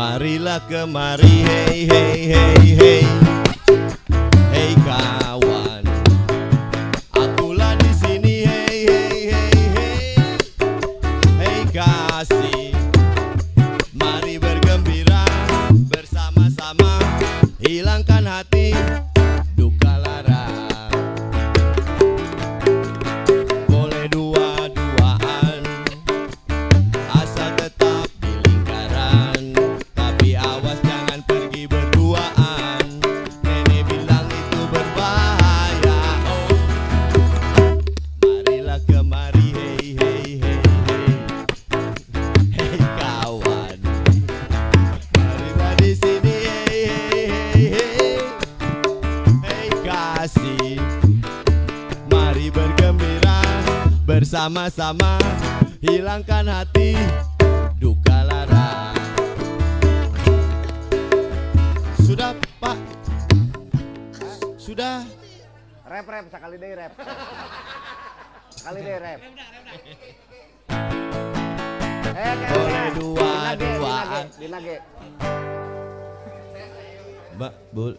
Marilah kemari hey hey hey hey bersama-sama Hilangkan hati duka lara Sudah pak Sudah Rap rap sekali deh rap. Sekali deh rap. Eh, Boleh dua- duaan. dinage, dinage. Mbak Bul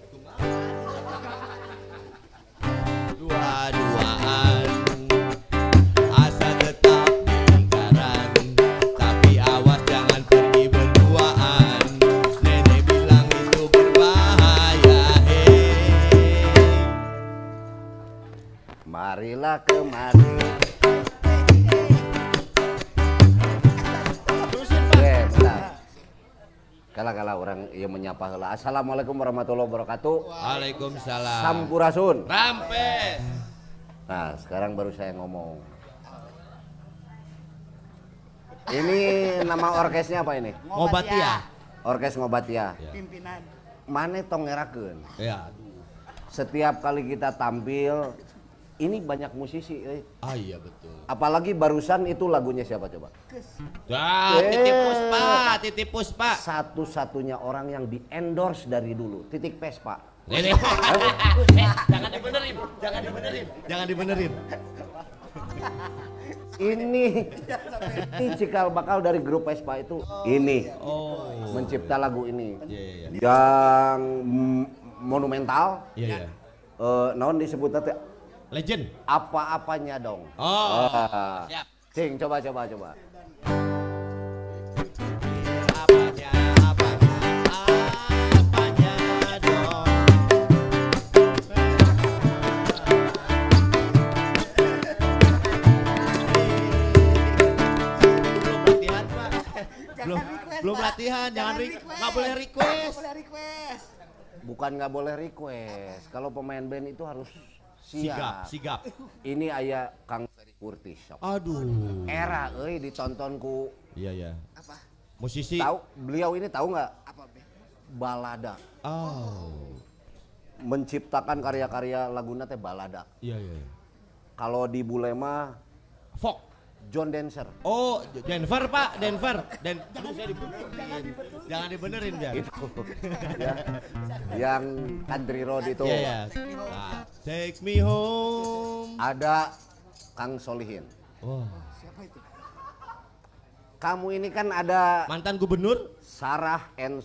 Marilah kemari. Kala-kala orang yang menyapa heula. Assalamualaikum warahmatullahi wabarakatuh. Waalaikumsalam Sampurasun. Rampes Nah, sekarang baru saya ngomong. Ini nama orkesnya apa ini? Ngobat ya Orkes Ngobatia. pimpinan Mana tong ngerakeun? Ya setiap kali kita tampil ini banyak musisi eh. Ah iya betul. apalagi barusan itu lagunya siapa coba Dah, Eh. titip puspa, titip puspa. satu-satunya orang yang di endorse dari dulu titik Vespa Ini. jangan dibenerin, jangan dibenerin, jangan dibenerin. ini ini cikal bakal dari grup Vespa itu ini Oh. mencipta lagu ini Iya iya iya. yang monumental Iya iya. eh naon disebut teh Legend. apa-apanya dong Oh. Ah. Siap. Cing, coba coba coba. Belum latihan pak. Belum, request, belum Pak. latihan, jangan Jangan nggak boleh request. Boleh request. bukan nggak boleh request kalau pemain band itu harus siap sigap. ini ayah Kang Ferry Kurtis sok. Aduh. era euy ditontonku Iya iya. Apa? Musisi. tahu beliau ini tahu nggak Apa be? balada Oh. menciptakan karya-karya laguna teh balada Iya iya. iya. kalau di Bulema Fok. John Dancer Oh, Denver Pak, Denver. Den Aduh, saya dibenerin. Jangan dibenerin biar. itu ya, yang country road itu Iya ya. Nah, take me home. ada Kang Solihin Wah. Siapa itu? kamu ini kan ada Mantan gubernur? Sarah and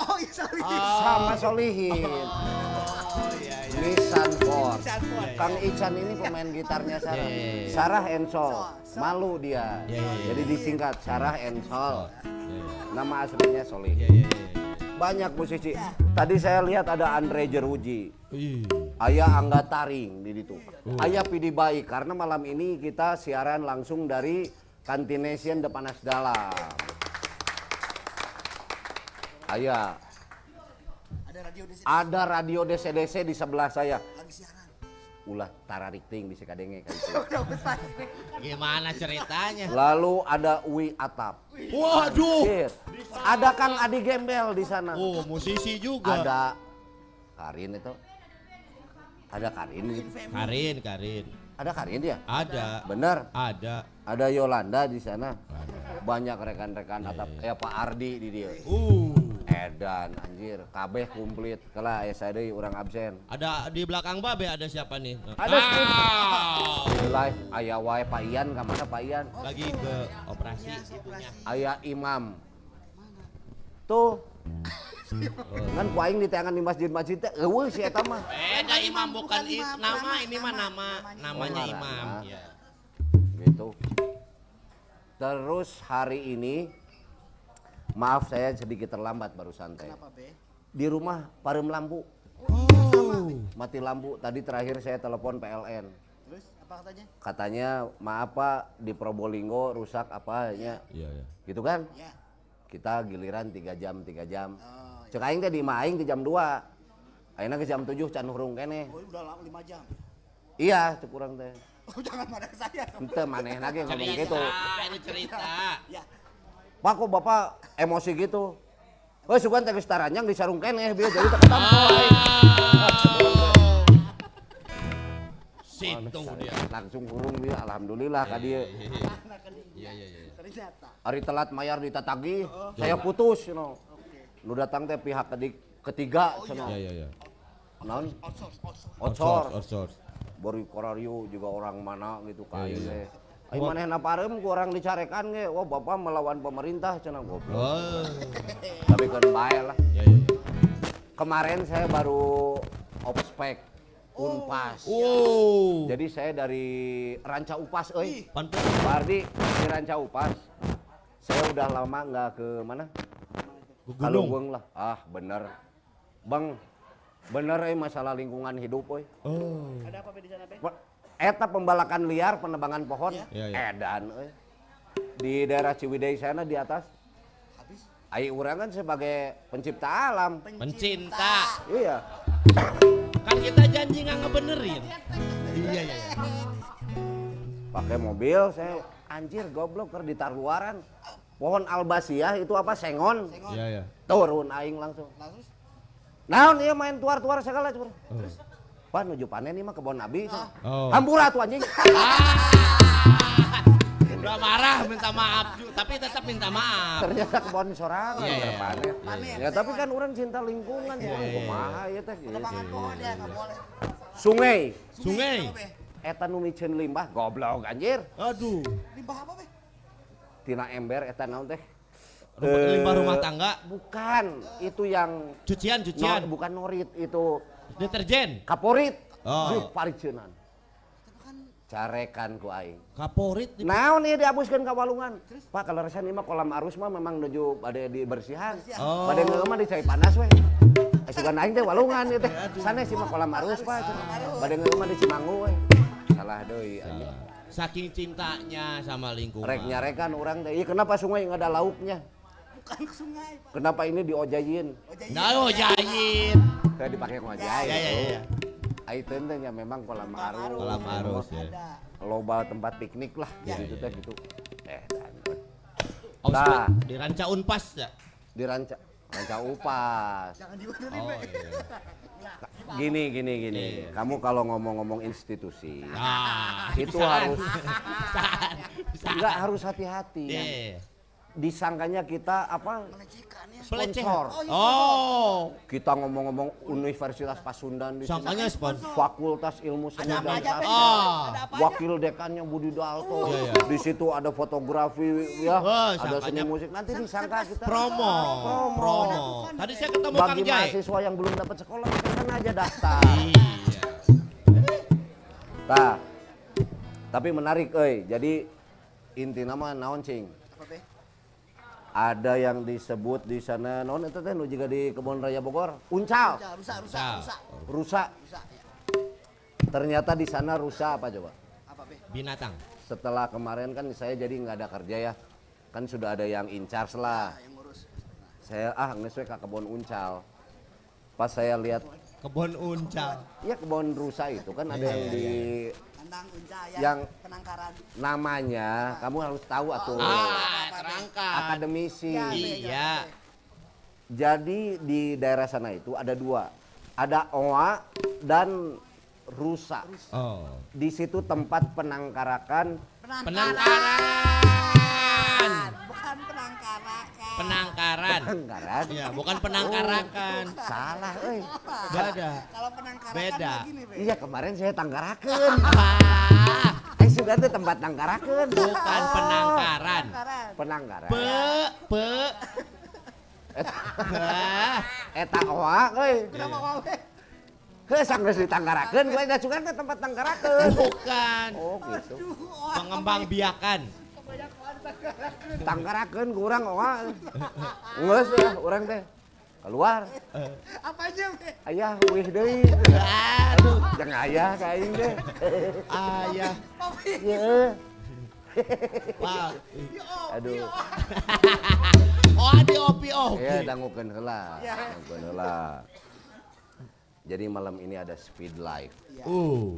Oh iya sorry. sama Solihin Oh iya Nissan Ford Nissan Ford. Kang Ican ini pemain gitarnya Sarah Iya, iya, iya. Sarah and Sol malu dia Iya, iya, iya. jadi disingkat Sarah and Sol Iya nama aslinya Solihin iya iya. iya. banyak musisi tadi saya lihat ada Andre Jeruji Ih. Ayah Angga Taring di situ. Oh. Ayah Pidi Baik karena malam ini kita siaran langsung dari Kantination Depanas Dalam. Ayah, Ada radio di sini ada radio DC-DC di sebelah saya. lagi siaran. Ulah tararik ting bisa kadenge besar. Gimana ceritanya? Lalu ada Wi Atap. Waduh. Ada Kang Adi Gembel di sana. Oh, musisi juga. Ada Karin itu. Ada Karin gitu. Karin, Karin. Ada Karin ya? Ada. Bener. Ada. Ada Yolanda di sana. Ada. Banyak rekan-rekan atap kayak Pak Ardi di dia. Uh. Edan anjir, kabeh komplit. Kala aya saya deui urang absen. Ada di belakang Babe ada siapa nih? Ada. Ah. Live aya wae Pak Ian ka mana Pak Ian? Lagi ke operasi ibunya. Aya Imam. Tuh. Kan ku aing di tangan di masjid-masjid teh eueuh si eta mah. Beda imam bukan imam, nama, nama, ini mah nama, nama, namanya Oh, imam. Ya. Gitu. Terus hari ini maaf saya sedikit terlambat barusan teh. Kenapa be? Di rumah parem lampu, Oh. mati lampu. Tadi terakhir saya telepon PLN. Terus apa katanya? katanya maaf pak di Probolinggo rusak apanya Iya, iya. gitu kan Ya. kita giliran tiga jam tiga jam Oh, cek aing teh di imah aing di jam 2 ayeuna ke jam 7 can hurung kene oh udah lama 5 jam. iya cek urang teh Oh jangan marah ke saya. ente maneh lagi ngomong Cerita, gitu ini cerita. Ya. pak kok bapak emosi gitu Oh, sugan teh geus taranjang di sarung kene biar jadi teu ketampol aing. Oh. Situ dia. langsung hurung dia alhamdulillah ka dieu kan Iya, iya, iya. ternyata. hari telat mayar ditatagi saya putus you know. nu datang teh pihak ketiga cenah. Iya, iya, iya. naon Outsource, outsource. Ocor, outsource. Bori Korario juga orang mana gitu Iya, kayak iya. teh. Ai manehna parem ku orang dicarekan ge, wah bapak melawan pemerintah cenah goblok. Oh. Tapi kan bae lah. Iya, iya, iya. Kemarin saya baru ospek Unpas. Oh. Jadi saya dari Ranca Upas euy. Pantes. Pak Ardi di Ranca Upas. Saya udah lama nggak ke mana? Ke gunung. Kalungweung lah. Ah, bener. Bang, bener euy masalah lingkungan hidup euy. Oh. Ada apa di sana be? Pe- Eta pembalakan liar, penebangan pohon, Iya, iya. edan. euy. Di daerah Ciwidey sana di atas. Habis. Ai urang kan sebagai pencipta alam. Pencinta. Iya. Kan kita janji nggak ngebenerin. Iya, iya, iya. Pakai mobil saya anjir goblok keur ditaruaran. Pohon albasiah itu apa sengon. Iya, iya. Turun aing langsung. Langsung Naon ieu main tuar-tuar segala cur. Oh. Wah nuju panen ini mah kebon nabi. Oh. Hampura tuh anjing. Udah marah minta maaf juga, tapi tetap minta maaf. Ternyata kebon sorangan Iya, iya, yeah, panen. Panen. Ya tapi kan orang cinta lingkungan Iya, ya. iya, iya. Kumaha ieu teh gitu. Sungai Sungai. eta nu miceun limbah goblok anjir. Aduh. Limbah apa be? Tina ember eta naon teh? Rumah, Eh, limbah rumah tangga, Bukan, itu yang cucian, no, cucian, bukan norit itu deterjen, kaporit. Oh. Di pariceunan. Carekan ku aing. kaporit. di- Naon ieu diabuskeun ka walungan? Pak kalau resan ieu mah kolam arus mah memang nuju bade dibersihan. Oh. Bade ngeuleuh mah dicai panas we. Eh sugan aing teh walungan ieu teh. Sanes sih mah kolam arus Pak. Bade ngeuleuh mah di Cimanggu we. Salah deui anjing. Saking cintanya sama lingkungan. Rek nyarekan orang teh. Iya kenapa sungai nggak ada lauknya? Bukan ke sungai pak. Kenapa ini diojayin? Oh jadi. Nah. Saya dipakai ngojay. Ya, ya, ya. Itu nya memang kolam arus. Kolam arus ya. Loba tempat piknik lah. Ya, gitu ya, teh gitu. Eh, dan Oh, Nah. di ranca Unpas ya. di ranca ranca upas. Jangan diundurin Oh iya. Gini gini gini. Iya. Kamu kalau ngomong-ngomong institusi, Ah, Itu bisaan. harus- Bisaan. Bisaan. nggak harus hati-hati. Iya. Disangkanya kita apa? Melecehkan ya. Sponsor. Oh. Kita ngomong-ngomong Universitas Pasundan di sini. Sangkanya sponsor. Fakultas Ilmu Seni dan? Sastra. Oh. Wakil dekannya Budi Dalto. Iya, iya. Di situ ada fotografi ya, ada seni musik. Nanti disangka kita Promo. Promo. Promo. Tadi saya ketemu Kang bagi Jai. mahasiswa yang belum dapat sekolah kan aja daftar. Iya. Tah. Tapi menarik euy. Jadi inti nama naon cing? Ada yang disebut di sana naon itu teh nu juga di Kebun Raya Bogor, uncal, rusak, rusak, Rusak. rusak. rusak. Rusak ya. Ternyata di sana rusak apa coba? Apa be? Binatang. Setelah kemarin kan saya jadi nggak ada kerja ya. Kan sudah ada yang in charge lah. Ah, yang ngurus. Saya ah nges we ka kebun uncal. Pas saya lihat Kebun uncal. ya kebun rusak itu kan ada Iya, yang iya, di Ya. Yang- penangkaran. namanya kamu harus tahu atuh. Ah, terangkat. Akademisi. Ya, Be, Iya. Be. Jadi di daerah sana itu ada dua. Ada oa dan rusa. Oh. Di situ tempat penangkarakan Penangkaran. Bukan penangkaran. Penangkaran. penangkaran. Ya, bukan penangkarakan. Salah, euy. Beda. Kalau penangkaran Beda. kan begini be. Iya kemarin saya tanggarakeun. Ah, Eh sudah tuh tempat tanggarakeun. bukan Oh, penangkaran. Penangkaran. Penangkaran. Pe, pe. Eta oa euy. Kenapa mau be? Heuh sanggeus ditanggarakeun, gue ke tempat tanggarakeun. bukan. Oh gitu. Pengembang biakan. Tanggarakeun ku urang oa. Geus ya urang teh. Keluar. Apa aja? Ayah wih deui. Aduh, Jeung ayah ka aing teh. ayah. Pak. Aduh. Oh, di opi opi. Ya dangukeun heula. Dangukeun heula. Jadi malam ini ada speed life. Uh,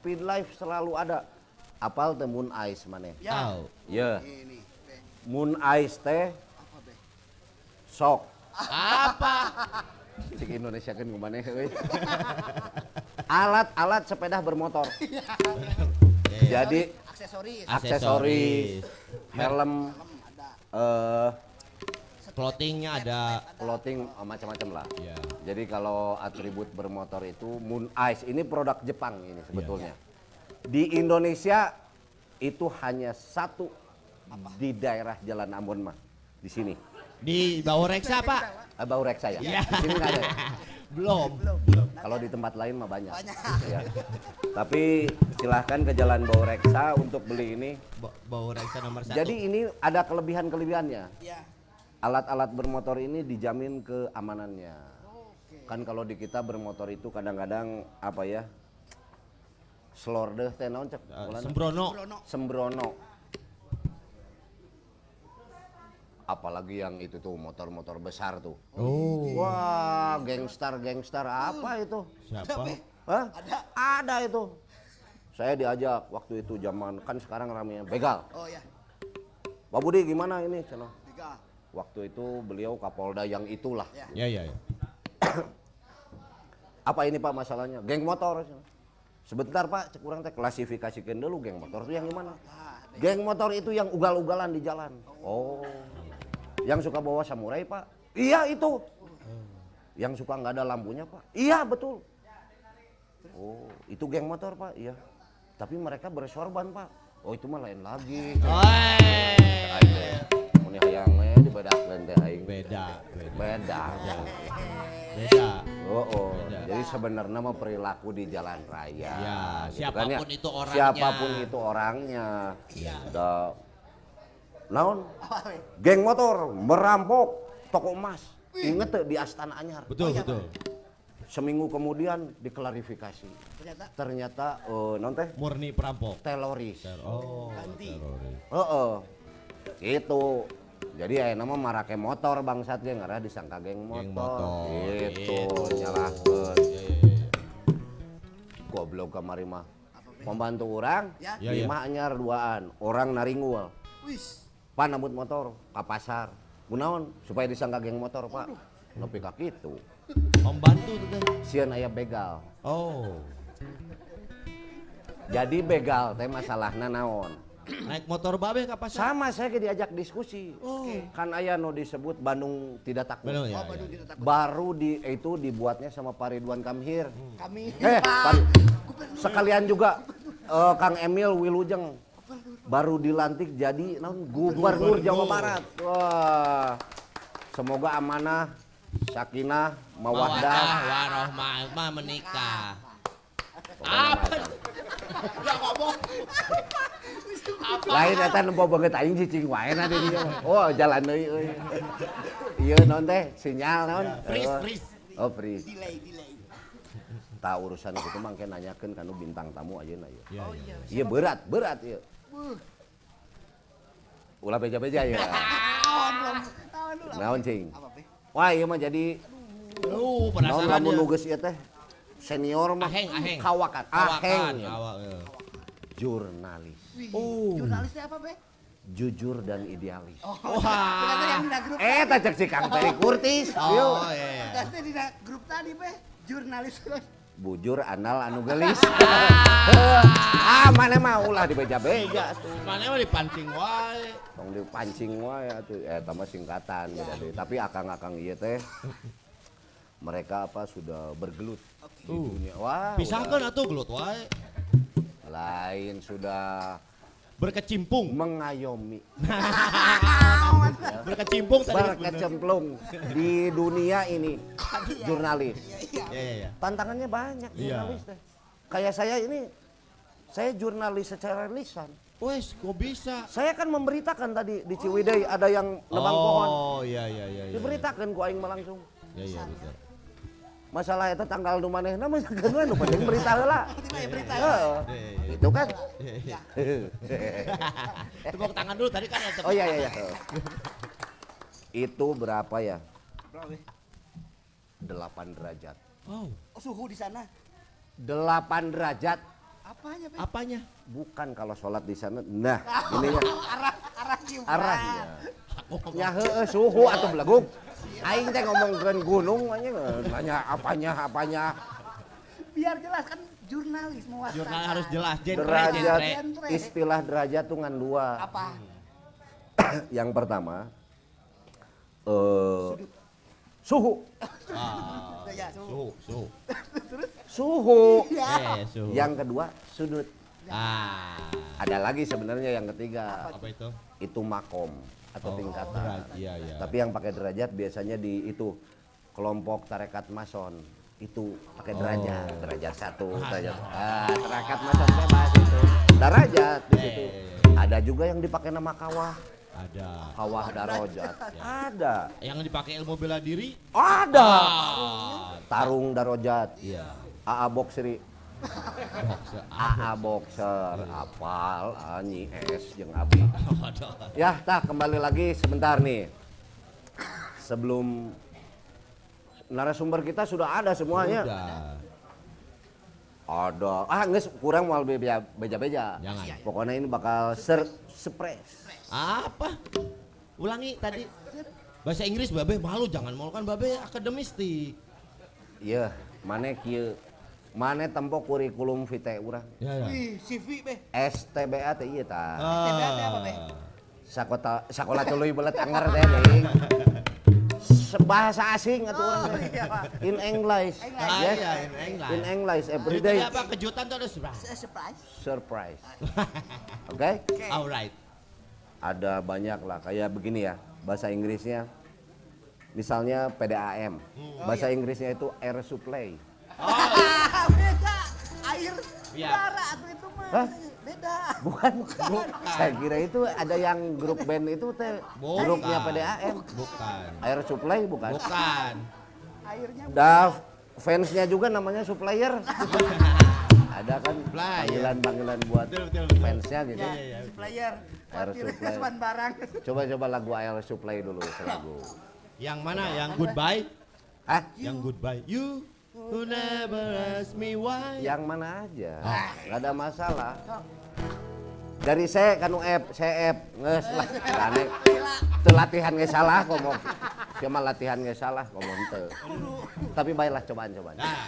Speed life selalu ada. Apal teh Moon Ice maneh? Ya. tahu. Ye. Ini be. Moon Ice teh Apa be? sok. Apa? Cik Indonesia kan euy. Alat-alat sepeda bermotor. Jadi Aksesoris. aksesoris, helm, eh Clothingnya ada. clothing oh, macam-macam lah. Ya. Jadi kalau atribut bermotor itu Moon Ice ini produk Jepang ini sebetulnya. Di Indonesia itu hanya satu di daerah Jalan Ambon mah di sini. Di bawah reksa pak? Eh, Bau Reksa ya? Iya. Di sini nggak ada. Belum. Kalau di tempat lain mah banyak. Banyak. Ya. Tapi silahkan ke Jalan Bau Reksa untuk beli ini. Ba- Bawah reksa nomor satu. Jadi ini ada kelebihan-kelebihannya. Ya. Alat-alat bermotor ini dijamin keamanannya. Kan kalau di kita bermotor itu kadang-kadang apa ya? Slor deh teh naon cek? Bulan? Sembrono. Brono. Sembrono. Apalagi yang itu tuh motor-motor besar tuh. Oh. Wah, gangster-gangster apa itu? Siapa? Hah? Ada. itu. Saya diajak waktu itu zaman kan sekarang ramenya begal. Oh ya. Pak Budi gimana ini? Ceno? Tiga. Waktu itu beliau Kapolda yang itulah. Ya. Ya ya ya. Apa ini Pak masalahnya? Geng motor. Sebentar Pak, cek kurang teh klasifikasikan dulu geng motor itu yang gimana? Geng motor itu yang ugal-ugalan di jalan. Oh. Yang suka bawa samurai Pak? Iya itu. Yang suka nggak ada lampunya Pak? Iya betul. Oh, itu geng motor Pak? Iya. Tapi mereka bersorban Pak. Oh itu mah lain lagi. Aing teh, mun hayangnya dibedakeun teh aing. Beda, beda. Beda. Beda. Oh, oh. Beda. jadi sebenarnya mah perilaku di jalan raya. Ya, gitu siapa pun kan ya. itu orangnya. Siapa pun itu orangnya. Iya. Da, naon? Geng motor merampok toko emas. Ingat tuh di Astana Anyar. Betul, betul. Seminggu kemudian diklarifikasi. Ternyata Ternyata eh non teh Murni perampok. teroris. Oh, Ganti. teroris. Heeh. Itu. Jadi ya nama marake motor bangsat ge ngara disangka geng motor. Geng motor, Gitu, gitu. nyalahkeun. Iya, iya, iya. Goblok kamari mah. Pembantu orang, Ya. Ya, ya. lima anyar duaan, orang naringul. wis. Pan nambut motor ke pasar. Gunaon supaya disangka geng motor, Pak. Nepi ka kitu. Pembantu tuh teh. Sieun aya begal. Oh. Jadi begal teh masalahna naon? Naik motor babe ke pasar. Sama saya ge diajak diskusi. Kan aya no disebut Bandung tidak takut. Benar ya. Oh, Bandung ya. tidak takut. Baru di itu dibuatnya sama Pak Ridwan Kamhir. Kami Eh, Pak. Sekalian juga eh, Kang Emil Wilujeng baru dilantik jadi naon gubernur Jawa Barat. Wah. Semoga amanah, sakinah, mawaddah. warohmah mah menikah. Apa? Enggak ngomong. Lain eta nempo banget aing cicing wae na dieu. Oh, jalan deui euy. Ieu naon teh? Sinyal naon? Freeze, Eh, freeze. Oh, freeze. delay delay. Tak urusan itu mah engke nanyakeun kanu bintang tamu ayeuna ieu. Iya, Oh iya. iya. Iya berat, berat ieu. Ulah beja-beja ya. Naon cing? Wah, ieu mah jadi naon penasaran lamun dia. nu geus ieu teh senior mah Aheng, aheng. kawakan. Aheng. ya. Jurnalis. Oh. Jurnalisnya apa, Be? Jujur dan idealis. Oh, Wah. di. Eh, tajak si Kang Peri Kurtis. Yuk. Oh, iya. iya. Ternyata di grup tadi, Be. Jurnalis. Bujur anal anu gelis. ah, mana mah ulah dibeja-beja tuh. Mana mah dipancing wae. Tong dipancing wae atuh. Eh, tambah singkatan beda. Tapi akang-akang ieu teh mereka apa sudah bergelut di Uh. dunia. Wah, Pisahkan atuh gelut wae. lain sudah Berkecimpung. mengayomi, Berkecimpung berkecemplung di dunia ini jurnalis. Iya, iya, iya. Tantangannya banyak Iya. jurnalis teh. Kayak saya ini, saya jurnalis secara lisan. Wes, kok bisa? Saya kan memberitakan tadi di Ciwidey ada yang nebang pohon. Oh, iya, iya, iya. iya. Diberitakan ku aing mah langsung. Iya, iya, betul. Masalah itu tanggal nu manehna mah sakeun nu penting berita heula. Ya berita. Heeh. Iya, iya. Itu kan. Tepuk tangan dulu tadi kan ya. Oh iya iya iya. Itu berapa ya? Berapa, Be? 8 derajat. Wow, Oh, suhu di sana. 8 derajat Apanya, Be? apanya? bukan kalau sholat di sana. Nah, ininya arah arah kiblat. arahnya. Ya heueuh suhu atau beleguk. Aing teh ngomongkeun gunung aja nanya apanya apanya. Biar jelas kan jurnalis mewaspadai. Jurnal harus jelas, genre, Derajat genre. istilah derajat tuh ngan dua. Apa? Yang pertama eh suhu. Ah, Ya, suhu. suhu, suhu. Suhu. Eh, suhu. Yang kedua sudut. Ah, Ada lagi sebenarnya yang ketiga apa itu? itu makom atau Oh, tingkatan. derajat, iya, iya. Tapi yang pakai derajat biasanya di itu kelompok tarekat mason itu pakai derajat, Oh. derajat satu, Ah, derajat. iya. Ah, tarekat mason bebas itu. Derajat di Eh, situ. iya, iya. Ada juga yang dipakai nama kawah, Ada. kawah darajat. Ada. Yang dipakai ilmu bela diri? Ada. Ah, Tarung darajat. iya. AA boxeri, Boxer. AA boxer, apal, Anyi, S, jeung Abi. Ya, tak kembali lagi sebentar nih. Sebelum narasumber kita sudah ada semuanya. Udah. Ada. Ah, nges kurang mau beja beja. Jangan. Pokoknya ini bakal ser spres. Apa? Ulangi tadi. Bahasa Inggris babe malu jangan malu kan babe akademistik. Iya, Mane kieu. Mane tempo kurikulum vitae urang. Ya, ya. Wih, CV be. STBA teh ieu tah. TBA teh apa be? Sakota sakola tuluy belet anger teh deing. Bahasa asing atuh urang teh. iya. In English. English. Ah, Yes. iya, in English. In English every Jadi day. apa kejutan tuh ada surprise. Surprise. Surprise. Oke? Oke. Alright. Ada banyak lah kayak begini ya. Bahasa Inggrisnya misalnya PDAM. Bahasa Inggrisnya itu air supply. Ah, beda. Air Iya. udara atau itu mah. Hah? Beda. Bukan, Saya kira itu ada yang grup band itu teh Bukan. grupnya PDAM. Bukan. Air supply bukan? Bukan. Airnya Dah fansnya juga namanya supplier. ada kan panggilan-panggilan buat Betul, betul, betul. fansnya gitu. ya, Iya, iya. supplier. Air supply. barang. Coba-coba lagu air supply dulu selagu. Yang mana? Yang goodbye? Hah? Yang goodbye. You who never ask me why. Yang mana aja, Ah. nggak ada masalah. Dari saya kanu F, saya F, nges lah, aneh. Teu latihan nggak salah ngomong. Cuma latihan nggak salah ngomong teu. Tapi baiklah cobaan cobaan. Nah,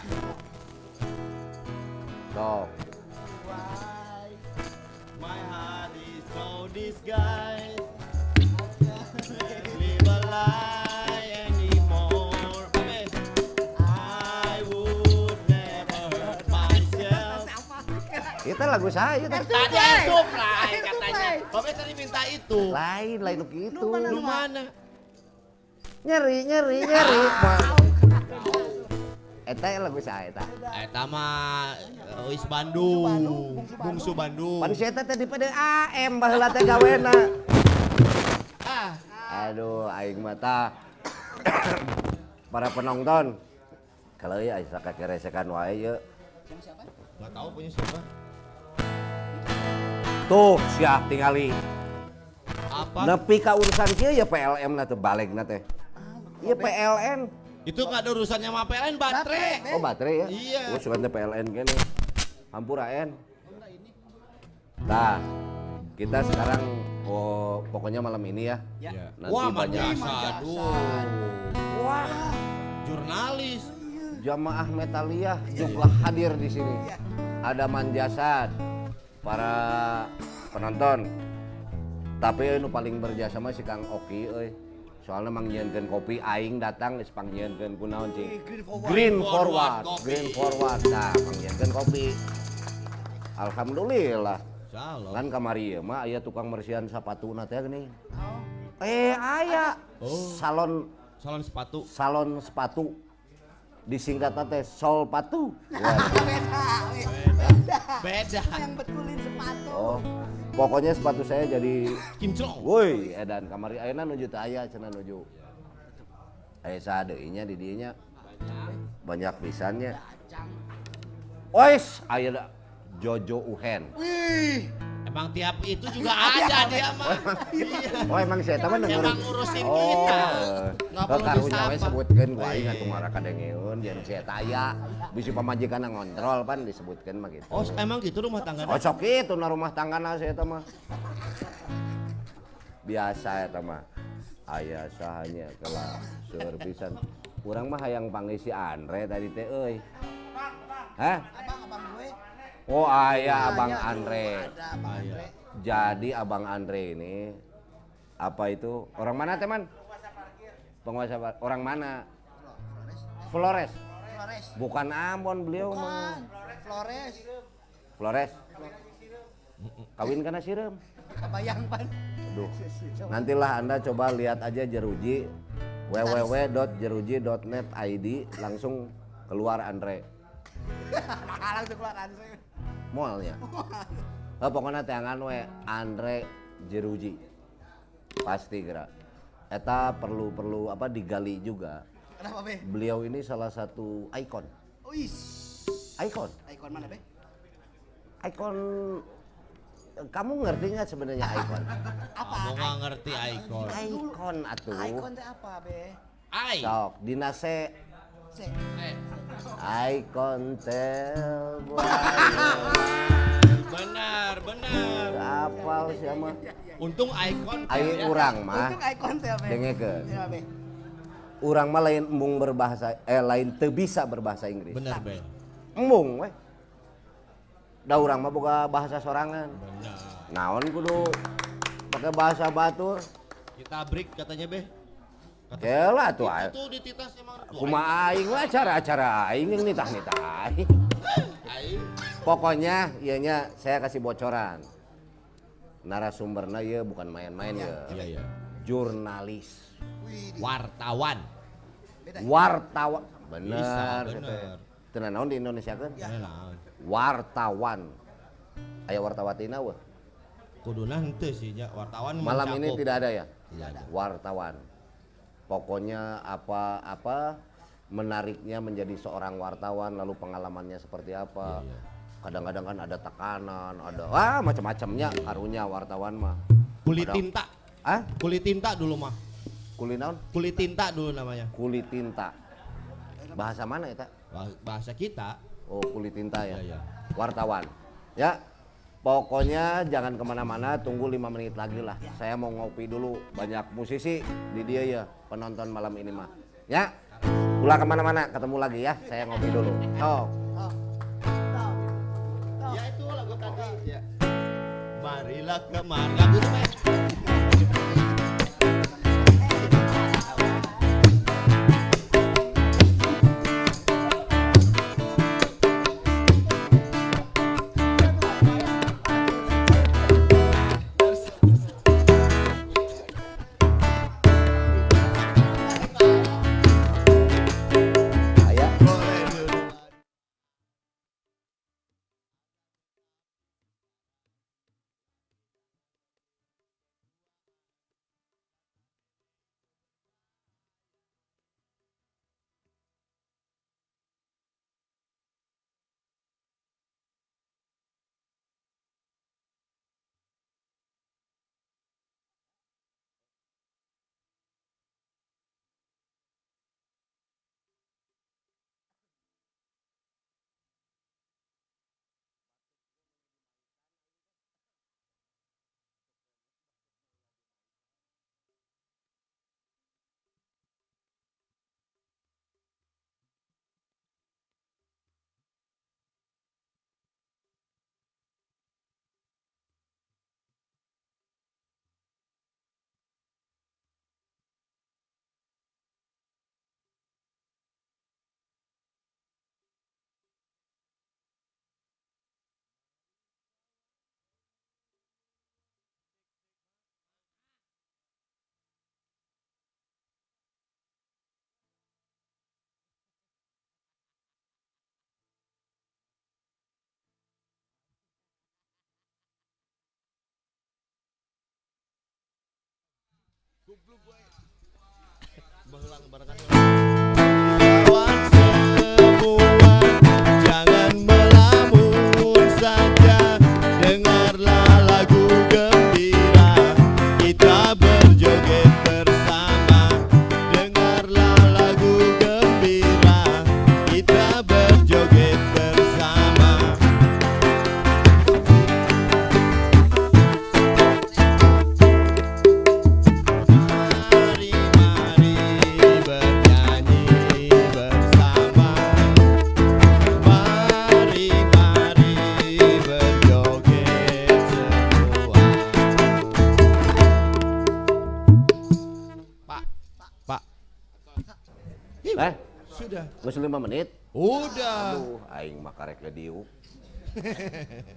my heart is so disguised. Itu lagu saya teh. Tadi supply katanya. Babe tadi minta itu. Lain, lain gitu. Lu mana? Nyeri, nyeri, nyeri. Eta lagu saya eta. Eta mah eh, Wis Bandung, Bungsu Bandung. Pan si eta teh di PDAM baheula teh gawena. Ah, Aduh, aing mata. Para penonton. Kalau ya asa kakeresekan wae ye. nggak tahu punya siapa. Tuh, sia tingali. Apa? Nepi ka urusan kieu ya PLM na teh balegna teh. Iya PLN. Itu nggak ada urusannya sama PLN baterai. Oh baterai ya? Iya. Oh teh PLN kene. Hampura en. Nah, kita sekarang oh pokoknya malam ini ya. Ya. Nanti Wah, banyak. Wah, Jurnalis. jamaah metaliyah juga hadir di sini. Ada manjasad, para penonton. Tapi nu paling berjasa mah si Kang Oki euy. Soalnya mangjieunkeun kopi aing datang geus pangjieunkeun kunaon cing green forward. Green forward. Nah pangjieunkeun kopi. Alhamdulillah. Salah. kan kamari ya mah aya tukang mersihan sepatu teh geuning oh. eh aya. Oh. salon salon sepatu. salon sepatu. Disingkat teh sol patu. Beda. Beda. Yang betulin sepatu. Oh, pokoknya sepatu saya jadi Kim Jong. woi edan kamari ayeuna nuju teh aya cenah nuju. Aya sadeunya di dieu nya banyak pisannya. Ois, aya da Jojo Uhen. Wih. Emang tiap itu juga ada dia mah. Iya. Oh emang saya teman Emang ngurusin kita. Nggak perlu disapa. sebutkeun ku aing atuh ngara kadengeun jan saya taya. Bisi pamajikan ngontrol pan disebutkeun mah gitu. Oh, emang gitu rumah tangga? Oh sok itu na rumah tanggana saya eta mah. Biasa eta mah. Aya sahanya kelas seur pisan. Urang mah hayang panggil si Andre tadi teh euy. Hah? Abang, abang gue. Oh aya Abang Ada, Andre. Ada abang Andre. Jadi Abang Andre ini apa itu? Orang mana teman? Penguasa par- orang mana? Flores. Flores. Bukan Ambon beliau mah. Bukan. Flores. Flores. Kawin karena siram. Kebayang pan. Aduh. Nantilah Anda coba lihat aja Jeruji www.jeruji.net ID langsung keluar Andre Langsung keluar Andre. Mallnya. Oh, pokoknya tangan we Andre Jeruji. Pasti kira. Eta perlu perlu apa digali juga. Kenapa be? Beliau ini salah satu ikon. Wih. Ikon. Ikon mana be? Ikon kamu ngerti nggak sebenarnya ikon? Apa? Kamu nggak ngerti Icon. Ikon atuh. Ikon teh apa be? Ai. Sok, dinase Se. Eh, Icon tel benar, benar. Apal siapa? Untung Icon. Ayo urang mah Untuk ikon be. dengekeun. Ya be. orang mah lain embung berbahasa eh lain teu bisa berbahasa Inggris. Bener be. Embung we. Da urang mah boga bahasa sorangan. Bener. Naon kudu pakai bahasa batur. Kita break katanya be. Kela tuh itu aya. tuh di titas emang. Kumaha aing we acara-acara aing yang nitah-nitah. Aing. Pokoknya ianya saya kasih bocoran. Narasumberna ya bukan main-main ya. Iya iya. Jurnalis, Wartawan. wartawan. Bisa, Bener. bener. Tenan naon di Indonesia kan? Nah, Wartawan. Aya wartawatina weh. kuduna henteu sih nya wartawan Malam ini tidak ada ya? Tidak ada. Wartawan. Pokoknya apa-apa menariknya menjadi seorang wartawan lalu pengalamannya seperti apa. Iya, iya. Kadang-kadang kan ada tekanan, ada wah macam-macamnya karunya wartawan mah. Kulit Padahal- tinta. Ah, Kulit tinta dulu mah. kulit naon? Kulit tinta dulu namanya. Kulit tinta. Bahasa mana ya, Bah- Bahasa kita. Oh, kulit tinta ya. Iya, iya. Wartawan. Ya. Pokoknya jangan ke mana-mana, tunggu lima menit lagi lah. Saya mau ngopi dulu. Banyak musisi di dia ya, penonton malam ini mah. Ya, ulah ke mana-mana, ketemu lagi ya. Saya ngopi dulu. Oh, Ya itu lagu tadi. Ya. Marilah kemari. Lagu Barengan. Kawan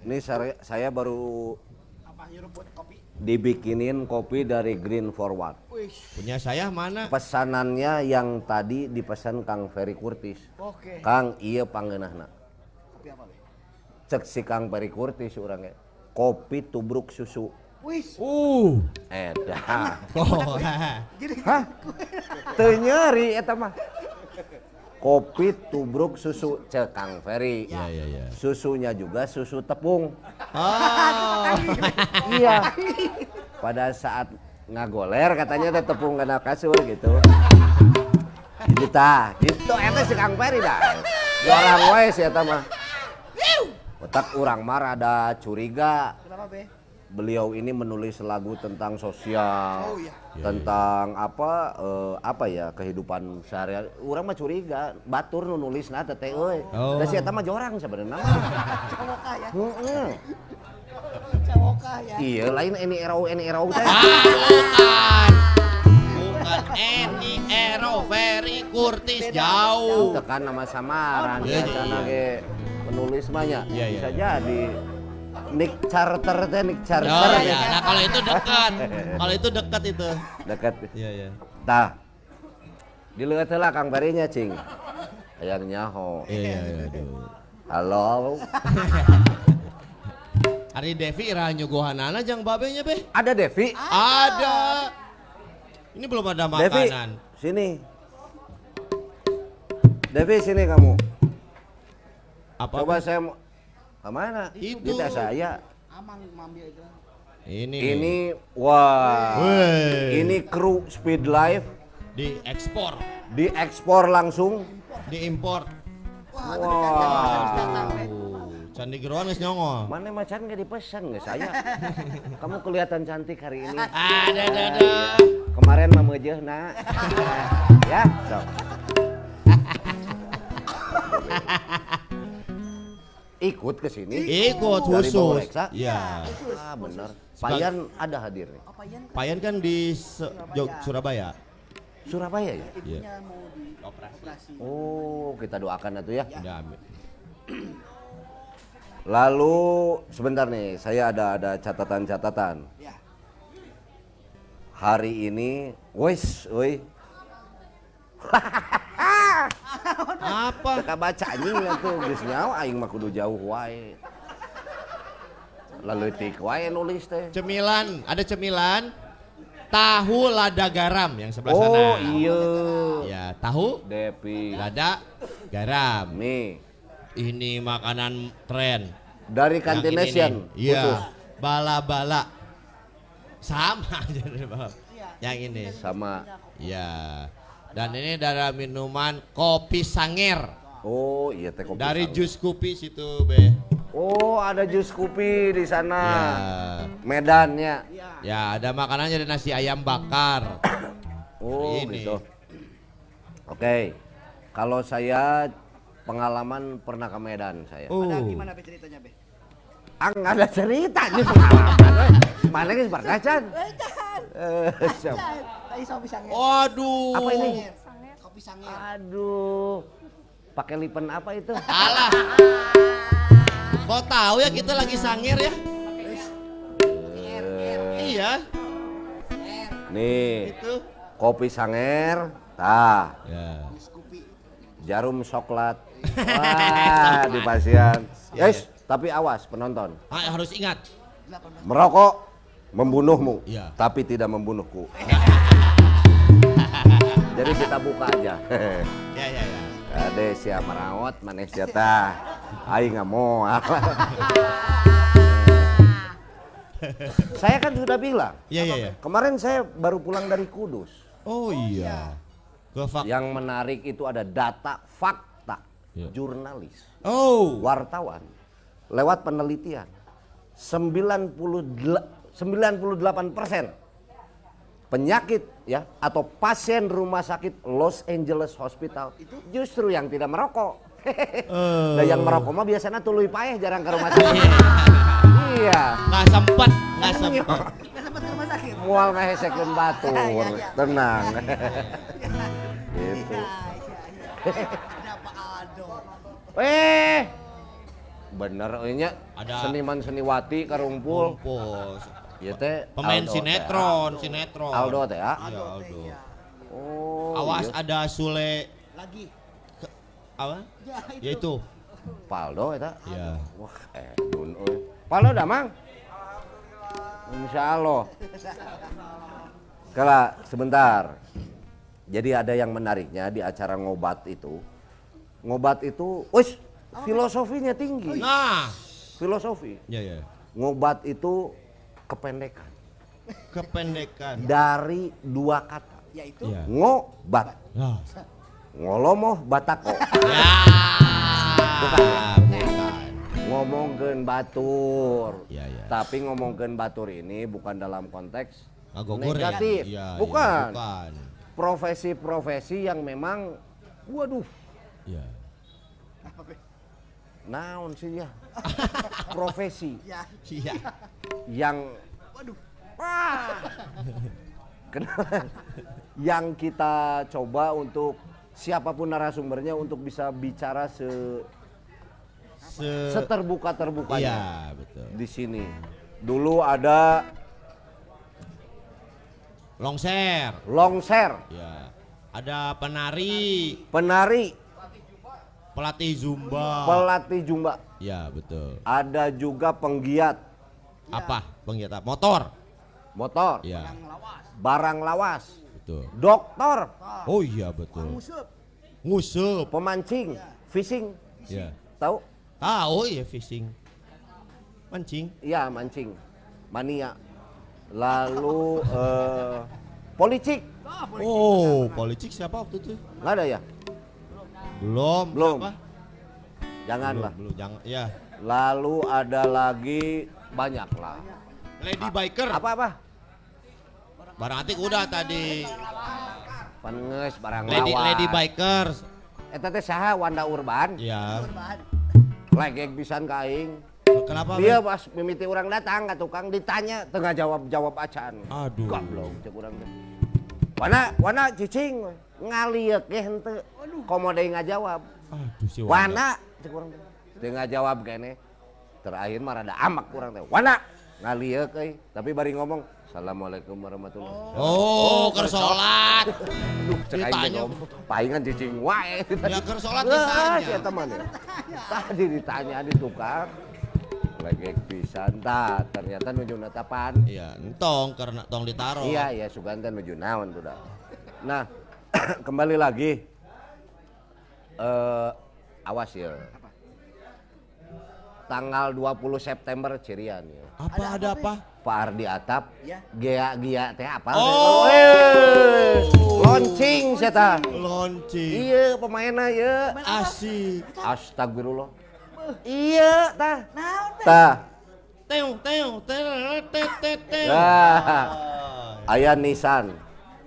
Ini saya, saya baru Apa hirup buat kopi? dibikinin kopi dari Green Forward. Punya saya mana? Pesanannya yang tadi dipesan Kang Ferry Kurtis. oke. Kang, iya panggeunahna. Kopi apa, Be? Cek si Kang Ferry Kurtis urangnya. Kopi tubruk susu. Wih, Uh Edah. Oh gini. Hah? Teu nyeri eta mah. Kopi tubruk susu cek Kang Ferry. Ya ya ya Susunya juga susu tepung. Oh Iya. Pada saat ngagoler katanya teh tepung kena kasur gitu. Gitu tah, gitu eta si Kang Ferry dah. Orang wae si eta mah. Otak urang mah rada curiga Kenapa, Be? beliau ini menulis lagu tentang sosial, Oh, iya. Tentang apa eh, apa ya kehidupan sehari-hari. Orang mah curiga, batur nu nulis na teh euy. Oh. Da si eta mah jorang sebenarnya. Cawoka ya. Heeh. Cawoka ya. Iya, lain ini erau ini erau teh. Ah, bukan. Bukan Eni Ero Ferry Kurtis jauh. Tekan nama samaran Iya, biasana iya. ge penulis mah nya. Iya, iya, Bisa iya. jadi Nick Charter teh Nick Charter. Oh teh. ya, nah kalau itu dekat. Kalau itu dekat itu. Dekat. Iya, iya. Tah. Dilihat lah Kang Barinya, Cing. Hayang nyaho. Iya, iya, iya. aduh. Halo. Ari Devi ira nyuguhanana jang babenya beh. Ada Devi? Ada. Ini belum ada Devi, makanan. sini. Devi, sini kamu. Apa? Coba saya ke mana? Itu. Kita saya. Amang mambil itu. Ini. Ini, wah. Weh. Ini kru Speed Life diekspor, diekspor langsung. diimpor. Wah, kan. Oh, Candi Geruan geus nyongol. Mana macan nggak dipesan nggak saya? Kamu kelihatan cantik hari ini. Ada ada ada. Kemarin mah meujeuh nak. ya, sok. Ikut ke sini. Ikut Dari khusus. Iya. Ah, benar. Payan ada hadir nih. Payan kan di Se- Jog- Surabaya. Surabaya ya? Iya. Oh, kita doakan itu ya. Ambil. Lalu sebentar nih, saya ada ada catatan-catatan. Ya. Hari ini, wes, woi, Apa? Teka baca anjing tuh geus nyawa aing mah kudu jauh wae. Lalu tik wae nulis teh. Cemilan, ada cemilan tahu lada garam yang sebelah sana. Oh iya. Ya, tahu, Depi. lada, garam. Nih, Ini makanan tren. dari Yang kantin ini Nation. nih. Iya. Bala-bala. Sama aja dari bawah. Yang ini. Sama. Ya. Dan ini dari minuman kopi sanger. Oh iya teh kopi. Dari jus kopi situ, Be. Oh ada jus kopi di sana. Ya. Medannya. Ya, ada makanannya ada nasi ayam bakar. Oh Ini. gitu. Oke. Kalau saya pengalaman pernah ke Medan saya. Oh. Ada gimana be ceritanya be? Nggak ada cerita nih pengalaman. Mana guys berkacan? Eh, siap. Tadi sangir. Waduh. Apa ini? Kopi sangir. Aduh. Pakai lipen apa itu? Alah. Kok tahu ya kita lagi sangir ya? Iya, Nih, itu. kopi sanger. Tah, Ya. Skupi. jarum coklat. Wah, di pasian. Guys, tapi awas penonton. Ah, harus ingat. Merokok membunuhmu, Iya. tapi tidak membunuhku. Jadi kita buka aja. Ya, ya, ya. Ade sia merawat maneh sia tah. Aing nggak mau. saya kan sudah bilang, Ya, ya, ya. kemarin saya baru pulang dari Kudus. Oh iya. Yang menarik itu ada data fakta Iya. jurnalis, Oh. wartawan lewat penelitian 98 persen penyakit ya atau pasien rumah sakit Los Angeles Hospital itu justru yang tidak merokok. Nah, yang merokok mah biasanya tuluy paeh jarang ke rumah sakit. iya. Nggak sempet, nggak sempet. Nggak sempat ke rumah sakit. Mual ngehesekeun batur. Iya, iya. Tenang. gitu. Iya, iya, iya. Eh. Bener nya. Ada- Seniman seniwati karumpul. Kumpul. Ieu teh Pemain Aldo sinetron, sinetron. ah. Aldo teh ya. Iya, Aldo. Iya. Oh. Awas iya. ada Sule Lagi. apa? Ya itu. Ya itu. Paldo eta. Ya. Wah, eh dun euy. Paldo dah, Mang. Insya Allah. Kala sebentar. Jadi ada yang menariknya di acara ngobat itu. Ngobat itu, wis filosofinya tinggi. Nah. Filosofi. Ya, ya. Ngobat itu kependekan Kependekan. dari dua kata. Yaitu. Ya. Ngobat, Nah. ngolomoh batako. Ya. Bukan. Bukan. ngomongkeun batur. Iya, iya. Tapi ngomongkeun batur ini bukan dalam konteks Ngagogor ya? negatif. Iya, iya, bukan. bukan. Profesi-profesi yang memang waduh, Iya. Naon sih ya? Profesi Ya. Iya. yang Waduh. Wah. Kenapa? yang kita coba untuk siapa pun narasumbernya untuk bisa bicara se Se seterbuka terbukanya Iya, betul. di sini. Dulu ada Longser. longser, Ya. Ada penari, penari, pelatih zumba. pelatih jumba, ya, betul. ada juga penggiat Apa? Penggiat apa? Motor. motor, Ya, barang lawas, betul. dokter, Oh iya, betul. Musuh. Ngusup. pemancing, fishing, Ya. tahu? Tahu ya fishing. Mancing. Iya mancing, mania. Lalu eh, policik, Oh, politik siapa waktu itu? nggak ada ya? Belum. Belum. Janganlah. Belum, belum. Jangan. Ya. Lalu ada lagi banyak lah. Lady biker. Apa apa? Barang antik udah tadi. Penges barang Lady. Lady bikers. Eta teh saha Wanda Urban, Ya. Bahan. legek pisan ka aing. Kenapa? Dia pas mimiti orang datang ka tukang ditanya tengah jawab-jawab acan. Aduh. Goblok cek urang teh. Wana wana cicing we. ngaliek ge henteu. Komo deui ngajawab. Aduh si Wana cek urang teh. Teu ngajawab kene. Terakhir mah rada amak urang teh. Wana ngaliek euy, tapi bari ngomong Assalamualaikum warahmatullahi Oh, keur salat. Aduh, cek aing ngomong. Palingan cicing wae. Ya salat Ah, ditanya. eta mah nih. Tadi ditanya di tukang. Legek pisan ternyata nuju natapan. Iya, entong karena tong ditaro. Iya, iya Suganta nuju naon tuh dah. Nah, kembali lagi. Eh, awas ya. Tanggal 20 September Cirian ya. Apa ada apa? Pak Ardi Atap, Ya. Gea Gia teh apa? Oh. Weh, launching saya. Launching. Iya pemainnya ya. Asik. Astagfirullah. Iya tah. Naon teh? Tah. Teung teung teung teung teung teung. Nah, aya Nissan.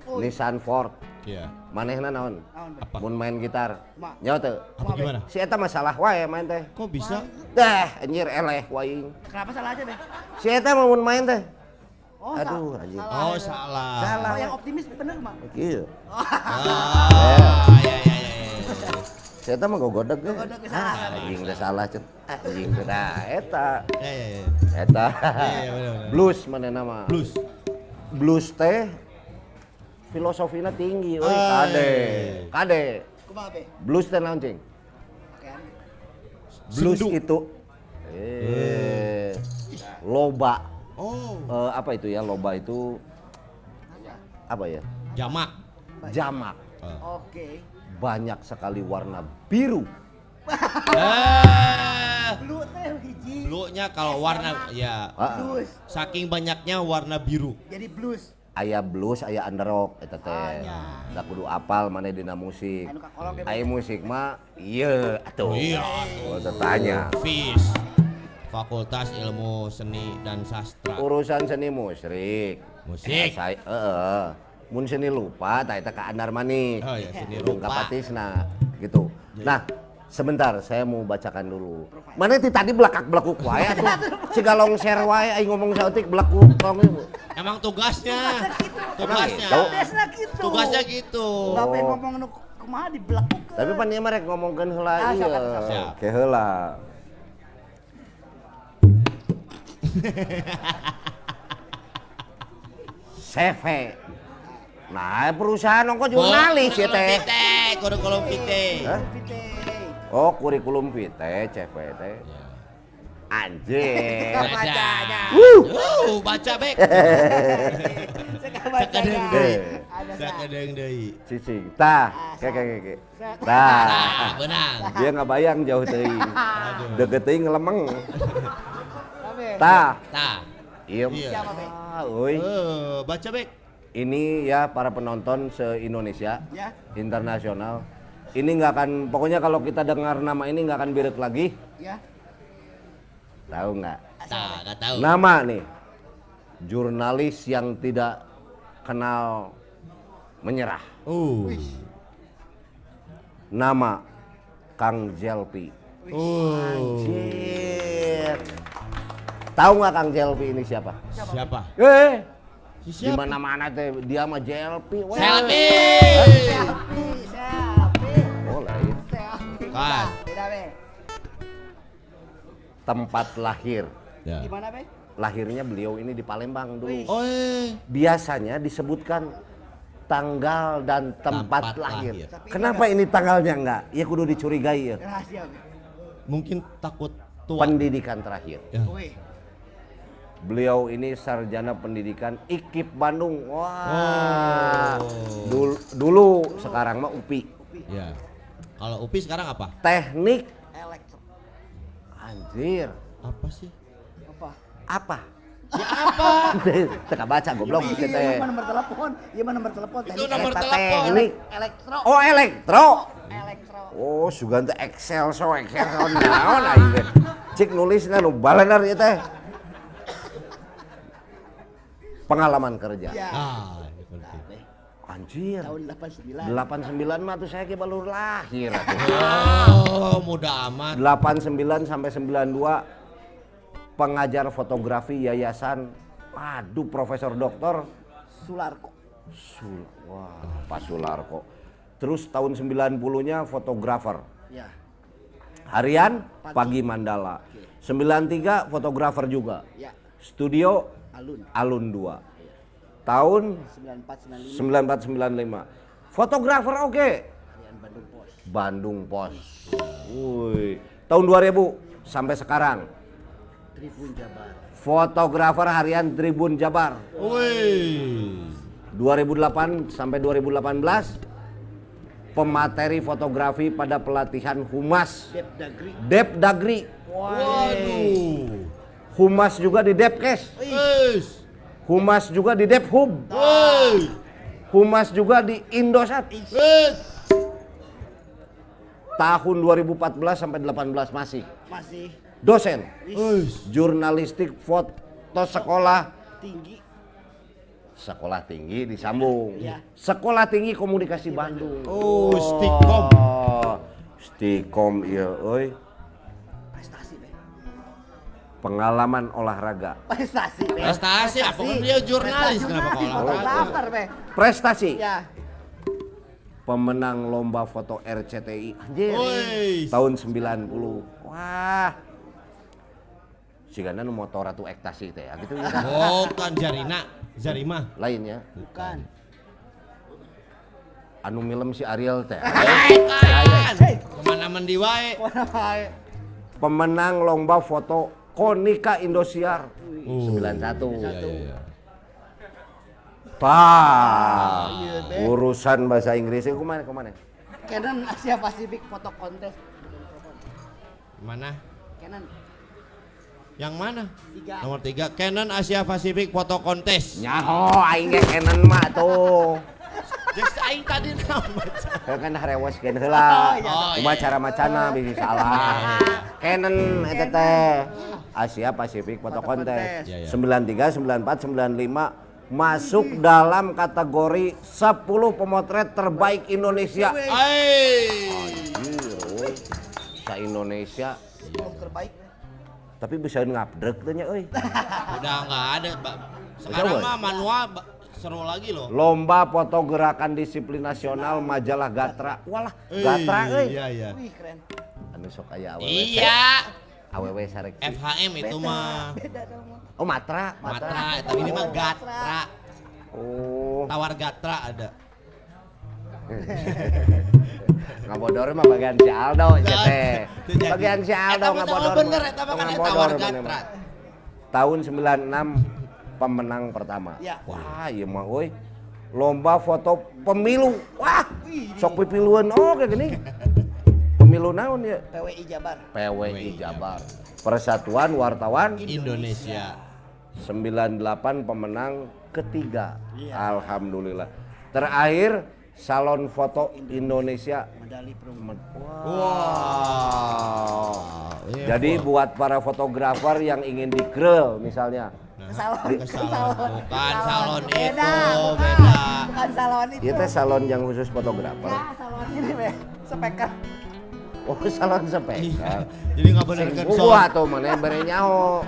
Nissan Ford. Iya. Manehna naon? Naon teh? Apa? Mun main gitar. Nyawa teu. Apa gimana? Si eta masalah wae main teh. Kok bisa? Dah, anjir eleh waing. Kenapa salah aja deh? Si eta mah mun main teh. Oh, Aduh, salah. anjing. Oh, salah. Salah. Oh, yang optimis bener mah. Kieu. Ah, ya ya ya ya. Si eta mah gogodeg. Gogodeg salah. Ah, Anjing teh salah cet. Anjing teh dah eta. Ya ya ya. Eta. iya, bener. Blues manehna mah. Blues. Blues teh filosofinya tinggi, Ay. kade. Kade. Blues teh naon cing? Pakaian. Blues itu eh loba. Oh. Eh, apa itu ya? Loba itu apa ya? Jamak. Jamak. Ah. Oke. Banyak sekali warna biru. Eh. Blue teh hiji. Blue-nya kalau warna ya Ah, Blues. saking banyaknya warna biru. Jadi blues. Aya blues, aya underrock eta teh. Da kudu apal maneh dina musik. Anu kakolong ge. Aya musik mah ieu atuh. Iya, teu tanya. FIS. Fakultas Ilmu Seni dan Sastra. Urusan seni musrik. Musik. Saya heeh. Mun seni lupa tah eta ka andar manik. Oh ya, seni rupa. kapatisna gitu. Nah, sebentar saya mau bacakan dulu. Mana ti tadi belakak-belakuk wae atuh. Siga longser wae aing ngomong saeutik belakuk tong. Emang tugasnya. Tugasnya. Tahu. Biasanya gitu. Tugasnya gitu. Pengen Oh. ngomong nu kumaha dibelakukeun. Tapi pan ieu mah rek ngomongkeun heula Ah, ieu. siap, siap, siap. Ke heula. CV. Nah, perusahaan ongko jurnalis ya teh. Pite, kurikulum pite. Hah? Oh, kurikulum vitae. Ya. Anjir. Bacanya. Uh, baca bek. Sekarang bacanya. Sakadeng deui. Sakadeng deui. Cicing. Tah, kek kek kek. Tah. Ah, benang. Dia nggak bayang jauh teuing. Aduh. Deket teuing ngelemeng. Tah. Tah. Iya. Iya. Siapa, Be? Ah, euy. Eh, baca bek. Ini ya para penonton se-Indonesia, Ya. internasional. Ini nggak akan, pokoknya kalau kita dengar nama ini nggak akan birek lagi. Ya. Tahu nggak? Tak, nggak tahu. Nama nih. Jurnalis yang tidak kenal menyerah. Uh. Nama Kang Jelpi. Uh. Anjir. Tahu nggak Kang Jelpi ini siapa? Siapa? Eh, di siapa? mana-mana teh dia mah Jelpi. weh. Selfie. Selfie. Be. Tempat lahir. Ya. Gimana, Be? Lahirnya beliau ini di Palembang dulu. Oh, eh. Biasanya disebutkan tanggal dan tempat, Tempat lahir. lahir. Kenapa ini tanggalnya enggak? Ya kudu dicurigai ya. Rahasia. Mungkin takut tua. Pendidikan terakhir. Ya. Beliau ini sarjana pendidikan IKIP Bandung. Wah. Oh. Dulu, dulu sekarang mah UPI. Ya. Kalau Upi sekarang apa? Teknik elektro. anjir. Apa sih? Apa? Apa? Ya apa? Teka baca goblok Iya, kita teh. iya, mana nomor telepon? Iya, mana nomor telepon? Itu Teknik nomor telepon. teknik. Elektro. Oh, elektro. Elektro. Oh, sugan teh Excel so Excel so naon aing teh. Cik nulisna nu balenar ieu teh. Pengalaman kerja. Ya. Ah. Anjir. Tahun 89. 89 mah tuh saya ke baru lahir. Oh, mudah amat. 89 sampai 92 pengajar fotografi yayasan aduh Profesor Doktor Sularko. Sul wah Pak Sularko. Terus tahun 90-nya fotografer. Ya. Harian Pagi. Pagi Mandala. 93 fotografer juga. Ya. Studio Alun. Alun 2. Tahun 94 95. 9495. Fotografer oke. Harian Bandung Pos. Bandung Pos. Wih. Tahun 2000 sampai sekarang. Tribun Jabar. Fotografer harian Tribun Jabar. Wih. 2008 sampai 2018 pemateri fotografi pada pelatihan Humas Dep Dagri. Dep Dagri Waduh. Humas juga di Depkes Wis. Humas juga di Dephub. Humas juga di Indosat tahun 2014 sampai 18 masih Masih dosen jurnalistik foto sekolah tinggi. sekolah tinggi disambung Iya. sekolah tinggi komunikasi Bandung Oh, Stikom. Oh, Stikom iya euy Be. Pengalaman olahraga Prestasi, Be. Prestasi, apa kan dia jurnalis, kenapa Prestasi, kok olahraga? Fotografer, Be. prestasi Ya. pemenang lomba foto RCTI anjir tahun 90 wah si nu motor ratu ekstasi teh ya, gitu ya kan? Bukan Jarina, Zarima. lainnya Bukan. anu milem si Ariel teh. Ke mana mendi wae. pemenang lomba foto Konika Indosiar Uh. 91 Iya, iya, iya. Pak, Iya, urusan bahasa Inggrisnya ke mana ke mana? Canon Asia Pasifik foto kontes. Mana? Canon Yang mana? tiga. Nomor tiga, Canon Asia Pacific Foto Kontes. Nyaho, aing ge Canon mah tuh. Just aing tadi nama. Saya kan harewas kan Oh, heula. iya. Cuma iya. cara macana bisa salah. Canon eta teh Asia Pasifik Foto Kontes. kontes. Iya, iya. 93, 94, 95 masuk dalam kategori 10 pemotret terbaik Indonesia. Ai. Anjir. Sa Indonesia terbaik. Tapi bisa ngabdrek teh nya euy. Udah nggak ada. Sekarang mah manual seru lagi loh. Lomba foto gerakan disiplin nasional majalah Gatra. Walah, Gatra euy. Iya, iya. Wih, keren. Anu sok aya awewe. Iya. Awewe sarek. FHM itu mah Beda dong. Oh, Matra, Matra, tapi ini mah Gatra. Oh, Tawar Gatra ada. ngabodor mah bagian si Aldo nya teh. Bagian si Aldo mah ngabodor. bener, eta mah kan eta Ngabodor tawar Gatra. Tahun 96 pemenang pertama. Ya. Wah, iya mah euy. Lomba foto pemilu. Wah, sok pipiluan oh kayak gini. Pemilu naon ya? PWI Jabar. PWI Jabar. Persatuan Wartawan Indonesia. 98 pemenang ketiga. Iya. Alhamdulillah. Terakhir Salon Foto Indonesia. Medali perunggu. Wow. Iya, Jadi buat para fotografer yang ingin di grill Salon. ke salon. Bukan salon itu, Beda, bukan. beda. Bukan salon itu. itu salon yang khusus fotografer. Ya, salon ini be. Speaker. Oh, salon Iya. sepeda. Jadi nggak bener Sing kan gua tuh mana bere nyaho.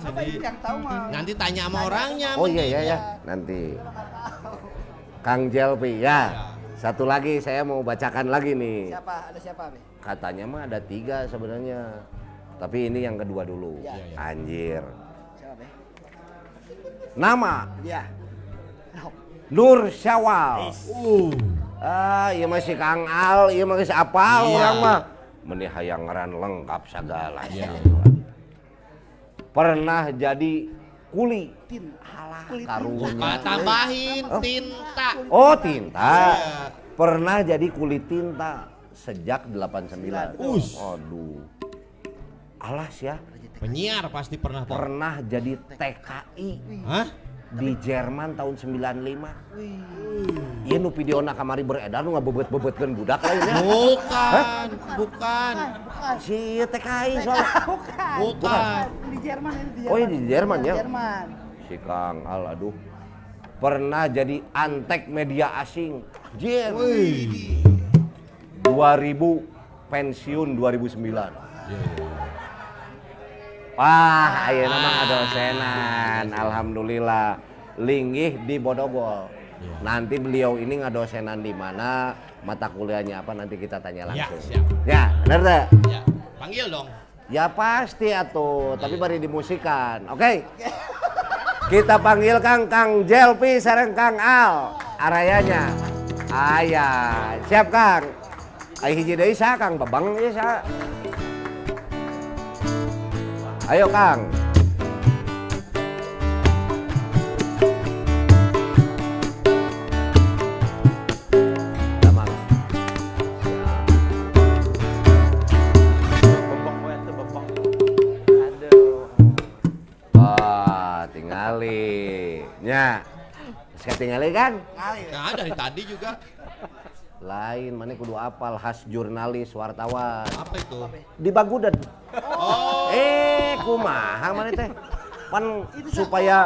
Apa itu yang tahu mah? Nanti tanya sama orangnya. Oh iya iya ya, nanti. Kang Jelpi ya. Satu lagi saya mau bacakan lagi nih. Siapa? Ada siapa be? Katanya mah ada tiga sebenarnya. Tapi ini yang kedua dulu. Iya, iya. Anjir. Nama. Oh, Nur Syawal. Uh. Ah, iya masih Kang Al, iya masih apal Iya. orang mah. Meni hayang ngaran lengkap segala. Iya. Pernah jadi kuli. tin. Alah, Kulit karunya. Pak tambahin tinta. Oh, tinta. Iya. Pernah jadi kulit tinta sejak 89. Us. Aduh. Alas ya. Penyiar pasti pernah tuh. Pernah jadi TKI Hah? di Jerman tahun 95. Iya nu videona kamari beredar nu ngabebet-bebetkeun budak lainnya. Bukan, bukan, Bukan. Si TKI soalnya. Bukan. bukan. Di Jerman ini di Jerman. Oh, ini di Jerman ya? Jerman. Si Kang Al aduh. Pernah jadi antek media asing. Jer. 2000 pensiun 2009. Wah, ayeuna mah ngadosenan. Alhamdulillah. Linggih di Bodogol. Nanti beliau ini ngadosenan di mana, mata kuliahnya apa nanti kita tanya Ya, langsung. siap. Ya, bener deh. Ya, panggil dong. Ya pasti atuh, tapi bari dimusikan. Oke. Kita panggil Kang Kang Jelpi sareng Kang Al. Arayanya. Ayah, siap Kang. Ayo hiji deui sa Kang Babang ieu sa. Ayo Kang. Oh, tingali. Nya. Saya tinggali kan? Kali. Nah, dari tadi juga. Lain, mana kudu apal khas jurnalis wartawan. Apa itu? Di Bagudan. Oh, Eh, kumaha mana teh? Pan supaya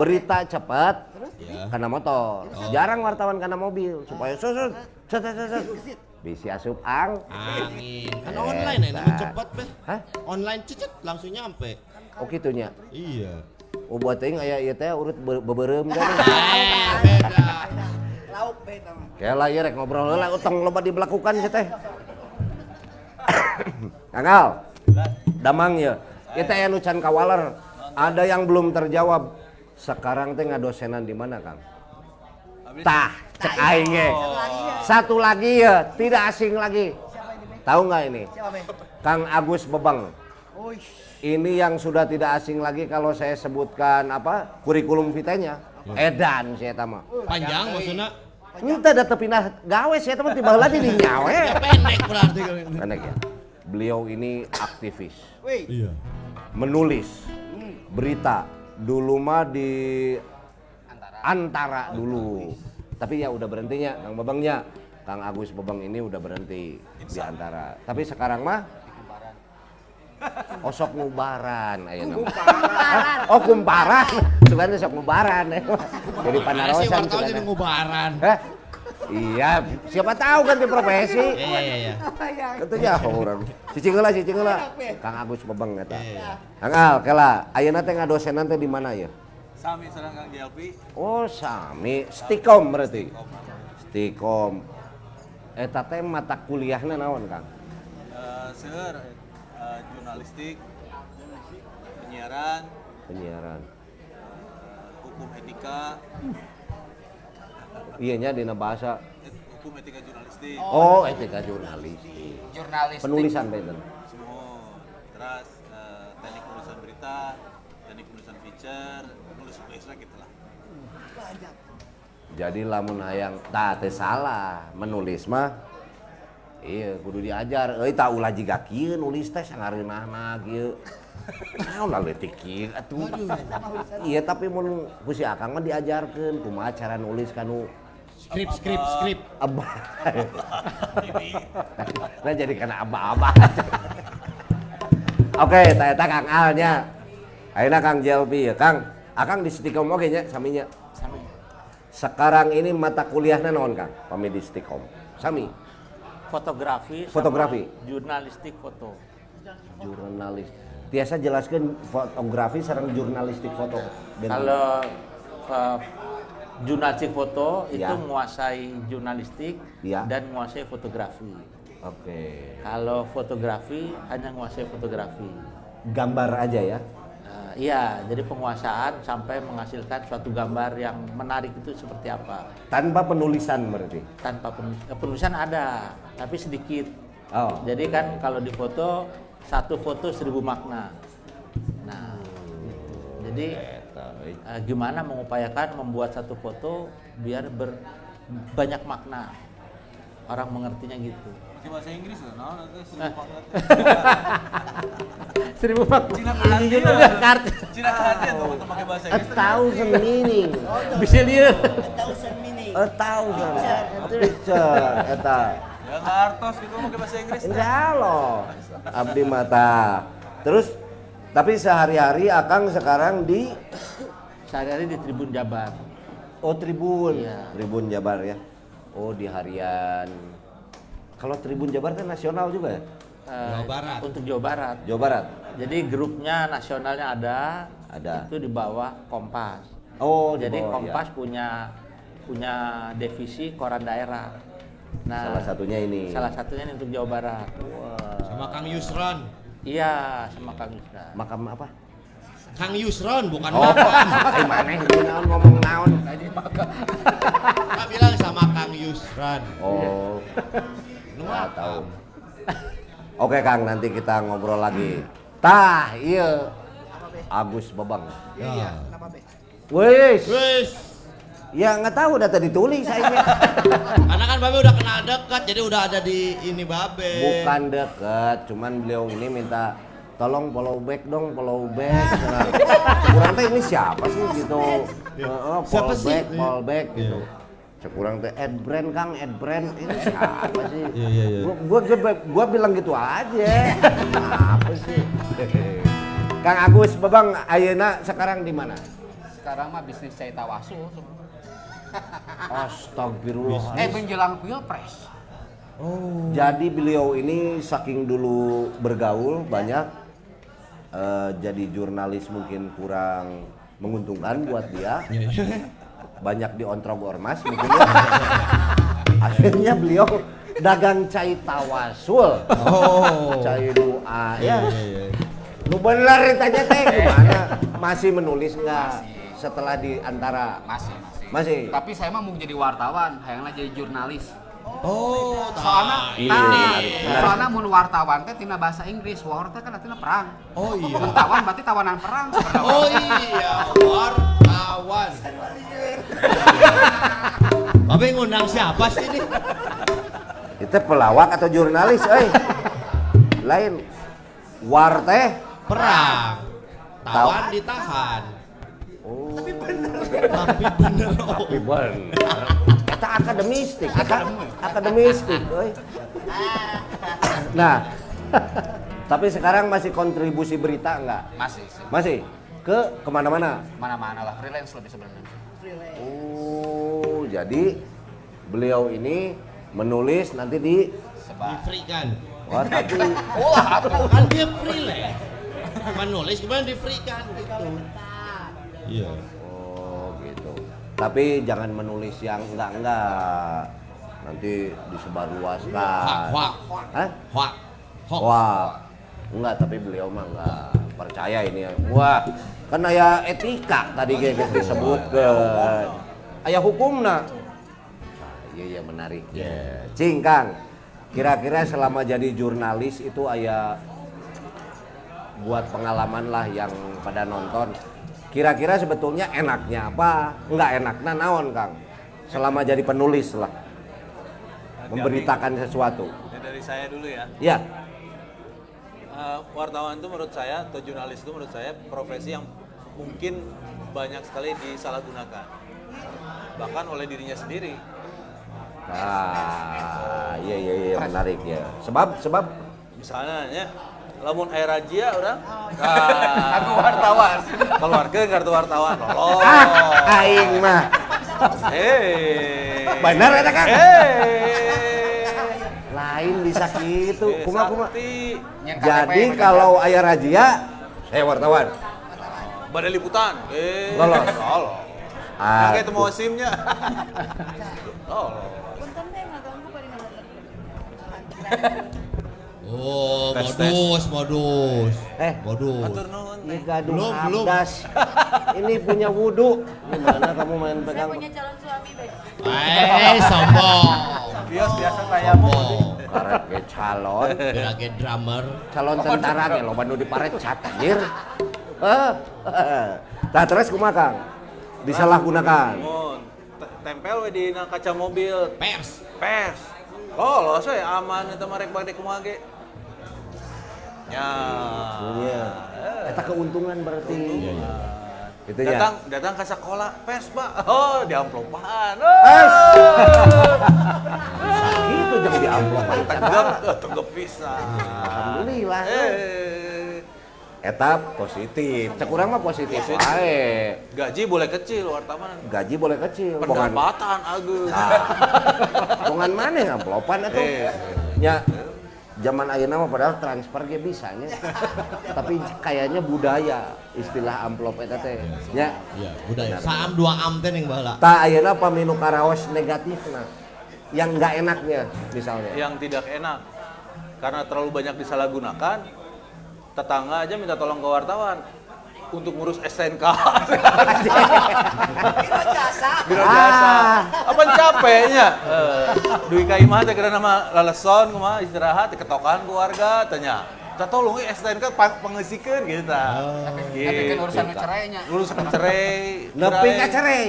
berita cepat ya. karena motor. Jarang wartawan karena mobil supaya susut. Set set set. asup ang. Angin. Kan online ya, lebih cepat, Beh. Hah? Online cicit langsung nyampe. Oh gitunya. Iya. Oh buat teuing aya ieu teh urut be- beberem kan. Eh, beda. Lauk be nama. Kayak lah ya rek ngobrol heula utang loba dibelakukan sih teh. Kangal. Damang ya. Ieu teh aya nu can kawaler. Ada yang belum terjawab. Sekarang teh ngadosenan di mana, Kang? Tah, cek aing ge. Satu lagi ya, tidak asing lagi. Tahu nggak ini? Kang Agus Bebang. Ini yang sudah tidak asing lagi kalau saya sebutkan apa? Kurikulum vitanya. Edan saya tama. Panjang maksudnya. Entah ada pindah gawe saya teman tiba lagi di nyawe. Ya pendek berarti. Pendek ya. Beliau ini aktivis. Iya. Menulis berita. Dulu mah di antara dulu. Tapi ya udah berhentinya Kang Babangnya. Kang Agus Babang ini udah berhenti di antara. Tapi sekarang mah Osok ngubaran aya nama. Hah? Oh kumparan. Sugana sok ngubaran. Jadi sih panarosan wartawan jadi ngubaran. Hah? Iya, siapa tahu ganti profesi. Iya, iya, iya. Itu ya orang. Cicing heula, cicing heula. Kang Agus Bebeng eta. Kang Al, kela, ayeuna teh ngadosenan teh di mana ya? Sami sareng Kang Jelpi. Oh, sami, Stikom berarti. Stikom. Eta teh mata kuliahna naon, Kang? Eh, seueur eh, jurnalistik, penyiaran, Penyiaran. eh, hukum etika, Iya nya dina bahasa. eh, hukum etika jurnalistik, Oh, etika jurnalistik. Jurnalis. Penulisan benten. semua. Terus eh, teknik penulisan berita, teknik penulisan feature, nulis nulis lah gitu lah. Jadi lamun hayang tah teh salah menulis mah iya kudu diajar euy tak ulah jiga kieu nulis teh sangareunahna kieu naon leutik kieu atuh iya tapi mun ku si akang mah diajarkeun kumaha cara nulis kanu Skrip, skrip, skrip. Abah. nah jadi kena abah-abah. Oke, ternyata Kang Alnya. Akhirnya Kang Jelpi ya, Kang. Akang di Stikom oke nya saminya. Sami. Sekarang ini mata kuliahnya naon Kang? Pami di Stikom. Sami. Fotografi. Fotografi. Jurnalistik foto. Jurnalis. Tiasa jelaskan fotografi sareng jurnalistik foto. Kalau eh, jurnalistik foto itu Ya. menguasai jurnalistik Ya. dan menguasai fotografi. Oke. Kalau fotografi hanya menguasai fotografi. Gambar aja ya. Eh, iya, jadi penguasaan sampai menghasilkan suatu gambar yang menarik itu seperti apa. Tanpa penulisan berarti. Tanpa penul- eh, penulisan ada, tapi sedikit. Oh. Jadi kan kalau di foto satu foto seribu makna. Nah, gitu. jadi eh, gimana mengupayakan membuat satu foto biar ber banyak makna. Orang mengertinya gitu. Pakai bahasa Inggris lah, nah, nanti Eh. seribu makna. Seribu makna. Cina perhatian. Iya, kartu. Cina perhatian tuh untuk pakai bahasa A Inggris. thousand meaning. Bisa lihat. Thousand meaning. A thousand. A picture. Eta. Ya nggak artos gitu pakai bahasa Inggris. Insya Allah. Abdi mata. Terus, tapi sehari-hari Akang sekarang di Sehari-hari di Tribun Jabar. Oh Tribun, Iya. Tribun Jabar ya. Oh di harian. Kalau Tribun Jabar kan nasional juga ya, eh, Jawa Barat. Untuk Jawa Barat. Jawa Barat. Jadi grupnya nasionalnya ada. Ada. Itu di bawah Kompas. Oh di Jadi bawah, Kompas ya. punya punya divisi koran daerah. Nah, Salah satunya ini. salah satunya ini untuk Jawa Barat. Sama Kang Yusron. Iya, sama Kang Yusra. Makam apa? Kang Yusron bukan Oh, Bapak. eh mana ini naon ngomong naon? Kak bilang sama Kang Yusron. Oh, Nu nggak apa? tahu. Oke Kang, nanti kita ngobrol lagi. Tah, iya. Agus Babang. Ya. Kenapa be? Wis, Wes. Ya nggak tahu udah tadi tulis saya. Karena kan Babe udah kenal dekat, jadi udah ada di ini Babe. Bukan deket, cuman beliau ini minta tolong follow back dong, follow back. Nah, kurang teh ini siapa sih gitu? Heeh, Siapa follow sih? back, follow back Iya. gitu. Sekurang teh ad brand Kang, ad brand ini siapa sih? Iya, iya, iya. Gua, gua, gua, gua bilang gitu aja. Apa sih? Kang Agus, Babang, Ayeuna sekarang di mana? Sekarang mah bisnis saya tawasul. Astagfirullah. Eh menjelang pilpres. Jadi beliau ini saking dulu bergaul banyak eh, jadi jurnalis mungkin kurang menguntungkan buat dia. Banyak diontrog ormas mungkin. ya. Akhirnya beliau dagang cai tawasul. Oh. Cai doa ya. Iya, iya, iya. Lu bener ditanya teh gimana? Masih menulis nggak setelah di antara Masih, masih. Masih. Tapi saya mah mau jadi wartawan, hayangna jadi jurnalis. Oh, Soalnya, Iya, menarik. soalnya mun wartawan teh tina bahasa Inggris, war teh kan artinya perang. Oh iya. Mun tawan berarti tawanan perang. Oh iya, wartawan. Babe ngundang siapa sih ini? Itu pelawak atau jurnalis, eh? Lain. War teh Perang. Tawan ditahan. Oh. Tapi bener. Oh. Tapi bener. Kata akademistik, kata akademistik, euy. Nah, tapi sekarang masih kontribusi berita enggak? Masih sih. Masih? Ke ke mana-mana? Mana-mana lah, freelance lebih sebenarnya. Oh, jadi beliau ini menulis nanti di Di Sebar. free kan? Wah, tapi Kan dia freelance. Menulis gimana di free kan gitu. Iya. Oh gitu. Tapi jangan menulis yang enggak-enggak. Nanti disebarluaskan. Hoak, hoak. Hah? Hoak. Hoak. Wah. Enggak, tapi beliau mah enggak percaya ini. Wah, kan aya etika tadi kayak disebut ke aya hukumna. Nah, iya iya menarik. Ya. Cing Kang. Kira-kira selama jadi jurnalis itu aya buat pengalaman lah yang pada nonton. Kira-kira sebetulnya enaknya apa? Enggak enaknya naon, Kang? Selama jadi penulis lah. Memberitakan sesuatu. Ini dari saya dulu ya. Ya. Eh, wartawan itu menurut saya atau jurnalis itu menurut saya profesi yang mungkin banyak sekali disalahgunakan bahkan oleh dirinya sendiri Ah, iya iya iya menarik ya. Sebab sebab Misalnya ya, lamun air rajia orang. Ah, Aku wartawan. keluarkeun kartu wartawan. Lolos. ah, aing mah Hei. benar eta Kang. Hei. Lain bisa gitu. Eh, Kumaha kumaha. sakti. Yang KTP Jadi kalau ayah razia, saya wartawan. Badan liputan. Eh. Lolos. Lolos. Ah, kayak temu SIM-nya. Lolos. Punten ngaganggu. Oh, Tes, modus, modus. Eh, modus. Ini gaduh Belum, belum. Ini punya wudhu. Gimana kamu main Saya pegang? punya calon suami baik. Eh, sombong. Bios biasa kayak mau. Sombong. Karet ke calon, Biar lagi drummer. calon tentara ke lo bandu di parecat anjir. Eh, Nah, terus kumaha Kang? Disalahgunakan. Tempel we di kaca mobil Pers. pers. Lolos we aman eta mah rek bade kumaha ge. Ya. Iya. Eta keuntungan berarti. Gitu ya. Datang datang ke sekolah pers, Pak. Oh, di amplopan. Eh, Oh. Gitu jangan di amplop. Tegep, eh, tegep pisan. Alhamdulillah. Eh. Eta positif. Cek urang mah positif Positif. wae. Gaji boleh kecil wartawan. Gaji boleh kecil. Bongan Pendapatan agus. bongan mana amplopan itu? Eh. Ya zaman ayeuna mah padahal transfer ge bisa nya. Tapi kayaknya budaya istilah amplop eta teh. Nya Iya, udah ya. Saam dua am teh ning baheula. tak ayeuna paminu karaos negatif nah. Yang enggak enaknya misalnya. yang tidak enak karena terlalu banyak disalahgunakan tetangga aja minta tolong ke wartawan untuk ngurus SNK Biro jasa. biro jasa Ah. apa capeknya eh, Dwi Kaimah teh kira nama laleson kumaha istirahat ketokan keluarga tanya kita tolong SNK pa- pengesikeun gitu ta Tapi kan urusan cerainya. ngurus cerai Nepi ka cerai.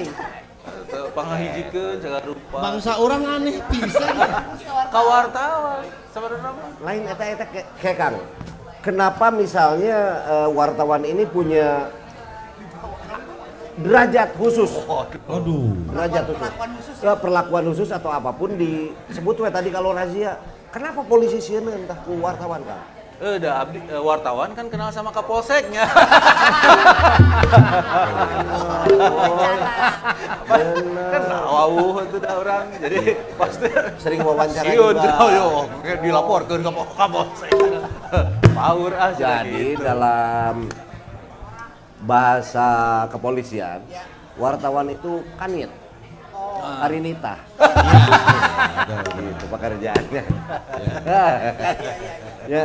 pangahijikeun segala rupa Bangsa orang aneh pisan. ka wartawan sebenarnya mah Lain eta eta ke, ke Kang. Kenapa misalnya eh, wartawan ini punya derajat khusus? Aduh. derajat khusus. Ya, perlakuan khusus atau apa pun disebut we tadi kalau razia. Kenapa polisi sieun entah ku wartawan Kang? Eh, dah abdi eh, wartawan kan kenal sama kapolseknya. kan wawuh itu dah orang. Jadi pasti Sering wawancara siun juga. jauh yo dilaporkan ke kapolsek. Power ah Jadi gitu. dalam bahasa kepolisian, wartawan itu kanit. Karinita. gitu pekerjaannya. ya,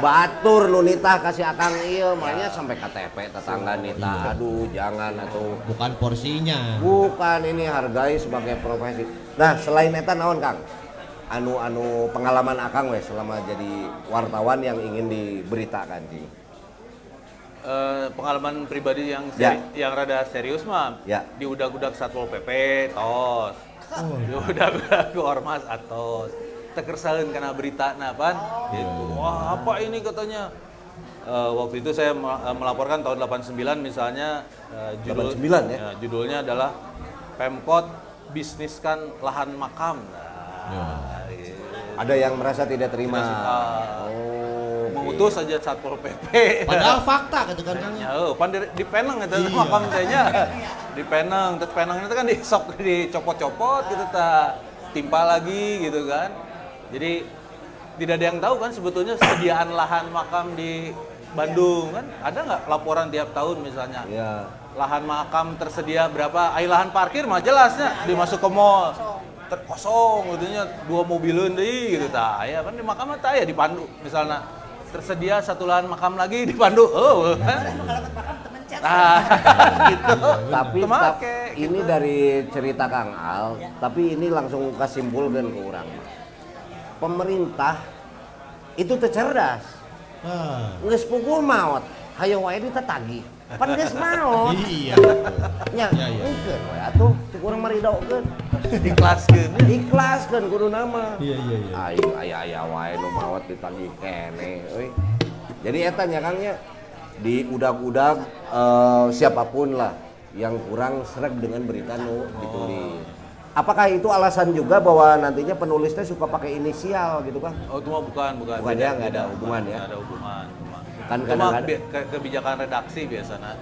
batur nu nitah kasih akang ieu makanya sampai KTP tetangga nitah. Aduh, jangan atuh. Bukan porsinya. Bukan ini hargai sebagai profesi. Nah, selain eta naon Kang? Anu anu pengalaman Akang weh selama jadi wartawan yang ingin diberitakan Cing. Eh, pengalaman pribadi yang Ya. seri- yang rada serius mah Ya. di udak-udak satpol pp tos di udak-udak ormas atos tekersain karena berita napan gitu wah apa ini katanya Eh, waktu itu saya eh, melaporkan tahun 89 misalnya eh, judul 89 ya? judulnya adalah Pemkot bisniskan lahan makam nah, gitu. Ada yang merasa tidak terima. Tidak suka. Oh, mengutus aja satpol pp Padahal fakta gitu kan. Ya, oh, pan di, di Penang itu Iya. makam tehnya. Di Penang, terus Penang itu kan di sok dicopot-copot gitu ta. Timpa lagi gitu kan. Jadi tidak ada yang tahu kan sebetulnya sediaan lahan makam di Bandung kan ada nggak laporan tiap tahun misalnya ya. lahan makam tersedia berapa ay lahan parkir mah jelasnya dimasuk ke mall terkosong gitu dua mobileun deui gitu tah aya kan di makam tah aya di Pandu misalnya tersedia satu lahan makam lagi di Pandu oh nah gitu Tapi Teu make, tap- ini gitu. dari cerita Kang Al, tapi ini langsung kasimpulkan ke orang. Pemerintah itu tercerdas. Ah. Nges pukul maut, hayo wae ditetagi. Pan geus maut. Iya. betul. Nya, Ya, ya. engkeun we atuh cek urang maridokeun. dikelaskeun Ikhlaskeun kudu nama. Iya, iya, iya. Aing aya aya wae nu maot ditagih kene euy. Jadi eta nya Kang nya di udag-udag eh, siapa pun lah yang kurang sreg dengan berita nu ditulis. Apakah itu alasan juga bahwa nantinya penulisnya suka pakai inisial gitu kan? Oh itu mah bukan, bukan. Bukan ya, nggak ada hubungan ya? nggak ada hubungan. Kan kadang-kadang- ke- kebijakan redaksi biasanya.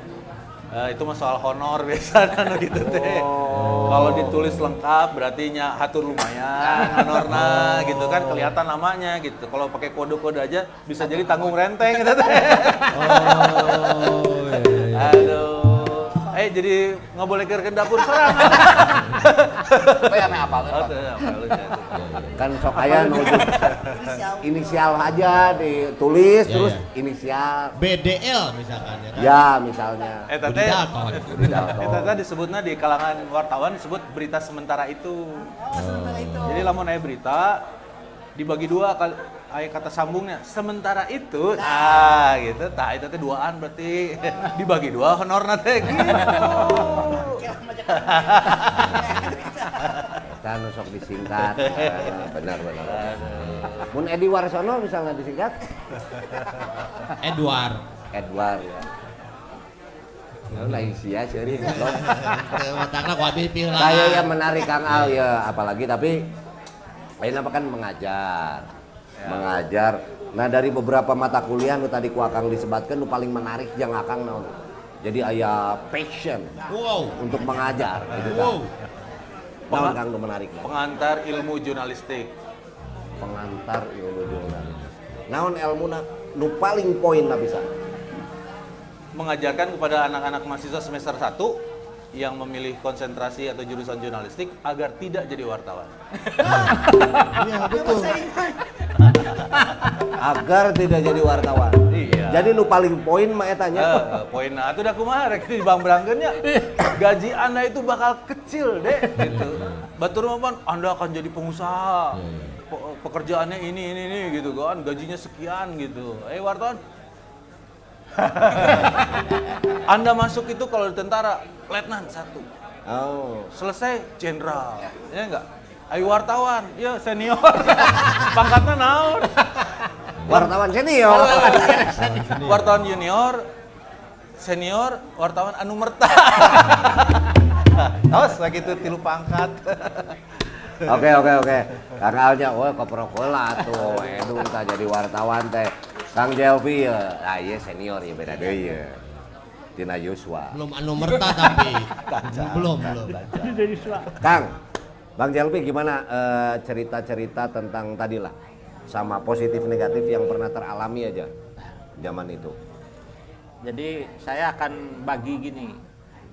Eh, itu mah soal honor biasanya nu gitu teh. Oh. Kalau ditulis lengkap berarti nya hatur lumayan honorna gitu kan kelihatan namanya gitu. Kalau pakai kode-kode aja bisa jadi tanggung renteng gitu teh. Oh, iya, iya, iya. Aduh. Eh jadi nggak boleh ke dapur serang. Apa ya apa lu? Kan sok aya nuju inisial aja ditulis Ya, terus ya. inisial. BDL misalkan ya kan. Ya misalnya. Eh Dalton. Eta teh disebutnya di kalangan wartawan disebut berita sementara itu. Oh, sementara itu. Jadi lamun aya berita dibagi dua kali aya kata sambungnya sementara itu nah gitu tah itu teh duaan berarti dibagi dua honorna teh gitu. Kan sok disingkat. Ah, benar benar. Mun Edi Warsono misalnya disingkat Edward. Edward ya. Nah, lain sia ceuri goblok. Matakna ku habis pilih Saya yang menarik Kang Al ya, apalagi tapi lain apa kan mengajar. Mengajar. Nah, dari beberapa mata kuliah nu tadi ku Akang disebutkan nu paling menarik yang Akang naon. Jadi aya passion Wow. untuk mengajar gitu kan. Wow. Naon Kang menarik? Kang? pengantar ilmu jurnalistik. Pengantar ilmu jurnalis. Naon ilmu nu paling poin lah bisa. mengajarkan kepada anak-anak mahasiswa semester 1 yang memilih konsentrasi atau jurusan jurnalistik agar tidak jadi wartawan. Iya, betul. Agar tidak jadi wartawan. Iya. Jadi nu paling poin mah eta nya. Eh, poin nah itu udah kumaha rek di Bang Berangkeunnya. Gaji Anda itu bakal kecil, Dek, gitu. Batur mah Anda akan jadi pengusaha. Pe- Pekerjaannya ini ini ini gitu kan, gajinya sekian gitu. Eh wartawan. Anda masuk itu kalau di tentara letnan satu. Oh. Selesai jenderal. Ya enggak? Ayo wartawan, ya senior. Pangkatnya naon? Wartawan senior. wartawan junior, senior, wartawan anu merta. Awas lagi itu tilu pangkat. Oke oke oke. Kang Alnya, oh koprokola tuh, Edu entah jadi wartawan teh. Kang Jelvi ya, ah iya senior ya beda deh ya. Tina Yuswa. Belum anu merta tapi. belum, belum. Kang, Bang Jelvi gimana eh, cerita-cerita tentang tadi lah sama positif negatif yang pernah teralami aja zaman itu. Jadi saya akan bagi gini,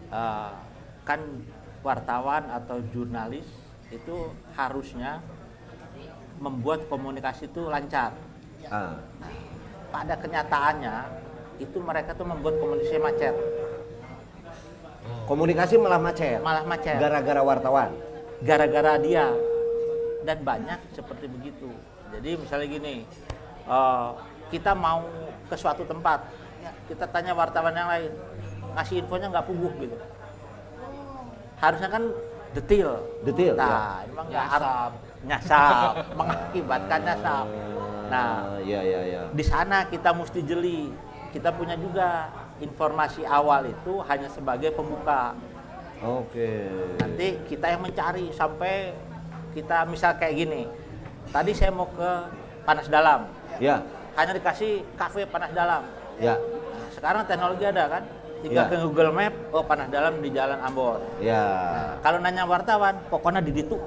eh, kan wartawan atau jurnalis itu harusnya membuat komunikasi itu lancar. Ah, Pada kenyataannya itu mereka tuh membuat komunikasi macet, komunikasi malah macet. malah macet. Gara-gara wartawan. gara-gara dia. Dan banyak seperti begitu. Jadi misalnya gini eh, kita mau ke suatu tempat kita tanya wartawan yang lain ngasih infonya nggak puguh gitu. Harusnya kan detail Detail, nah emang nggak nyasap. nyasap. Mengakibatkan nyasap nah Ah, iya iya iya. di sana kita mesti jeli. Kita punya juga informasi awal itu hanya sebagai pembuka Oke. nanti kita yang mencari sampai kita misal kayak gini. Tadi saya mau ke panas dalam. Ya, hanya dikasih kafe panas dalam. Ya, Nah, sekarang teknologi ada kan tinggal Ya. ke Google Map oh panas dalam di Jalan Ambon ya. kalau nanya wartawan pokoknya di ditu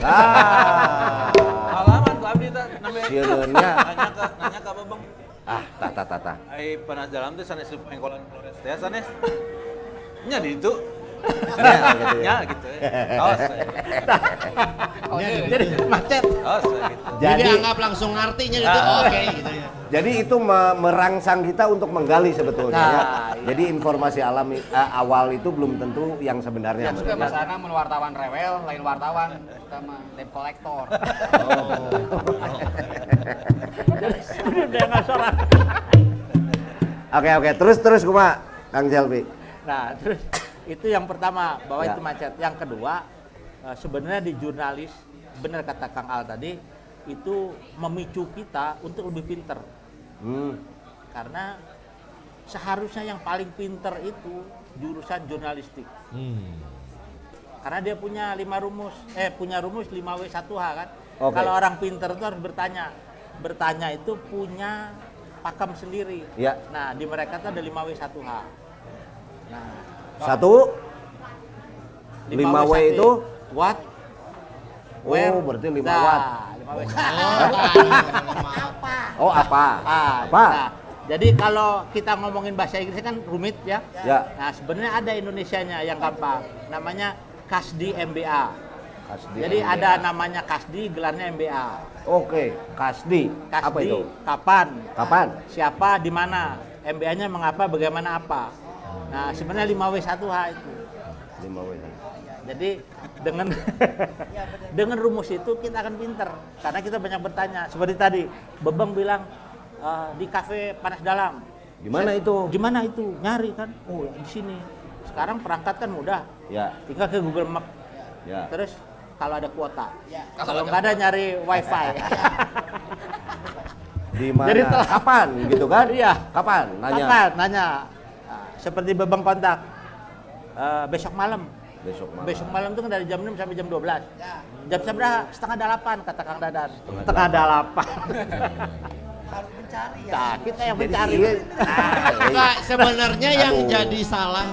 Ah. Halaman tuh abdi teh namanya. Sieunnya. Nanya ke nanya ke Babang. Ah, tah tah tah tah. Ai panas dalam teh sanes pengkolan Flores teh sanes. Nya di itu. Ya, gitu ya. Nya gitu. Awas. eh. oh, jadi macet Awas eh, gitu. Jadi, Jadi anggap langsung artinya itu Ah. oke gitu ya. jadi itu me- merangsang kita untuk menggali sebetulnya Nah, ya. iya. Jadi informasi alami eh, awal itu belum tentu yang sebenarnya. Ya sudah bahasana mun wartawan rewel, lain wartawan kita mah debt collector. Oke oke, terus terus kuma Kang Jelvi. nah terus itu yang pertama bahwa Ya. itu macet yang kedua eh, sebenarnya di jurnalis benar kata Kang Al tadi itu memicu kita untuk lebih pinter Hmm. karena seharusnya yang paling pinter itu jurusan jurnalistik Hmm. karena dia punya lima rumus, eh punya rumus 5W1H kan. Oke. Kalau orang pinter itu harus bertanya. Bertanya itu punya pakem sendiri. Ya. Nah, di mereka tuh ada 5W1H. Nah, Satu, 5W itu what? Oh, berarti 5 Nah, watt. 5W. Oh apa? Ah, Apa? nah, jadi kalau kita ngomongin bahasa Inggris kan rumit ya. Ya. Nah, sebenarnya ada Indonesianya yang gampang. Namanya Kasdi MBA. Kasdi Jadi MBA. ada namanya Kasdi, gelarnya MBA. Oke, Kasdi. Kasdi, Apa itu? kapan? Kapan? Siapa, di mana? MBA-nya mengapa, bagaimana apa? Nah, sebenarnya 5W1H itu. 5W. Jadi dengan dengan rumus itu kita akan pinter karena kita banyak bertanya. Seperti tadi, Bebeng bilang "Eh, di kafe panas dalam. Gimana itu? Di mana itu? Nyari kan? Oh, di sini. Sekarang perangkat kan mudah. Ya, Tinggal ke Google Map. ya. Terus kalau ada kuota. Kalau nggak ada nyari WiFi. Di mana? Jadi telah- Kapan gitu kan? Iya. Kapan? Nanya. Kapan? Nanya. Nah, seperti Bebeng kontak. "Eh, besok malam. Besok malam. Besok malam itu kan dari jam 6 sampai jam 12. Jam seberapa? Setengah delapan kata Kang Dadan. Setengah delapan. Harus mencari ya. Nah, kita yang mencari. Iya. Ah, Enggak, sebenarnya yang Aduh. jadi salah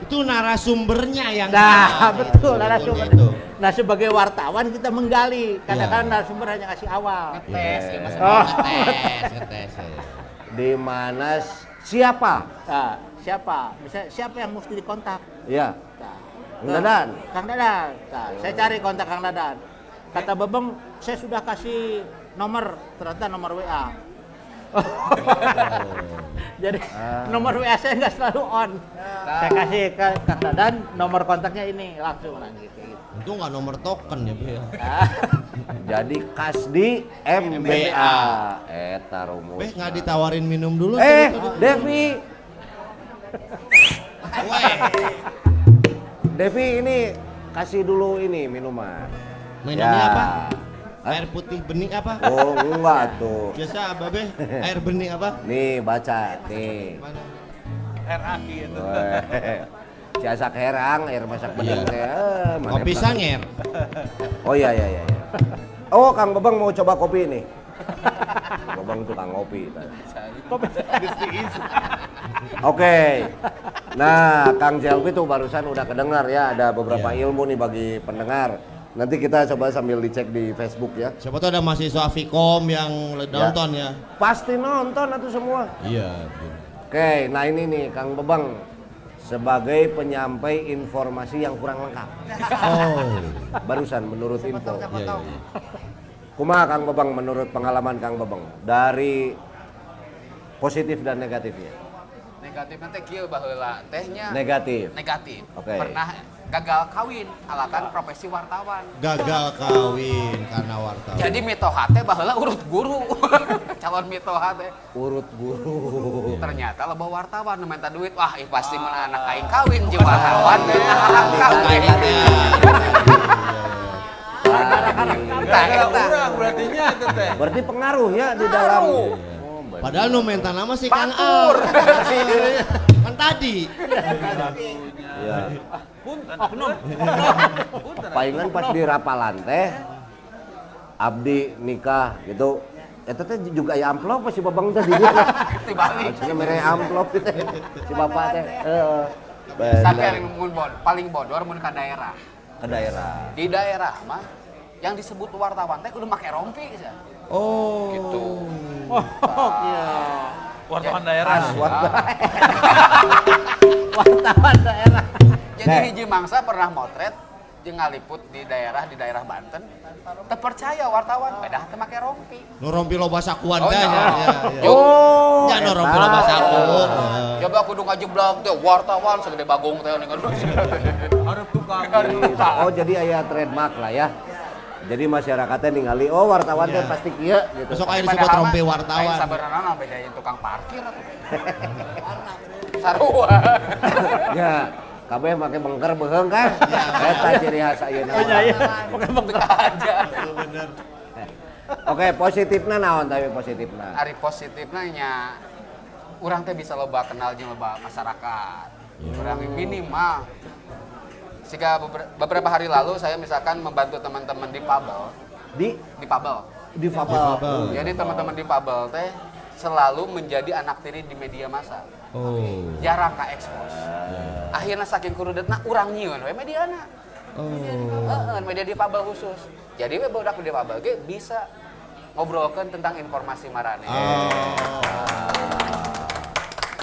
itu narasumbernya yang Nah, salah. betul narasumber. gitu. Nah, sebagai wartawan kita menggali. Kadang-kadang Iya. narasumber hanya kasih awal. Tes, ya Mas. Oh. Ngetes, ngetes. ya. Di mana siapa? Nah, siapa? Misalnya siapa yang mesti dikontak? Ya. Nah, Kang Dadan. Kang Dadan. Nah, saya cari kontak Kang Dadan. Kata Bebeng, saya sudah kasih nomor, ternyata nomor WA. Jadi nomor WA saya nggak selalu on. Saya kasih ke Kang Dadan nomor kontaknya ini langsung nah, gitu. gitu. Itu nggak nomor token ya, Bu ya. Ah, Jadi Kasdi MBA. Eta rumus. Beh, nggak ditawarin minum dulu Eh. Devi. Devi ini kasih dulu ini minuman. Minumnya Ya. apa? Air putih bening apa? Oh, enggak tuh. Biasa apa, Beh? Air bening apa? Nih, baca. Nih. Mana? RAI itu. Ciasak herang, air masak bening Iya. teh. Eh, mana Kopi sanger. Oh iya iya iya. iya. Oh, Kang Bebang mau coba kopi nih. Bebang tukang kopi. Oke. Nah, Kang Jelvi tuh barusan udah kedengar ya ada beberapa Iya. ilmu nih bagi pendengar. Nanti kita coba sambil dicek di Facebook ya. Siapa tuh ada mahasiswa Vkom yang nonton ya? Pasti nonton atau semua. Iya. Oke, nah ini nih Kang Bebang sebagai penyampai informasi yang kurang lengkap. Oh. Barusan menurut info. Iya. Kumaha Kang Bebang menurut pengalaman Kang Bebang dari positif dan negatifnya? Negatif nanti kieu baheula tehnya Negatif. negatif. Oke. Pernah gagal kawin alasan profesi wartawan. Gagal kawin karena wartawan. Jadi mitoha teh baheula urut guru. Calon mitoha teh Urut guru. ternyata loba wartawan nu minta duit. Wah, ih pasti mun anak aing kawin jeung wartawan teh kawin. Tah Gara eta. urang berarti nya itu teh. Berarti pengaruh ya di dalam. Oh. Padahal nu minta nama si Kang. Al. kan tadi. Ya. oknum. Palingan pas di rapalan teh abdi nikah gitu. Eta teh juga ya amplop si Babang teh di dieu. Maksudnya mere amplop teh si Bapak teh. Heeh. Sampai paling bodor mun ka daerah. Ke daerah. Di daerah mah yang disebut wartawan teh kudu make rompi sia. Oh. Gitu. Oh, iya. Wartawan daerah. Wartawan daerah. Jadi hiji mangsa pernah motret jeung ngaliput di daerah di daerah Banten. Terpercaya wartawan beda teh make rompi. Nu rompi loba sakuan Oh, teh iya. ya. ya, ya. Oh. Ya nu rompi loba sakuan. Coba kudu ngajeblak teh wartawan segede bagong teh nih Harus tukang. Oh jadi aya trademark lah ya. Jadi masyarakatnya ningali oh wartawan teh Iya. pasti kieu gitu. Besok air disebut rompi wartawan. Sabarana bedain tukang parkir atuh. Sarua. Ya, kabeh make bengker beheung kan? Eta ciri khas ayeuna. Oh iya iya. Pakai bengkel. aja. Bener. Oke, positifna naon tapi positifna? Ari positifna nya urang teh bisa loba kenal jeung loba masyarakat. Urang minimal jika beber- beberapa hari lalu saya misalkan membantu teman-teman di Pabel, Di di Pabel. di Fabel. Jadi teman-teman di Pabel teh selalu menjadi anak tiri di media massa. Oh. Jarang ka expose. Akhirnya saking kurudetna urang nyieun we mediana. Oh. Heeh, media di Pabel khusus. Jadi we budak di Pabel ge bisa ngobrolkan tentang informasi marane.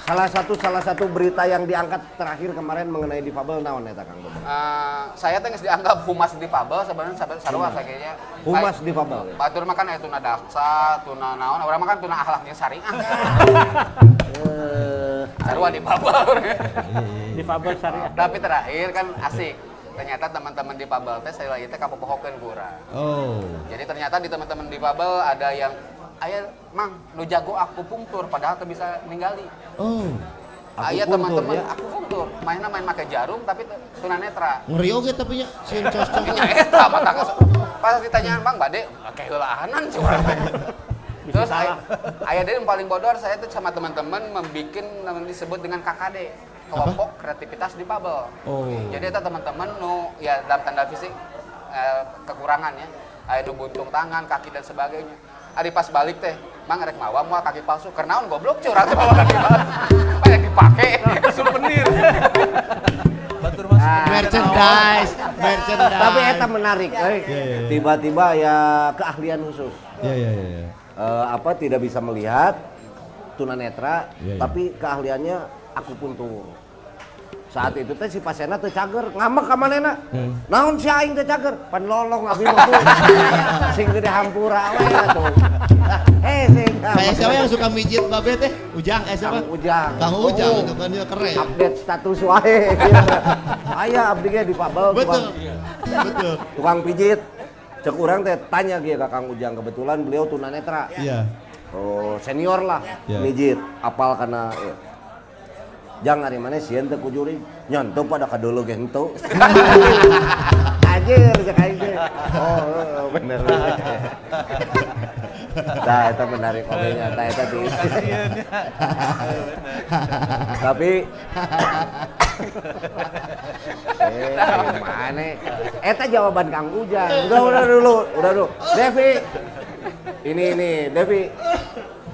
Salah satu salah satu berita yang diangkat terakhir kemarin mengenai di Fabel naon eta Kang Bobang? Eh, saya teh dianggap humas di Pabel sebenarnya sampai sarua kayaknya. Humas di Fabel. ya? Batur makan aya tuna daksa, tuna naon, urang makan tuna akhlak jeung syariah. Eh, Sarua di Pabel. Di Fabel Syariah. Tapi terakhir kan asik. Ternyata teman-teman di Pabel teh saya lagi teh kapopohokeun ku urang. Oh. Jadi ternyata di teman-teman di Pabel ada yang ayah mang nu jago aku pungtur padahal tuh bisa ninggali. Oh. Ayah teman-teman ya? aku pungtur, mainnya main pakai jarum tapi tunanetra. Ngeri oge tapi nya si cos-cos. Nya eta mata kas. Pas ditanyaan Bang Bade, kayak sih urang teh. Terus ayah, ayah dia yang paling bodor saya tuh sama teman-teman membikin yang disebut dengan KKD kelompok kreativitas di Pabel. Oh. Jadi itu teman-teman nu ya dalam tanda fisik eh, kekurangan ya. Aya nu buntung tangan, kaki dan sebagainya. Ari pas balik teh, Mang rek mawa moal kaki palsu. Kernaon goblok teh bawa kaki palsu. Banyak dipake. Souvenir. Batur mas. Merchandise, merchandise. Tapi eta menarik. Iya, iya, iya. Tiba-tiba ya keahlian khusus. Ya ya ya. ya. Eh, apa tidak bisa melihat tunanetra, Iya, iya. tapi keahliannya aku puntur. Saat itu teh si pasena teu cager, ngambek ka manehna. Hmm. Naon si aing teh cager? Pan lolong abi mah tuh. Sing gede hampura we atuh. Eh sing. Kayak siapa yang suka mijit babe teh? Ujang eh siapa? Kang Ujang. Kang Ujang Oh. itu kan dia keren. Update status wae. Aya abdi ge di Pabel Betul. tukang, Betul. tukang pijit. Cek urang teh tanya ge ka Kang Ujang kebetulan beliau tunanetra. Iya. Oh, senior lah, Ya. mijit, apal karena ya. Jang hari mana sieun teu kujuri nyonto pada kadulu ge henteu. Anjir cek aing teh. Oh, oh, bener. Nah, itu menarik oke nya, nah eta di. Tapi Eh, gimana? Eta jawaban Kang Ujang. Udah, udah dulu, udah dulu. Devi, ini ini Devi,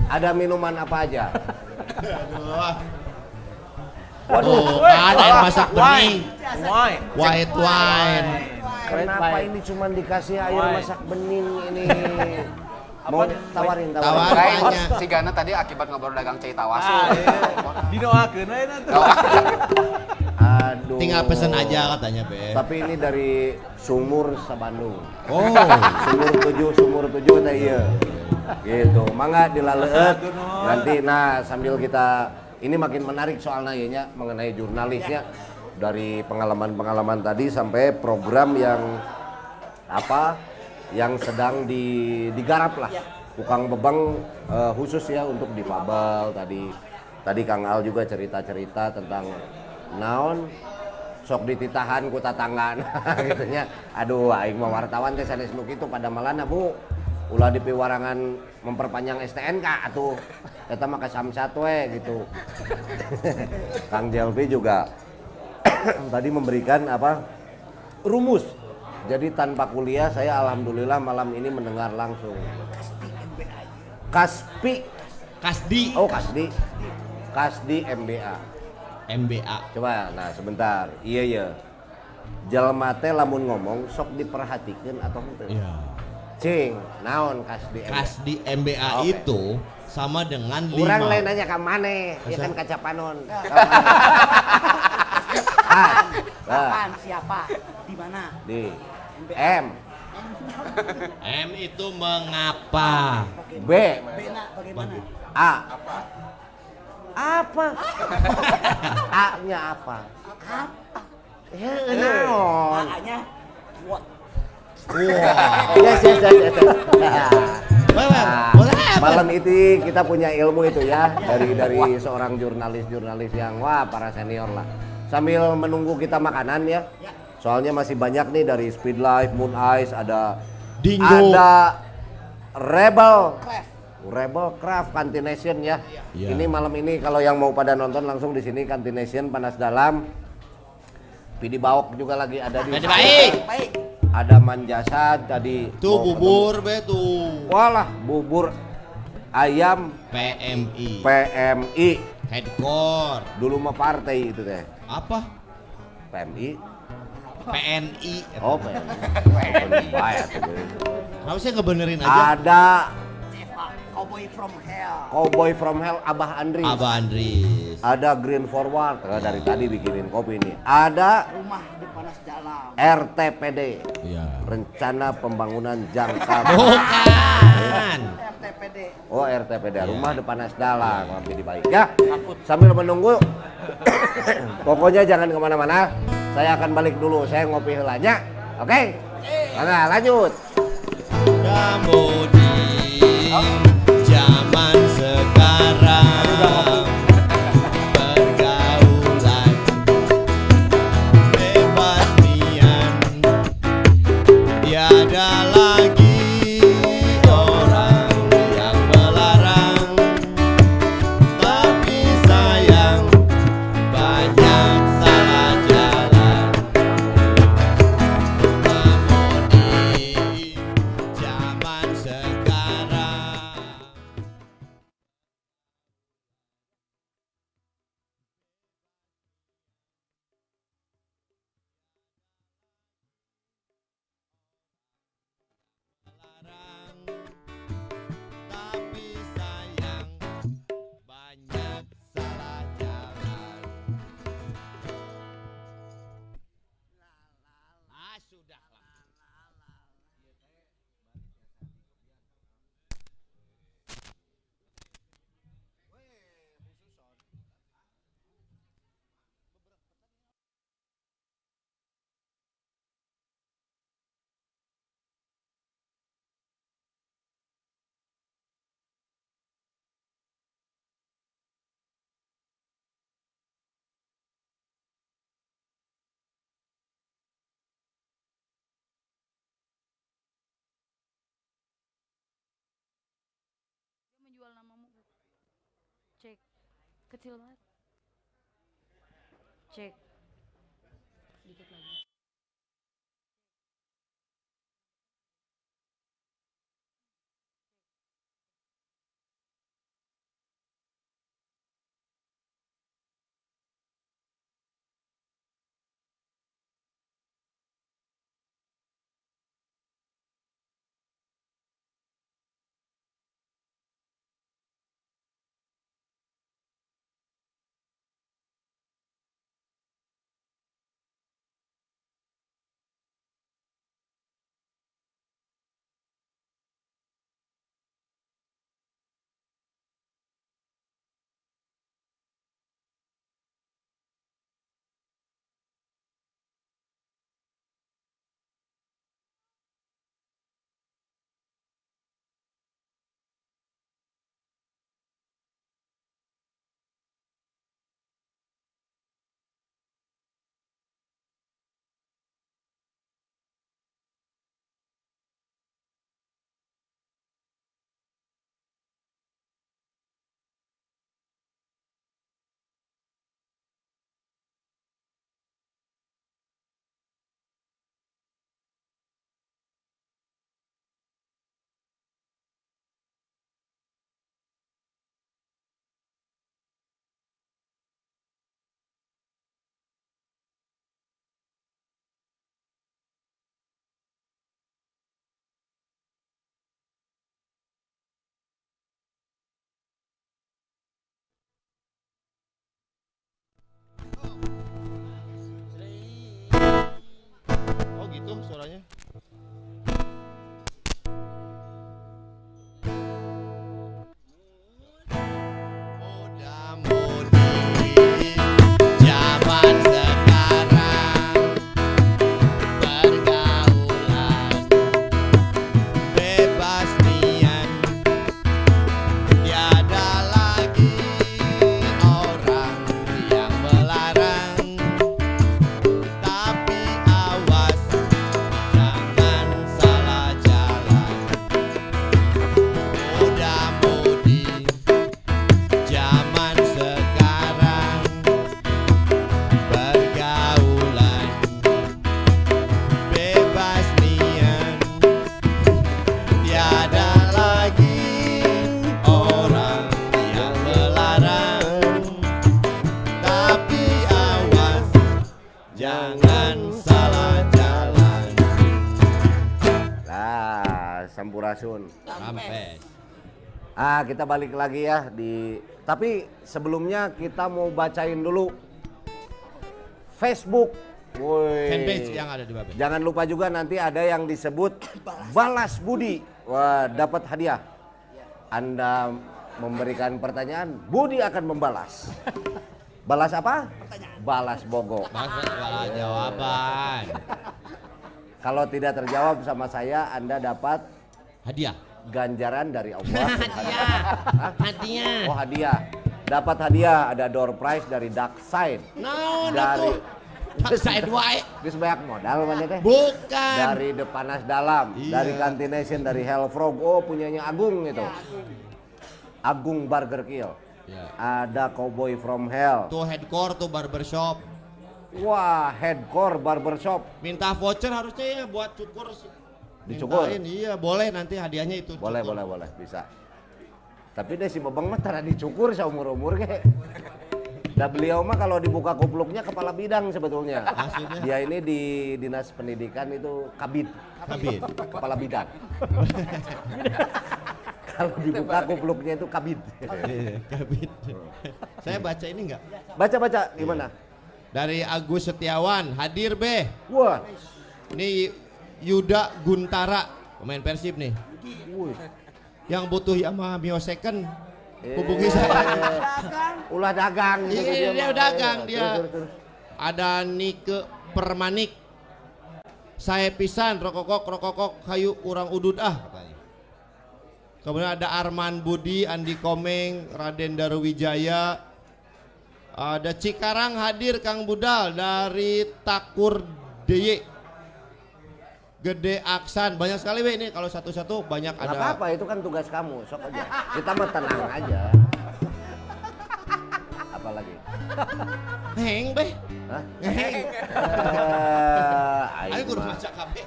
ada minuman apa aja? Waduh, ada air masak bening, Wine. white wine. Kenapa ini cuma dikasih air Why? masak bening ini? Mau tawarin, tawarin. Tawarin. Si Gana tadi akibat ngobrol dagang cai tawasu. Ah, iya. Dinoakeun we na tuh. Aduh. Tinggal pesen aja katanya, Be. Tapi ini dari Sumur Sabandung. Oh. Sumur tujuh, sumur tujuh teh iya. Gitu. Mangga dilaleut. Nanti nah sambil kita ini makin menarik soalnya ya mengenai jurnalisnya dari pengalaman-pengalaman tadi sampai program yang apa yang sedang di, digarap lah. Tukang bebang eh, khusus ya untuk difabel tadi. Tadi Kang Al juga cerita-cerita tentang naon sok dititahan ku tatanggan gitu nya. Aduh aing mah wartawan teh sanes nu kitu pada malana Bu. Ulah di piwarangan memperpanjang STNK atuh. Eta mah kasamsat we gitu. Kang Jelvi juga tadi memberikan apa rumus. Jadi tanpa kuliah saya alhamdulillah malam ini mendengar langsung. Kaspi. Kasdi Oh Kasdi. Kasdi MBA. MBA. Coba, nah sebentar. Iya iya. Jalma teh lamun ngomong sok diperhatikan atau henteu? Iya. Cing, naon Kasdi MBA? Kasdi MBA Oke. itu sama dengan Urang lima. lain nanya ka maneh, ya kan kaca panon. Ah, ah, Kapan? Siapa? Di mana? di M, M itu mengapa? B, Bena bagaimana? A. Apa? A-nya apa? Ya, naon? A-nya what? Yes, yes, yes, yes. yes. Weh, weh, Nah, boleh apa? malam itu kita punya ilmu itu ya dari dari seorang jurnalis-jurnalis yang wah para senior lah. Sambil menunggu kita makanan ya. Soalnya masih banyak nih dari Speed Life, Moon Eyes, ada Dingo. ada Rebel Rebel Craft Cantination ya. Iya. Ini malam ini kalau yang mau pada nonton langsung di sini Cantination Panas Dalam. Pidi Bawok juga lagi ada di baik. Baik. Ada Manjasa tadi. Tuh bubur be tuh. ketemu. Walah, bubur ayam PMI. PMI. Headcore. Dulu mah partai itu teh. Apa? PMI. PNI. Oh, PMI. Baik tuh. Kenapa sih ngebenerin aja? Ada Cowboy from Hell. Cowboy from Hell Abah Andri. Abah Andris. Ada Green Forward. Eh, dari tadi bikinin kopi ini. Ada Rumah di panas dalam. RTPD. Iya. Rencana Pembangunan Jangka Bukan. RTPD. Oh RTPD Rumah Depan Nasdala Mampir di baik ya sambil menunggu pokoknya jangan ke mana-mana saya akan balik dulu saya ngopi helanya oke Mana lanjut Kamu di tiada lagi Cek. Kecil banget. Cek. Dikit lagi. Rampes. Ah, kita balik lagi ya di tapi sebelumnya kita mau bacain dulu Facebook. Woi. Fanpage yang ada di Babel. Jangan lupa juga nanti ada yang disebut balas budi. Wah, dapat hadiah. Anda memberikan pertanyaan, Budi akan membalas. Balas apa? Balas bogo. Mas, masalah jawaban. Kalau tidak terjawab sama saya, Anda dapat Hadiah. ganjaran dari Allah. Hadiah. Oh hadiah. Dapat hadiah ada door prize dari Dark Side. Naon Dari atuh? Paksain wae. Geus banyak modal mana teh? Bukan. Dari The Panas Dalam, Iya. dari Cantination, dari Hellfrog. Oh punyanya Agung itu. Agung Burger Kill. Ya. Ada Cowboy from Hell. Tuh headcore tuh barbershop. Wah, Headcore Barbershop. Minta voucher harusnya ya buat cukur. Dicukur? Mintain, iya boleh nanti hadiahnya itu. Boleh, cukur. boleh, boleh, bisa. Tapi deh si Bebang mah tara dicukur seumur-umur ke. Dah beliau mah kalau dibuka kupluknya kepala bidang sebetulnya. Maksudnya? Dia ini di Dinas Pendidikan itu kabid. Kabid. Kepala bidang. kalau dibuka kupluknya itu kabid. Iya, kabit. Saya baca ini enggak? Baca-baca gimana? Dari Agus Setiawan, hadir be. Wah, Ini Yuda Guntara, pemain Persib nih. wih. Yang butuh Yamaha Mio Second, Eh, hubungi saya. Ulah dagang. gitu Iya, dia mah. dagang, Terus, dia. terus, terus. Ada Nike Permanik. Saya pisan rokokok rokokok kayu urang udud ah katanya. Kemudian ada Arman Budi, Andi Komeng, Raden Darwijaya. Ada Cikarang hadir Kang Budal dari Takur DY. Gede Aksan, banyak sekali we ini kalau satu-satu banyak Nggak ada. apa-apa, itu kan tugas kamu, sok aja. Kita mah tenang aja. Apalagi? Heng be. Hah? Heng. Eh, Ayo mah. maca kabeh.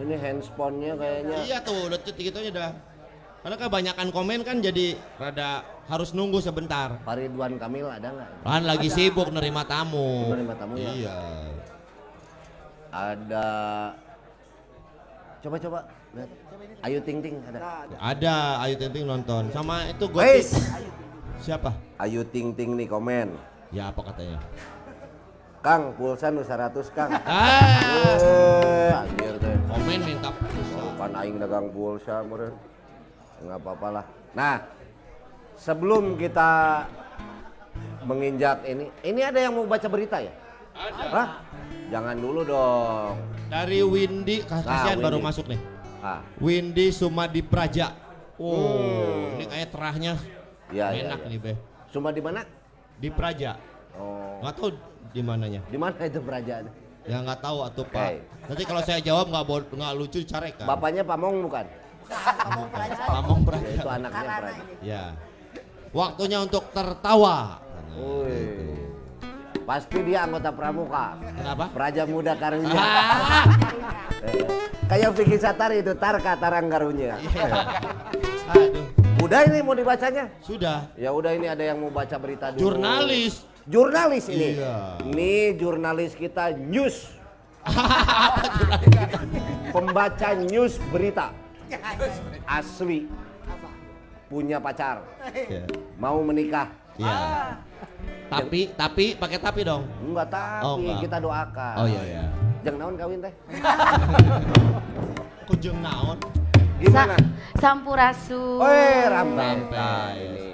Ini handsphone-nya kayaknya. Iya tuh, detik gitu aja dah. Karena kebanyakan komen kan jadi rada harus nunggu sebentar. Pak Ridwan Kamil ada nggak? Kan lagi sibuk nerima tamu. Nerima tamu ya? Iya. Ada. Coba-coba lihat. Ayu Ting Ting ada. Ada Ayu Ting Ting nonton sama itu. Gotik. Siapa? Ayu Ting Ting nih komen. Ya apa katanya? Kang, pulsa nu 100 Kang. Ah, anjir teh. komen minta pulsa. Kan aing dagang pulsa meureun. Enggak apa-apa lah. Nah, sebelum kita menginjak ini, ini ada yang mau baca berita ya? Ada. Hah? Jangan dulu dong. Dari Windy, Nah, kasihan baru Windy. masuk nih. Ah, Windy Sumadi Praja. Oh, Hmm. ini kayak terahnya iya. enak iya. nih be. Cuma di mana? Di Praja. Oh. Nggak tahu di mananya. Di mana itu kerajaan? Ya nggak tahu atuh Pak. Nanti kalau saya jawab nggak nggak lucu carek kan. Bapaknya Pamong bukan? Pamong Ya, Praja. itu anaknya Praja. Ya. Waktunya untuk tertawa. Wih. Pasti dia anggota pramuka. Kenapa? Praja Muda Karunya. Ah, kayak Vicky Satari itu Tarka Tarang Karunya. iya. Aduh, Udah ini mau dibacanya? sudah. Ya udah ini ada yang mau baca berita dulu. Jurnalis. Jurnalis ini. Iya. Ini jurnalis kita news. Pembaca news berita. Asli. Punya pacar. Ya. Mau menikah. Iya. Tapi tapi pakai tapi dong. Enggak tapi Oh, enggak. kita doakan. Oh iya iya. Jangan naon kawin teh. Kujeng naon? Gimana? Sampurasun. Oi, rampai. Ini.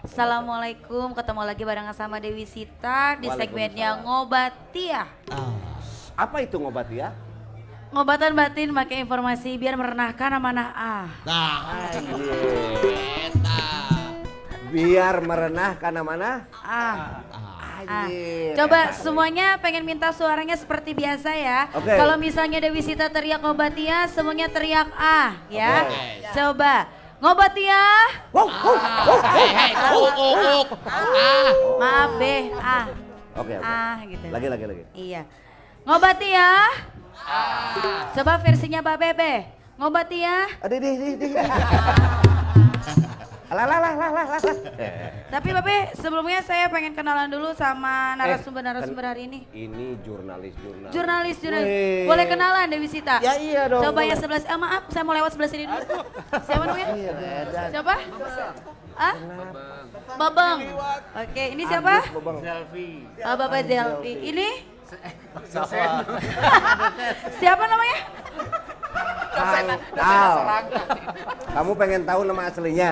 Assalamualaikum, ketemu lagi barengan sama Dewi Sita di segmennya Waalaikumsalam. Ngobati ya. Ah. Apa itu ngobat ya? Ngobatan batin pakai informasi biar merenahkan amanah ah. Nah, Iya. eta. Biar merenahkan mana? Ah. Ah. Ah. Coba semuanya pengen minta suaranya seperti biasa ya. Oke. Kalau misalnya Dewi Sita teriak Ngobatia, semuanya teriak ah ya. Oke. Coba Ngobatia. Ah. Maaf Beh, ah. Oke, oke. Ah gitu. Lagi, lagi, lagi. Iya. Ngobati ya. Coba versinya Mbak Bebe. Ngobati ya. Aduh, di, di, di. Alah, lah, lah, lah, lah, lah. Tapi Babe, sebelumnya saya pengen kenalan dulu sama narasumber-narasumber Eh, hari ini. Ini jurnalis-jurnalis. Jurnalis, jurnalis. Weh. Boleh kenalan Dewi Sita? Ya iya dong. Coba boleh. yang sebelah, eh, maaf saya mau lewat sebelah sini dulu. Siapa namanya? Iya. Siapa? Ah? Babang. Oke, ini siapa? Agus, Bobang. Oh, Bapak Zelvi. Ini? siapa namanya? Kang Al. Kamu pengen tahu nama aslinya?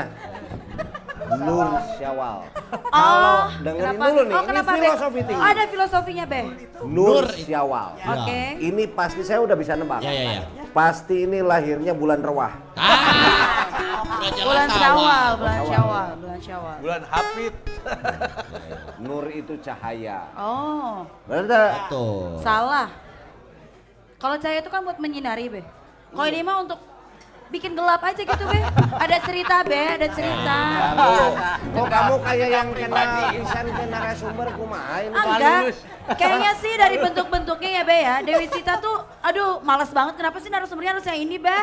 Nur Syawal. Oh, dengerin kenapa? dulu nih, Oh, ini kenapa, Be? filosofi tinggi. Oh, ada filosofinya, Be. Nur Syawal. Oke. Ini pasti saya udah bisa nebak. Ya, ya, ya. Pasti ini lahirnya bulan Rewah. Jelas Bulan. Syawal, bulan Syawal, bulan Syawal. Bulan Hafid. Nur itu cahaya. Oh? Tuh. salah. Kalau cahaya itu kan buat menyinari, Be. Kalau ini mah untuk bikin gelap aja gitu, Be. Ada cerita, Be, ada cerita. Kok kamu kayak yang kena isan ke narasumber kumaha ini? Enggak. Kayaknya sih dari bentuk-bentuknya ya, Be ya. Dewi Sita tuh, aduh, males banget. Kenapa sih narasumbernya harus yang ini, Be?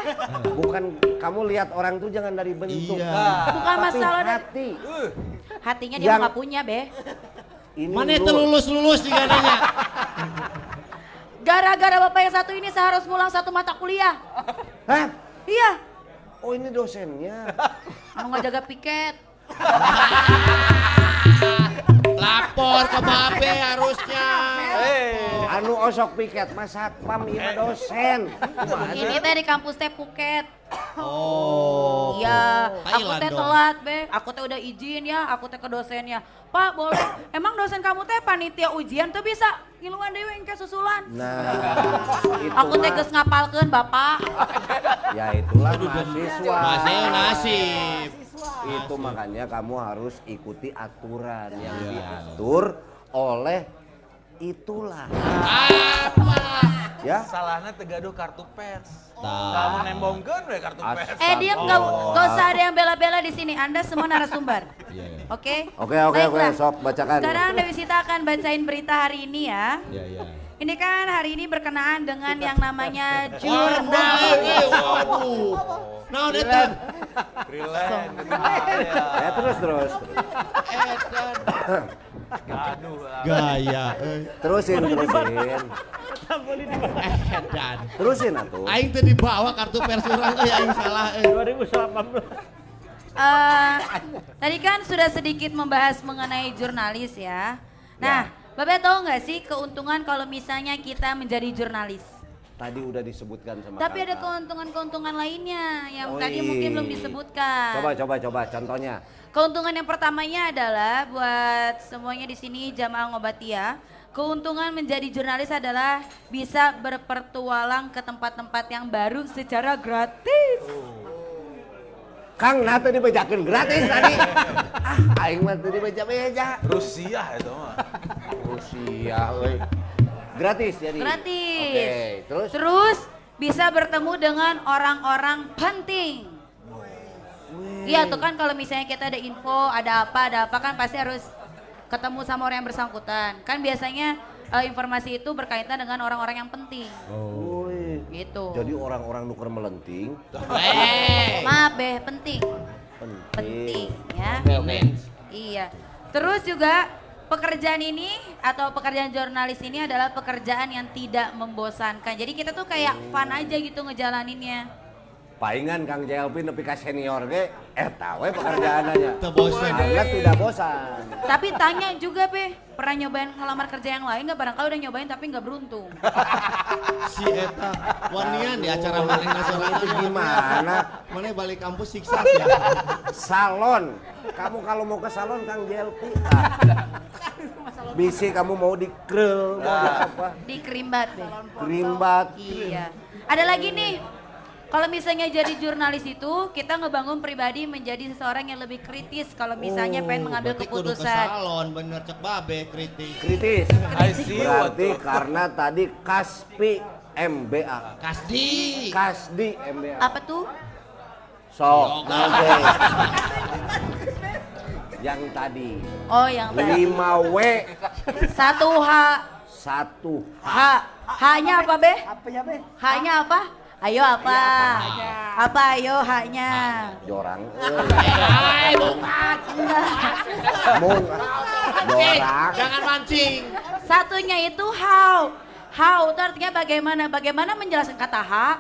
Bukan kamu lihat orang tuh jangan dari bentuk. Iya. Bukan Tapi masalah dari hati. hatinya dia nggak punya, Be. Ini Mana itu lulus-lulus juga nanya. Gara-gara bapak yang satu ini saya harus ngulang satu mata kuliah. Hah? Iya, Oh ini dosennya. mau ngejaga piket. Lapor ke Babe harusnya. Anu osok piket mas satpam iya dosen. Ini teh di kampus teh Phuket. Oh. Iya, aku teh telat, Be. Aku teh udah izin ya, aku teh ke dosennya. Pak, boleh. Emang dosen kamu teh panitia ujian tuh bisa ngiluan dewe engke susulan. Nah, itu Aku teh geus ngapalkeun, Bapak. Ya itulah mahasiswa. Masih nasib. Itu makanya kamu harus ikuti aturan yang Iya. diatur oleh itulah. Apa? Ya. Salahnya tegaduh kartu pers. Tah. Kamu nembongkeun we kartu pers. Eh, diam enggak enggak usah ada yang bela-bela di sini. Anda semua narasumber. Iya, iya. Oke? Oke oke oke sok bacakan. Sekarang Dewi Sita akan bacain berita hari ini ya. Iya, iya. Ini kan hari ini berkenaan dengan yang namanya Waduh, jurnal. waduh. Nah, udah tuh. Relax. Ya terus terus. Aduh. Gaya. eh. Terusin terusin. Eh, dan. Terusin atuh. Aing tuh dibawa kartu pers orang eh aing salah eh. Eh, tadi kan sudah sedikit membahas mengenai jurnalis ya. Nah, Bapak tahu nggak sih keuntungan kalau misalnya kita menjadi jurnalis? Tadi udah disebutkan sama Tapi ada Kakak. keuntungan-keuntungan lainnya yang Oh, tadi mungkin belum disebutkan. Coba coba coba contohnya. Keuntungan yang pertamanya adalah buat semuanya di sini jamaah ngobatia. Keuntungan menjadi jurnalis adalah bisa berpertualang ke tempat-tempat yang baru secara gratis. Kang nah tadi bejakeun gratis tadi. ah aing mah tadi beja-beja. Rusia itu mah. Rusia euy. Gratis jadi. Gratis. Oke, terus Terus bisa bertemu dengan orang-orang penting. Iya tuh kan kalau misalnya kita ada info, ada apa, ada apa kan pasti harus ketemu sama orang yang bersangkutan. Kan biasanya eh, informasi itu berkaitan dengan orang-orang yang penting. Woi. Gitu. Jadi orang-orang nuker melenting Eh. Maaf beh, penting. penting. Penting ya. Oke oke. Iya. Terus juga pekerjaan ini atau pekerjaan jurnalis ini adalah pekerjaan yang tidak membosankan. Jadi kita tuh kayak fun aja gitu ngejalaninnya. Paingan Kang JLP nepi ka senior ge eta we pekerjaannya. Teu bosan. Sangat tidak bosan. Tapi tanya juga be, pernah nyobain ngelamar kerja yang lain nggak? Barangkali udah nyobain tapi nggak beruntung. Si eta wanian di acara mana nasional Itu gimana? Mana balik kampus siksa ya. Salon. Kamu kalau mau ke salon Kang JLP. Bisi kamu mau di krel, mau di apa? Di kerimbat be. Kerimbat. Iya. Ada lagi nih. Kalau misalnya jadi jurnalis itu, kita ngebangun pribadi menjadi seseorang yang lebih kritis kalau misalnya pengen mengambil kudu ke keputusan. salon bener cek babe. Kritis. I see you Berarti karena tadi Kaspi MBA. Kasdi. Kasdi MBA. Apa tuh? Sok, Yoga. oke. Yang tadi Oh yang tadi. 5W Satu H. 1 H. H-nya apa be? Apa ya be? H-nya apa? Ayo apa? Apa ayo haknya? Jorang. Eh, bukan. Mung. Eh, Jorang. jangan mancing. Satunya itu how. How itu artinya bagaimana? Bagaimana menjelaskan kata hak?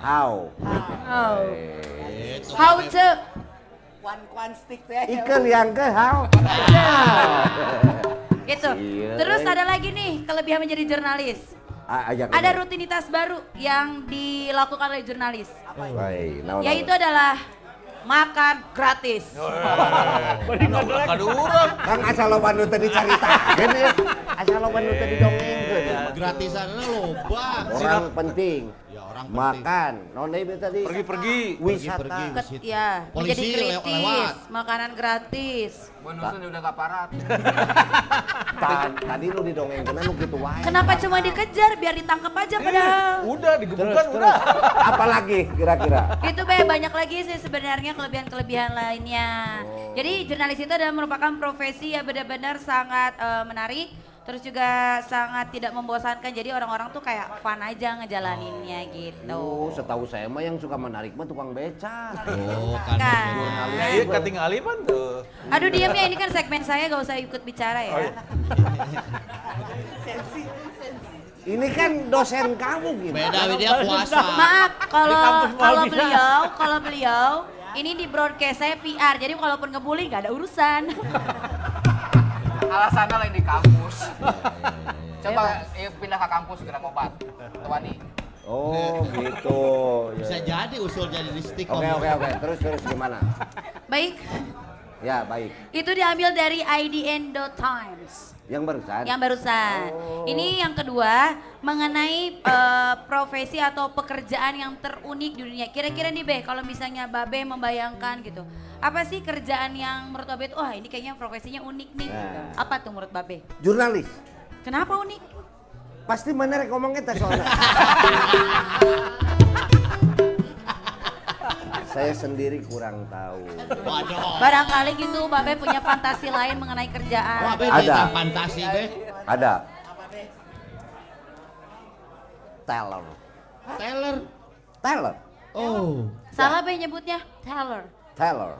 How. How. Eh, How to One one stick teh. Ikel yang ke how. gitu. Iya, Terus ada lagi nih kelebihan menjadi jurnalis. Ajak Ada ke- rutinitas baru yang dilakukan oleh jurnalis. Baik, naon, Yaitu naon. adalah makan gratis. Urang. Kang asal lo bantu tadi caritakeun ya. Asal lo bantu tadi dongengkeun. Gratisannya loba. Orang penting. Orang penting. Makan. Non deui tadi. Pergi-pergi. Wisata. Ket- Situ. ya, Polisi menjadi lew- kritis, lewat. makanan gratis. Bonusan udah gak parat. Ta- Tadi lu didongengkeun nu kitu wae. Kenapa cuma dikejar biar ditangkap aja padahal? Udah digebukan udah. Apalagi kira-kira? Itu be banyak lagi sih sebenarnya kelebihan-kelebihan lainnya. Jadi jurnalis itu adalah merupakan profesi yang benar-benar sangat eh, menarik, terus juga sangat tidak membosankan. Jadi orang-orang tuh kayak fun aja ngejalaninnya gitu. Oh, setahu saya mah yang suka menarik mah tukang beca. Oh, kan. Kan. Ya iya ketinggali pan tuh. Aduh diam ya ini kan segmen saya gak usah ikut bicara ya. Ini kan dosen kamu gimana? Beda dia puasa. Maaf kalau kalau beliau kalau beliau ini di broadcast saya PR. Jadi kalaupun ngebully gak ada urusan. Alasannya lain di kampus. Coba eh, pindah ke kampus segera obat. Tuani. Oh, gitu. Bisa jadi usul jadi di stick. Oke, oke, oke. Terus terus gimana? Baik, Ya, baik. itu diambil dari IDN Times. Yang barusan. Yang barusan. Oh. Ini yang kedua mengenai eh, profesi atau pekerjaan yang terunik di dunia. Kira-kira nih Be, kalau misalnya Babe membayangkan gitu. Apa sih kerjaan yang menurut Babe itu, wah ini kayaknya profesinya unik nih. gitu. Nah. Apa tuh menurut Babe? Jurnalis. Kenapa unik? Pasti mana rek ngomong kita soalnya. Saya sendiri kurang tahu. Waduh. Barangkali gitu Babe punya fantasi lain mengenai Wah, kerjaan. be, Ada. fantasi, be. Ada. Teller. Teller. Teller. Oh. Salah Be nyebutnya teller. Teller.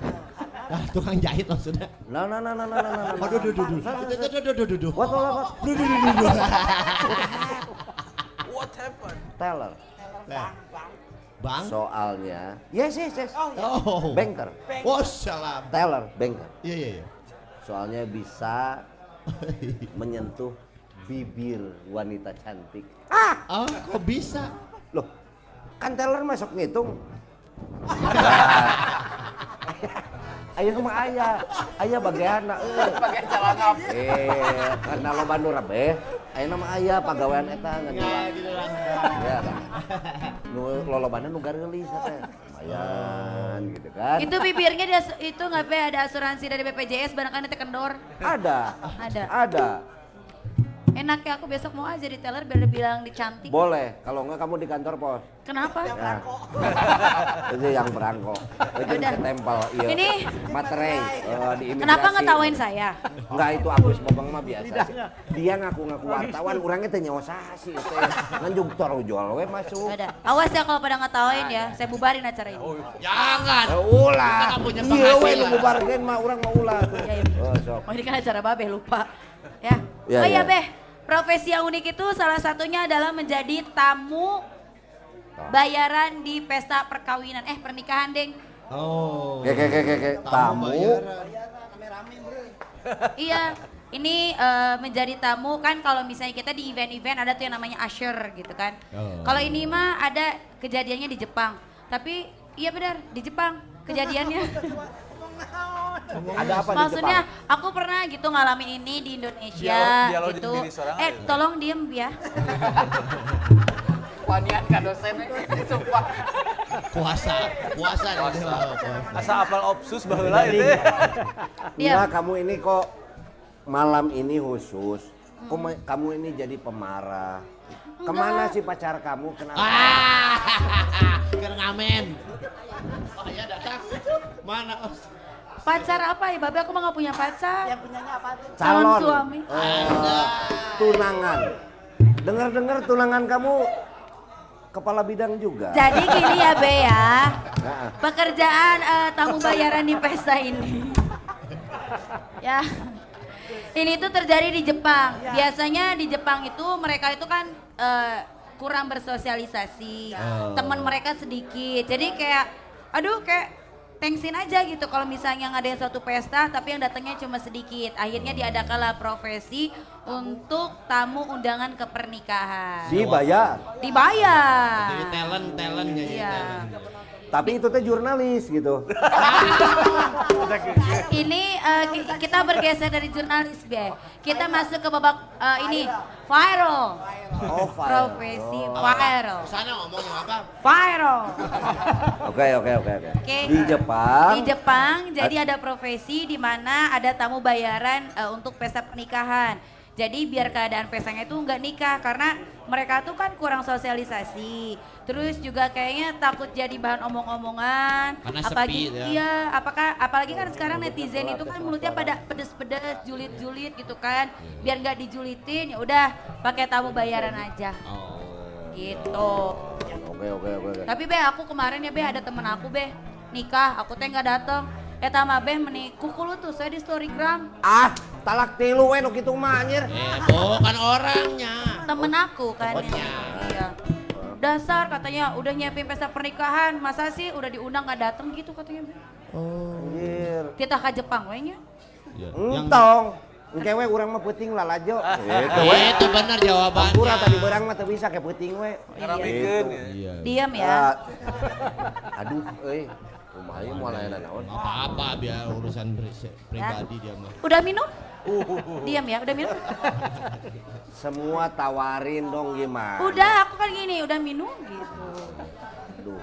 Ah, tukang jahit maksudnya. No, no, no, no, no, no, no, no. Aduh, duh, duh, duh. Duh, duh, duh, duh, duh. What, what, what? Duh, duh, duh, duh. What happened? Teller. Nah. Bang? Soalnya, yes, yes, yes. Oh. Banker. Oh, salam. Teller, banker. Iya, iya, iya. Soalnya bisa menyentuh bibir wanita cantik. Oh, kok bisa? Loh, kan teller masuk ngitung. Ayo mah ayah, ayah bagian eh. Bagian jalan apa? Eh, karena lo bandu rabe, ayo nama ayah pegawaian eta ngejual. Ya, kan. Nu lolobana nu garelis teh. Lumayan gitu kan. Itu bibirnya dia itu nggak ada asuransi dari BPJS barangkali teh kendor. Ada. Ada. Ada. Enak ya aku besok mau aja di teller biar dibilang dicantik. Boleh, kalau enggak kamu di kantor pos. Kenapa? Ya. Itu yang perangko. Itu Udah. tempel iya. Ini- materai eh, di. Kenapa ngetawain saya? Enggak itu Agus Babang mah biasa sih. Dia ngaku-ngaku wartawan, orangnya teh nyawa sasi teh. Nganjuk toro jual we masuk. Ada. Awas ya kalau pada ngetawain ya, saya bubarin acara ini. Jangan. Eh, ulah. Iya we penghasilan. nu bubarkeun mah urang mah ulah. Ya, ya. Oh, sok. Oh ini kan acara babe lupa. Ya. Ya, oh iya ya. Beh, profesi yang unik itu salah satunya adalah menjadi tamu bayaran di pesta perkawinan. Eh pernikahan deng. Oh. Oke oke oke oke. Tamu. bayaran. iya. Ini eh, menjadi tamu kan kalau misalnya kita di event-event ada tuh yang namanya usher gitu kan. Oh. Kalau ini mah ada kejadiannya di Jepang. Tapi iya benar di Jepang kejadiannya. Ada apa di Maksudnya Jepang? aku pernah gitu ngalamin ini di Indonesia Dialog- dialog gitu. Eh aja. tolong diem ya. Wanian ka dosen sumpah. Puasa. Puasa. nih, puasa. Asa apal opsus baheula itu. Diam. Enggak, kamu ini kok malam ini khusus. Kok ma- kamu ini jadi pemarah. Ke mana sih pacar kamu? Kenapa? Ah, kira ngamen. Oh iya datang. Mana? Os? Pacar apa ya? Babe aku mah gak punya pacar. Yang punyanya apa tuh? calon Calon suami. eh, tunangan. Dengar-dengar tunangan kamu kepala bidang juga. Jadi gini ya Be ya. Pekerjaan eh, tamu bayaran di pesta ini. ya. Ini tuh terjadi di Jepang. Biasanya di Jepang itu mereka itu kan eh, kurang bersosialisasi. Teman mereka sedikit. Jadi kayak aduh kayak thanksin aja gitu kalau misalnya ngadain suatu pesta tapi yang datangnya cuma sedikit. Akhirnya diadakanlah profesi untuk tamu undangan ke pernikahan. dibayar. Dibayar. Jadi talent, talent jadi Iya. talent. Tapi itu teh jurnalis gitu. Ini ki- kita bergeser dari jurnalis, Be. Kita masuk ke babak eh, ini viral. Oh, Profesi viral. Sana ngomongnya apa? Viral. Oke, oke, oke, oke. Di Jepang. Di Jepang jadi ada profesi di mana ada tamu bayaran eh, untuk pesta pernikahan. Jadi biar keadaan pestanya itu nggak nikah karena mereka tuh kan kurang sosialisasi. Terus juga kayaknya takut jadi bahan omong-omongan. Karena apalagi sepi ya. iya, apakah apalagi kan sekarang netizen itu kan mulutnya pada pedes-pedes, julit-julit gitu kan. Biar nggak dijulitin ya udah pakai tamu bayaran aja. Oh. Gitu. Oke, oke, oke. oke. Tapi be aku kemarin ya be ada temen aku be nikah, aku teh nggak datang. Eta mah be meni kuku lu tuh saya di storygram Ah, talak tilu we nu kitu mah anjir. Eh, bukan orangnya. temen aku kan. Tempatnya. Iya. Dasar katanya udah nyiapin pesta pernikahan, masa sih udah diundang nggak datang gitu katanya. Be. Anjir. Kita ke Jepang we nya. Ya, Entong. Engke we urang mah peuting lalajo. Gitu we. Eh, itu benar jawabannya. Pura tadi berang mah teu bisa ke peuting we. Ngaramikeun ya. Iya. Diam ya. Ah, Aduh, euy. Kumaha moal aya naon? Apa-apa biar urusan pri- pribadi dia mah. Udah minum? Diam ya, udah minum? Semua tawarin dong gimana? Udah, aku kan gini, udah minum gitu. Aduh,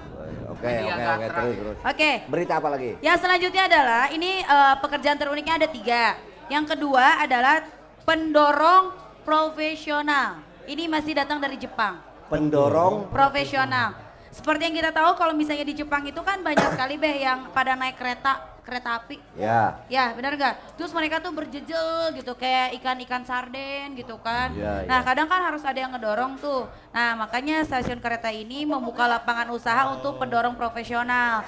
oke oke oke terus terus. Oke. Berita apa lagi? Yang selanjutnya adalah ini eh, pekerjaan teruniknya ada tiga. Yang kedua adalah pendorong profesional. Ini masih datang dari Jepang. Pendorong Profesional. Seperti yang kita tahu kalau misalnya di Jepang itu kan banyak sekali beh yang pada naik kereta kereta api. ya. Ya benar gak? Terus mereka tuh berjejel gitu kayak ikan-ikan sarden gitu kan. Iya, nah iya. kadang kan harus ada yang ngedorong tuh. Nah makanya stasiun kereta ini membuka lapangan usaha untuk pendorong profesional.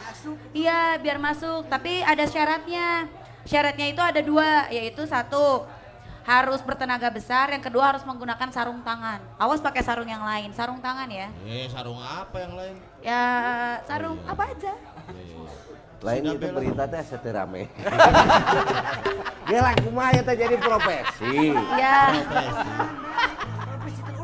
Iya biar masuk tapi ada syaratnya. Syaratnya itu ada dua yaitu satu harus bertenaga besar, yang kedua harus menggunakan sarung tangan. Awas pakai sarung yang lain, sarung tangan ya. Eh, sarung apa yang lain? Ya sarung apa aja. Lain Sudah itu belok. berita teh seterame. Gila kumaha teh jadi profesi.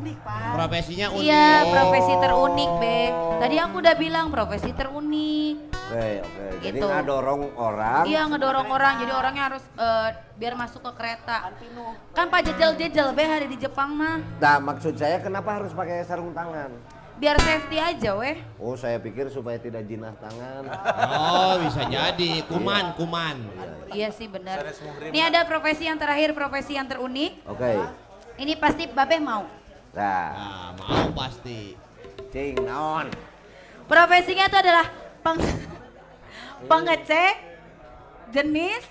Ya. Profesinya unik. Iya, profesi terunik, Be. Tadi aku udah bilang profesi terunik. Oke oke. Jadi Gitu. ngadorong orang. Iya, ngedorong orang. Jadi orangnya harus eh, biar masuk ke kereta. Kan Pak jejel-jejel, Be, hari di Jepang mah. Nah maksud saya kenapa harus pakai sarung tangan? Biar safety aja, weh. Oh saya pikir supaya tidak jinah tangan. Oh, bisa jadi. Kuman, kuman. Iya sih, benar. Sanes muhrim. Ini ada profesi yang terakhir, profesi yang terunik. Oke. Ini pasti Babe mau. Nah, Nah, mau pasti. cing naon. Profesinya itu adalah peng pengecek jenis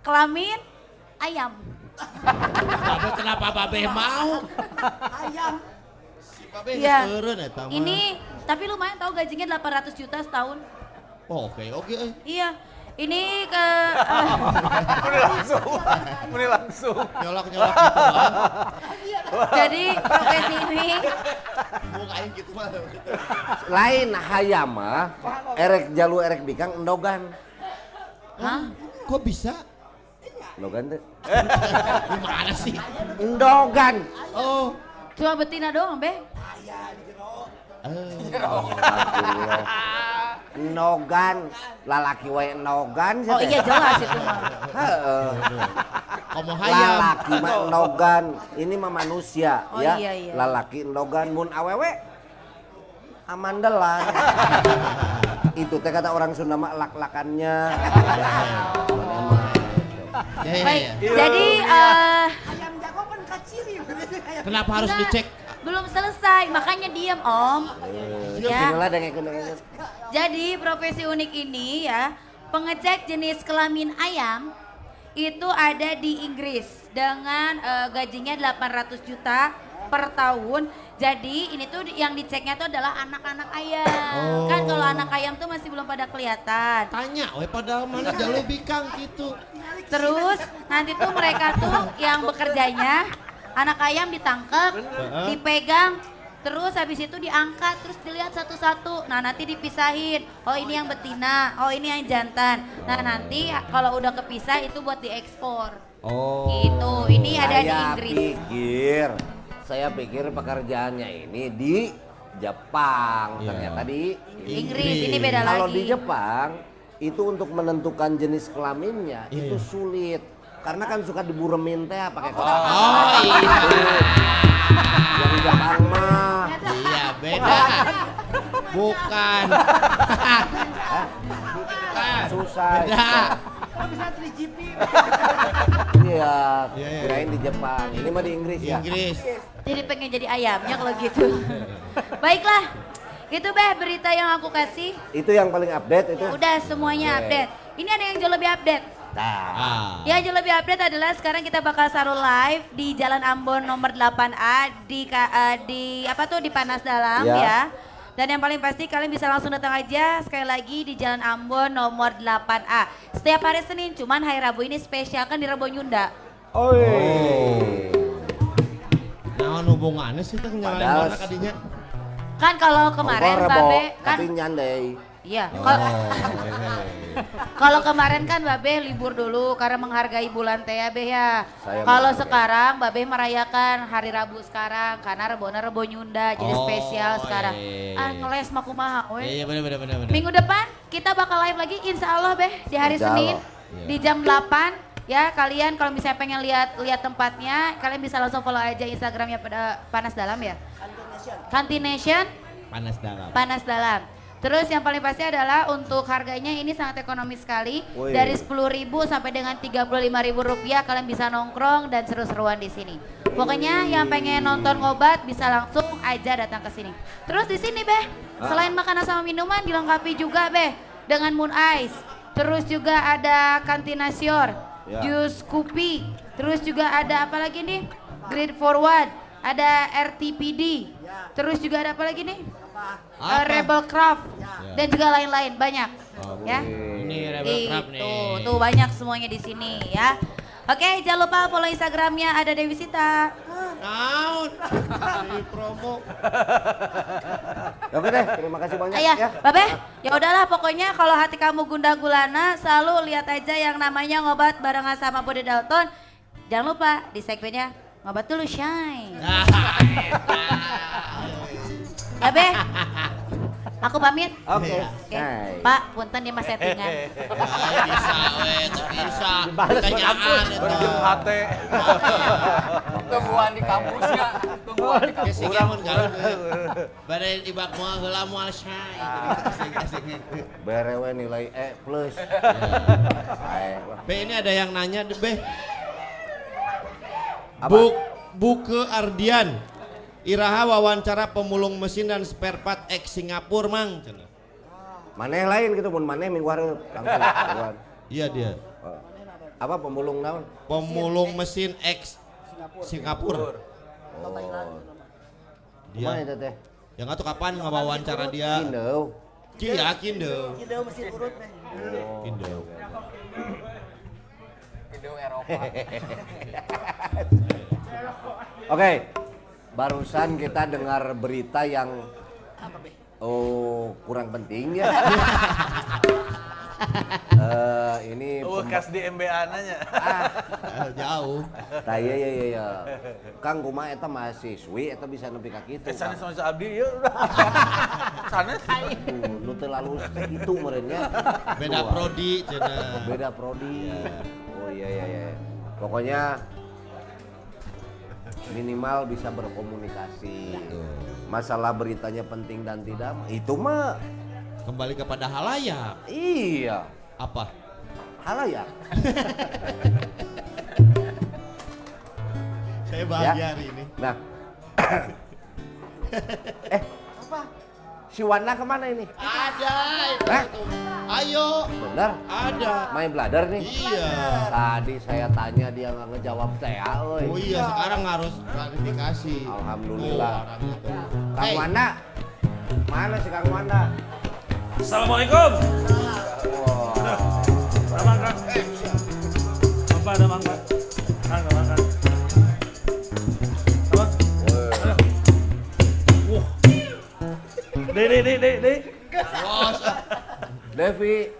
kelamin ayam. Babe kenapa Babe mau? Si Babe Iya. eureun eta mah. Ini tapi lumayan tahu gajinya 800 juta setahun. Oh, Oke, oke. eh. Iya. Ini ke eh, Muni langsung. Muni langsung. Nyolok-nyolok gitu. ah. jadi profesi ini Mukain gitu mah. Lain hayam mah, erek jalu erek bikang endogan. Hah? Kok bisa? Endogan teh. Gimana sih? Endogan. Oh. Cuma betina doang, Be. Eh. Endogan, lalaki wae endogan sih Oh iya jelas itu mah. Heeh. Komo hayam. Lalaki mah endogan, ini mah manusia Oh, ya. iya, iya. Lalaki endogan mun awewe amandelan. Itu teh kata orang Sunda mah lak-lakannya. Ya, ya, Baik. ya. Jadi eh Kenapa harus enggak, dicek? Belum selesai, makanya diam, Om. Ya. Tinggal dengek-dengek. Jadi profesi unik ini ya, pengecek jenis kelamin ayam itu ada di Inggris dengan eh, gajinya 800 juta per tahun. Jadi ini tuh yang diceknya tuh adalah anak-anak ayam. Oh. Kan kalau anak ayam tuh masih belum pada kelihatan. Tanya, we padahal mana jauh bikang gitu. Terus nanti tuh mereka tuh yang bekerjanya anak ayam ditangkap, dipegang, terus habis itu diangkat, terus dilihat satu-satu. Nah nanti dipisahin. Oh ini yang betina, oh ini yang jantan. Nah nanti kalau udah kepisah itu buat diekspor. Oh. Gitu. Ini ada di Inggris. pikir, saya pikir pekerjaannya ini di Jepang. Iya. Ternyata di Inggris ini beda lagi. Kalau di Jepang itu untuk menentukan jenis kelaminnya Iya, itu sulit. Karena kan suka diburemin teh pakai kotak. Oh iya. Yang Jepang mah Iya beda. Bukan. Bukan. susah. Beda. Iya, Iya, iya, kirain di Jepang. Ini mah di Inggris ya. Inggris. Jadi pengen jadi ayamnya kalau gitu. Baiklah. Itu Beh berita yang aku kasih. Itu yang paling update itu. Udah semuanya Oke. update. Ini ada yang jauh lebih update. Nah, Ah. Ya jauh lebih update adalah sekarang kita bakal saru live di Jalan Ambon nomor 8A di eh, di apa tuh di Panas Dalam Ya. ya. Dan yang paling pasti kalian bisa langsung datang aja sekali lagi di Jalan Ambon nomor 8A. Setiap hari Senin, cuman hari Rabu ini spesial kan di Rebo Nyunda. Oi. Nah, hubungannya sih kan nyalain kadinya. Kan kalau kemarin Babe kan tapi nyandai. Iya, Oh. kalau kalau kemarin kan Babe libur dulu karena menghargai bulan teh ya Be ya. Kalau sekarang Babe merayakan hari Rabu sekarang karena Rebona Rebo Nyunda jadi Oh, spesial sekarang. iya, iya, Ah iya. ngeles mah kumaha we. Iya, iya benar benar benar benar. Minggu depan kita bakal live lagi insya Allah Beh di hari Insya Senin Allah. di jam 8 ya kalian kalau misalnya pengen lihat lihat tempatnya kalian bisa langsung follow aja Instagramnya pada Panas Dalam ya. Kantin Nation Panas dalam. panas dalam. Terus yang paling pasti adalah untuk harganya ini sangat ekonomis sekali. Wih. Dari 10.000 sampai dengan 35.000 rupiah kalian bisa nongkrong dan seru-seruan di sini. Pokoknya yang pengen nonton ngobat bisa langsung aja datang ke sini. Terus di sini Beh, selain makanan sama minuman dilengkapi juga Beh dengan Moon Ice. Terus juga ada Kantinasior, Ya. jus kopi. Terus juga ada apa lagi nih? Grid Forward, ada RTPD. Terus juga ada apa lagi nih? Uh, Rebel Craft dan juga lain-lain banyak ya. Ini Rebel Crab nih. Itu tuh banyak semuanya di sini ya. Oke, jangan lupa follow Instagramnya ada Dewi Sita. Naon? Di promo. Oke deh, terima kasih banyak Ayah, ya. Babe, ya udahlah pokoknya kalau hati kamu gundah gulana selalu lihat aja yang namanya ngobat barengan sama Bude Dalton. Jangan lupa di segmennya ngobat dulu shine. Babe, aku pamit. Oke. Oke, Hai. Pak, punten dia mas settingan. Ya, bisa we, bisa. Pertanyaan eta. Berjem hate. Tungguan di kampusnya. Tungguan di kampus. Geus mun gaun. Bade ibak moal heula moal syai. Berewe nilai E plus. Lah. Be ini ada yang nanya deh, Be. Buk Buke Ardian. Iraha wawancara pemulung mesin dan spare part ex Singapura, Mang. Cenah. Maneh lain gitu mun maneh minggu hareup langsung. Iya dia. Oh. Apa pemulung naon? Pemulung mesin ex Singapura. Oh. Dia. Eta teh? Yang atuh kapan ngawawancara dia? Kindeu. Cia Kindo. Kido mesin urut nih. Kindo. Video Eropa. Oke. Barusan kita dengar berita yang Oh, kurang penting ya. Eh, ini Oh, pem- kas di MBA nanya. Eh, Jauh. Tah iya iya iya, iya. Kang kumaha eta mahasiswi eta bisa nepi ka kitu. Eh, sana Kang. sama Abdi, ya udah. Sana. Tuh, nu teu lalu teh kitu meureun nya. Beda prodi cenah. beda prodi. Oh iya iya iya. Pokoknya minimal bisa berkomunikasi. Masalah beritanya penting dan tidak, itu mah Kembali kepada halayak. iya. Apa? Halayak. Saya Ya. bahagia hari ini. Nah. eh? Si Wanda ke mana ini? Ada. Hah? Ayo. Bener? Ada. Main bladder nih? Iya. Tadi saya tanya dia nggak ngejawab saya. Oh iya, sekarang harus klarifikasi. Alhamdulillah. Oh. Kang Hey, Wanda, mana si Kang Wanda? Assalamualaikum. Wah, Ada mangkak. Apa ada mangkak? Dek, dek. Bos. Devi,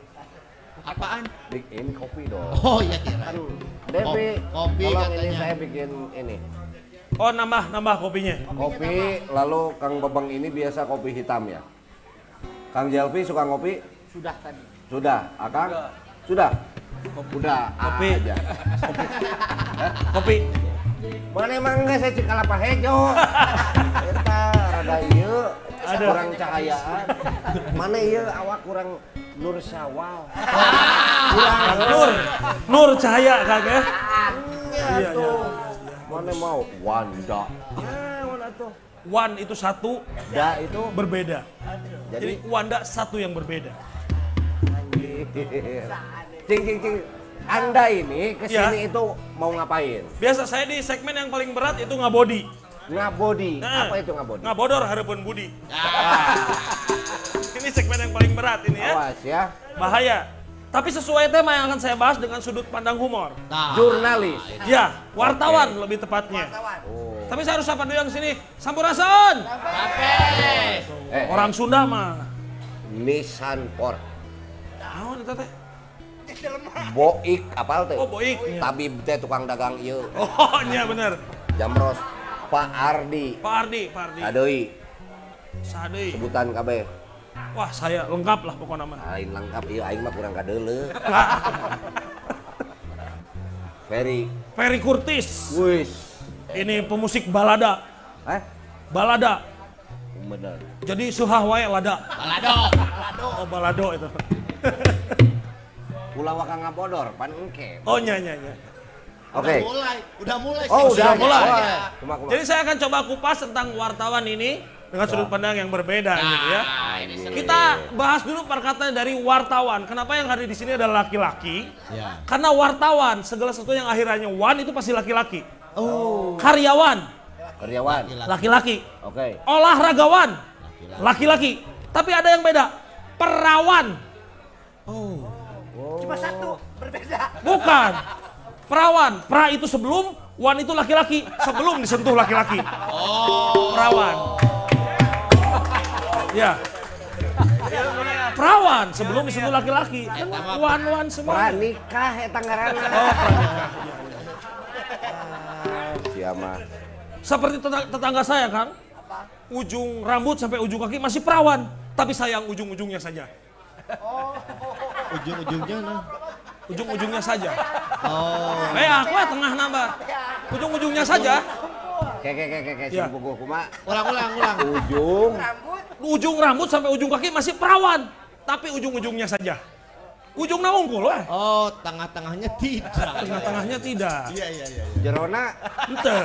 Apaan? bikin kopi dong. Oh iya kira. Kan Devi, Kop- kopi tolong ini katanya. saya bikin ini. Oh, nambah, nambah kopinya. Kopi, lalu Kang Bebeng ini biasa kopi hitam ya. Kang Jelvi suka ngopi? Sudah tadi. Sudah, Akang? Sudah. Udah, Kopi. aja. Kopi. Mana emang nggak saya cek kalapa hejo. Eta rada ieu, Ada. kurang cahayaan. Mana ieu awak kurang nur syawal. kurang Nur. Nur cahaya, Kang ya. Iya iya, tuh. Mana mau Wanda. Mana tuh? One itu satu, Da itu berbeda. jadi Jadi Wanda satu yang berbeda. cing cing cing. Anda ini ke sini Ya. itu mau ngapain? Biasa saya di segmen yang paling berat itu ngabodi. Ngabodi. Nah, Apa itu ngabodi? Ngabodor harapan budi. ini segmen yang paling berat ini ya. Awas ya. Bahaya. Tapi sesuai tema yang akan saya bahas dengan sudut pandang humor. Nah, Jurnalis. Ya, wartawan lebih tepatnya. Oh. Tapi saya harus sapa dulu yang sini. Sampurasun. Eh, Orang Sunda mah. Nissan Port. Naon eta teh? Boik apal teh? Oh, boik. Tabib teh tukang dagang ieu. Oh, nya bener. Jamros. Pak Ardi. Pak Ardi, Pak Ardi. Adeui Sadeuy. sebutan kabeh. Wah, saya lengkap lah pokoknya mah. Lain lengkap ieu aing mah kurang kadeuleu. Ferry. Ferry Curtis. Wis. Ini pemusik balada. Eh? Balada. Bener. Jadi suhah wae lada. balado. Oh, balado itu. Ulah wakang ngabodor pan engke. Oh, nya nya Oke. Udah mulai, udah mulai. Oh, udah mulai. mulai. Kuma, kuma. Jadi saya akan coba kupas tentang wartawan ini dengan sudut pandang yang berbeda gitu ya. Nah. Kita bahas dulu perkataan dari wartawan. Kenapa yang hadir di sini adalah laki-laki? Ya. Karena wartawan segala sesuatu yang akhirnya wan itu pasti laki-laki. Oh. Karyawan Karyawan. laki-laki. Oke. Olahragawan laki-laki. Tapi ada yang beda. Perawan Cuma satu, berbeda. bukan. Perawan. Pra itu sebelum, wan itu laki-laki. Sebelum disentuh laki-laki. Oh. Perawan. Ya. Perawan sebelum disentuh laki-laki. Kan Wan-wan semua. Pranikah eta ngaranna. Oh, pranikah. Sia mah. Seperti tetang- tetangga saya, Kang. Ujung rambut sampai ujung kaki masih perawan. Tapi sayang ujung-ujungnya saja. Ujung-ujungnya nah. Ujung-ujungnya saja. Oh. Eh, aku ya tengah nambah. Ujung-ujungnya saja. Oke oke oke oke Ya. sing puguh kumaha. Ulang, ulang, ulang. Ujung Ujung rambut sampai ujung kaki masih perawan. Tapi ujung-ujungnya saja. Ujung naungkul weh. Oh, tengah-tengahnya tidak. Tengah-tengahnya tidak. Iya, iya, iya. jerona Ente.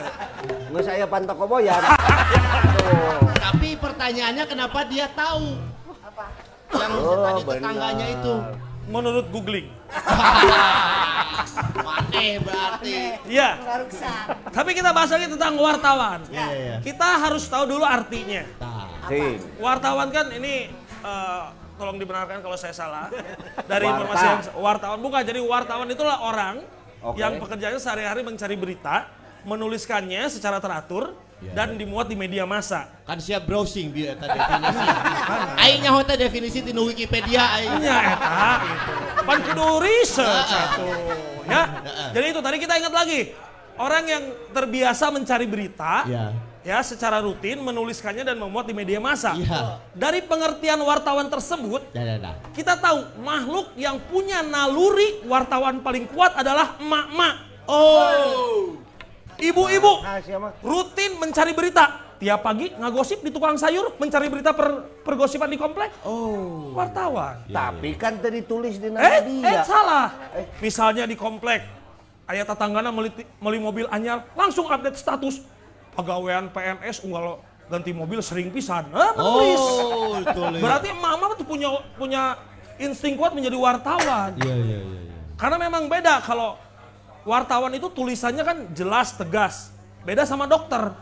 geus aya pantoko boyan. Tuh. Tapi pertanyaannya kenapa dia tahu? Yang Oh, tadi tetangganya itu. Menurut googling. Maneh berarti. Iya. Tapi kita bahas lagi tentang wartawan. Iya, iya. Kita harus tahu dulu artinya. Nah, Sing. Wartawan kan ini eh, tolong dibenarkan kalau saya salah. Dari Warta. informasi yang wartawan bukan jadi wartawan itulah orang Oke. yang pekerjaannya sehari-hari mencari berita, menuliskannya secara teratur dan dimuat di media massa. kan siap browsing biar eta definisi. Aing nyaho teh definisi di Wikipedia aing. Nya eta gitu. Pan kudu research atuh, ya. Jadi itu tadi kita ingat lagi. Orang yang terbiasa mencari berita, Iya. ya secara rutin menuliskannya dan memuat di media massa. Iya. Dari pengertian wartawan tersebut, Dah, dah, dah. kita tahu makhluk yang punya naluri wartawan paling kuat adalah emak-emak. Oh. Ibu-ibu Ah mah. rutin mencari berita. Tiap pagi ngagosip di tukang sayur, mencari berita per, pergosipan di komplek. Oh. Wartawan. Tapi kan tadi tulis di nama Eh, eh salah. Misalnya di komplek, ayah tetanggana meli, meli mobil anyar, langsung update status. Pegawaian PNS unggal ganti mobil sering pisan. Ah, menulis. Oh, betul. ya. Berarti mama tuh punya punya insting kuat menjadi wartawan. Iya, iya, iya. iya. Karena memang beda kalau wartawan itu tulisannya kan jelas tegas. Beda sama dokter.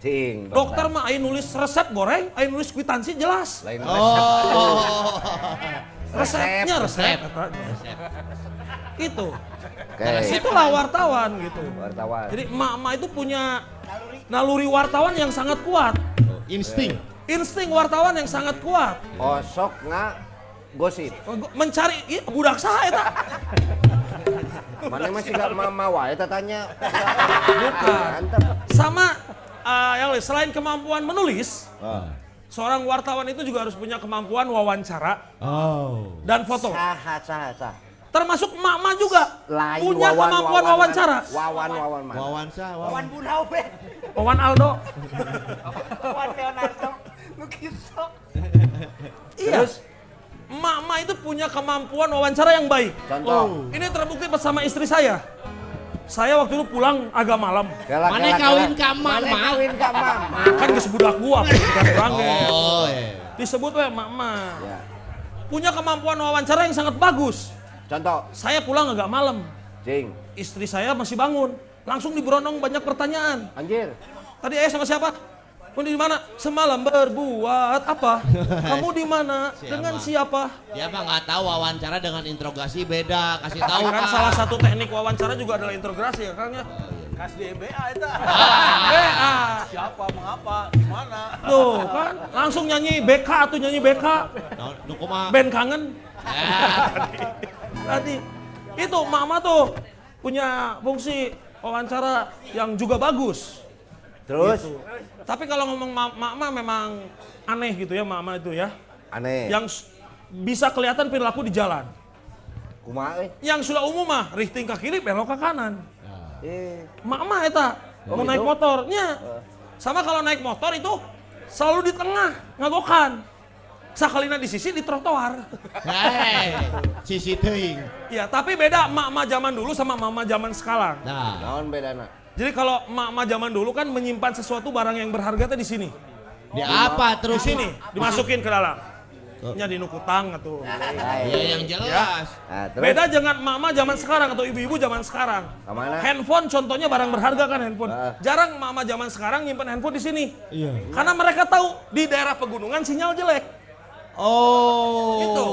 Cing. Dokter mah ayo nulis resep goreng, ayo nulis kwitansi jelas. Lain Oh. Resepnya resep. Resep. Itu. Oke. Itulah wartawan gitu. Wartawan. Jadi emak-emak itu punya naluri wartawan yang sangat kuat. Insting. Insting wartawan yang sangat kuat. Osok nggak gosip. Mencari iya, budak saya eta. Mana masih gak mama wae tanya. Bukan. Mantap. Sama eh, yang lain, selain kemampuan menulis, Ah. seorang wartawan itu juga harus punya kemampuan wawancara Oh. dan foto. Sah, sah, sah. Termasuk emak-emak juga Lain punya wawan, kemampuan wawan, wawancara. Wawan, wawan, mana? Wawansa, wawan. Wan Bunau be. Wawan Aldo. Wan Leonardo. Lukiso. Iya. Emak-emak itu punya kemampuan wawancara yang baik. Contoh. Ini terbukti bersama istri saya. Saya waktu itu pulang agak malam. Kelak, Mana kelak, kawin kelak. ka mama? Mana kawin ka mama? Kan disebut budak gua, bukan kurang Oh, iya. Disebut we emak-emak. Ya. Punya kemampuan wawancara yang sangat bagus. Contoh. Saya pulang agak malam. Cing. Istri saya masih bangun. Langsung diberondong banyak pertanyaan. Anjir. Tadi ayah sama siapa? Kamu di mana? Semalam berbuat apa? Kamu di mana? Dengan siapa? Dia mah nggak tahu wawancara dengan interogasi beda. Kasih tahu kan salah satu teknik wawancara juga adalah interogasi ya Kang ya. Kas di EBA itu. BA. Siapa, mengapa, di mana? Tuh kan langsung nyanyi BK atau nyanyi BK. Nu kumaha? Band kangen. Eh, Tadi itu mama tuh punya fungsi wawancara yang juga bagus. Terus? Gitu. Tapi kalau ngomong ma- mama memang aneh gitu ya mama itu ya. Aneh. Yang bisa kelihatan perilaku di jalan. Kumaha eh? Yang sudah umum mah rifting ke kiri belok ke kanan. Eh. Mama eta Oh, mau gitu? naik motornya. Sama kalau naik motor itu selalu di tengah ngagokan. Sakalina di sisi di trotoar. eh, sisi teuing. Ya, tapi beda emak-emak zaman dulu sama mama zaman sekarang. Nah, Naon bedana? Jadi kalau emak-emak zaman dulu kan menyimpan sesuatu barang yang berharga teh di sini. di apa Di terus sini, dimasukin ke dalam. Nya di nukutang atau. Ya yang jelas. Nah, terus? Beda dengan emak-emak zaman sekarang atau ibu-ibu zaman sekarang. Ke mana? Handphone contohnya barang berharga kan handphone. Jarang emak-emak zaman sekarang nyimpan handphone di sini. Iya. Karena mereka tahu di daerah pegunungan sinyal jelek. Oh, Itu.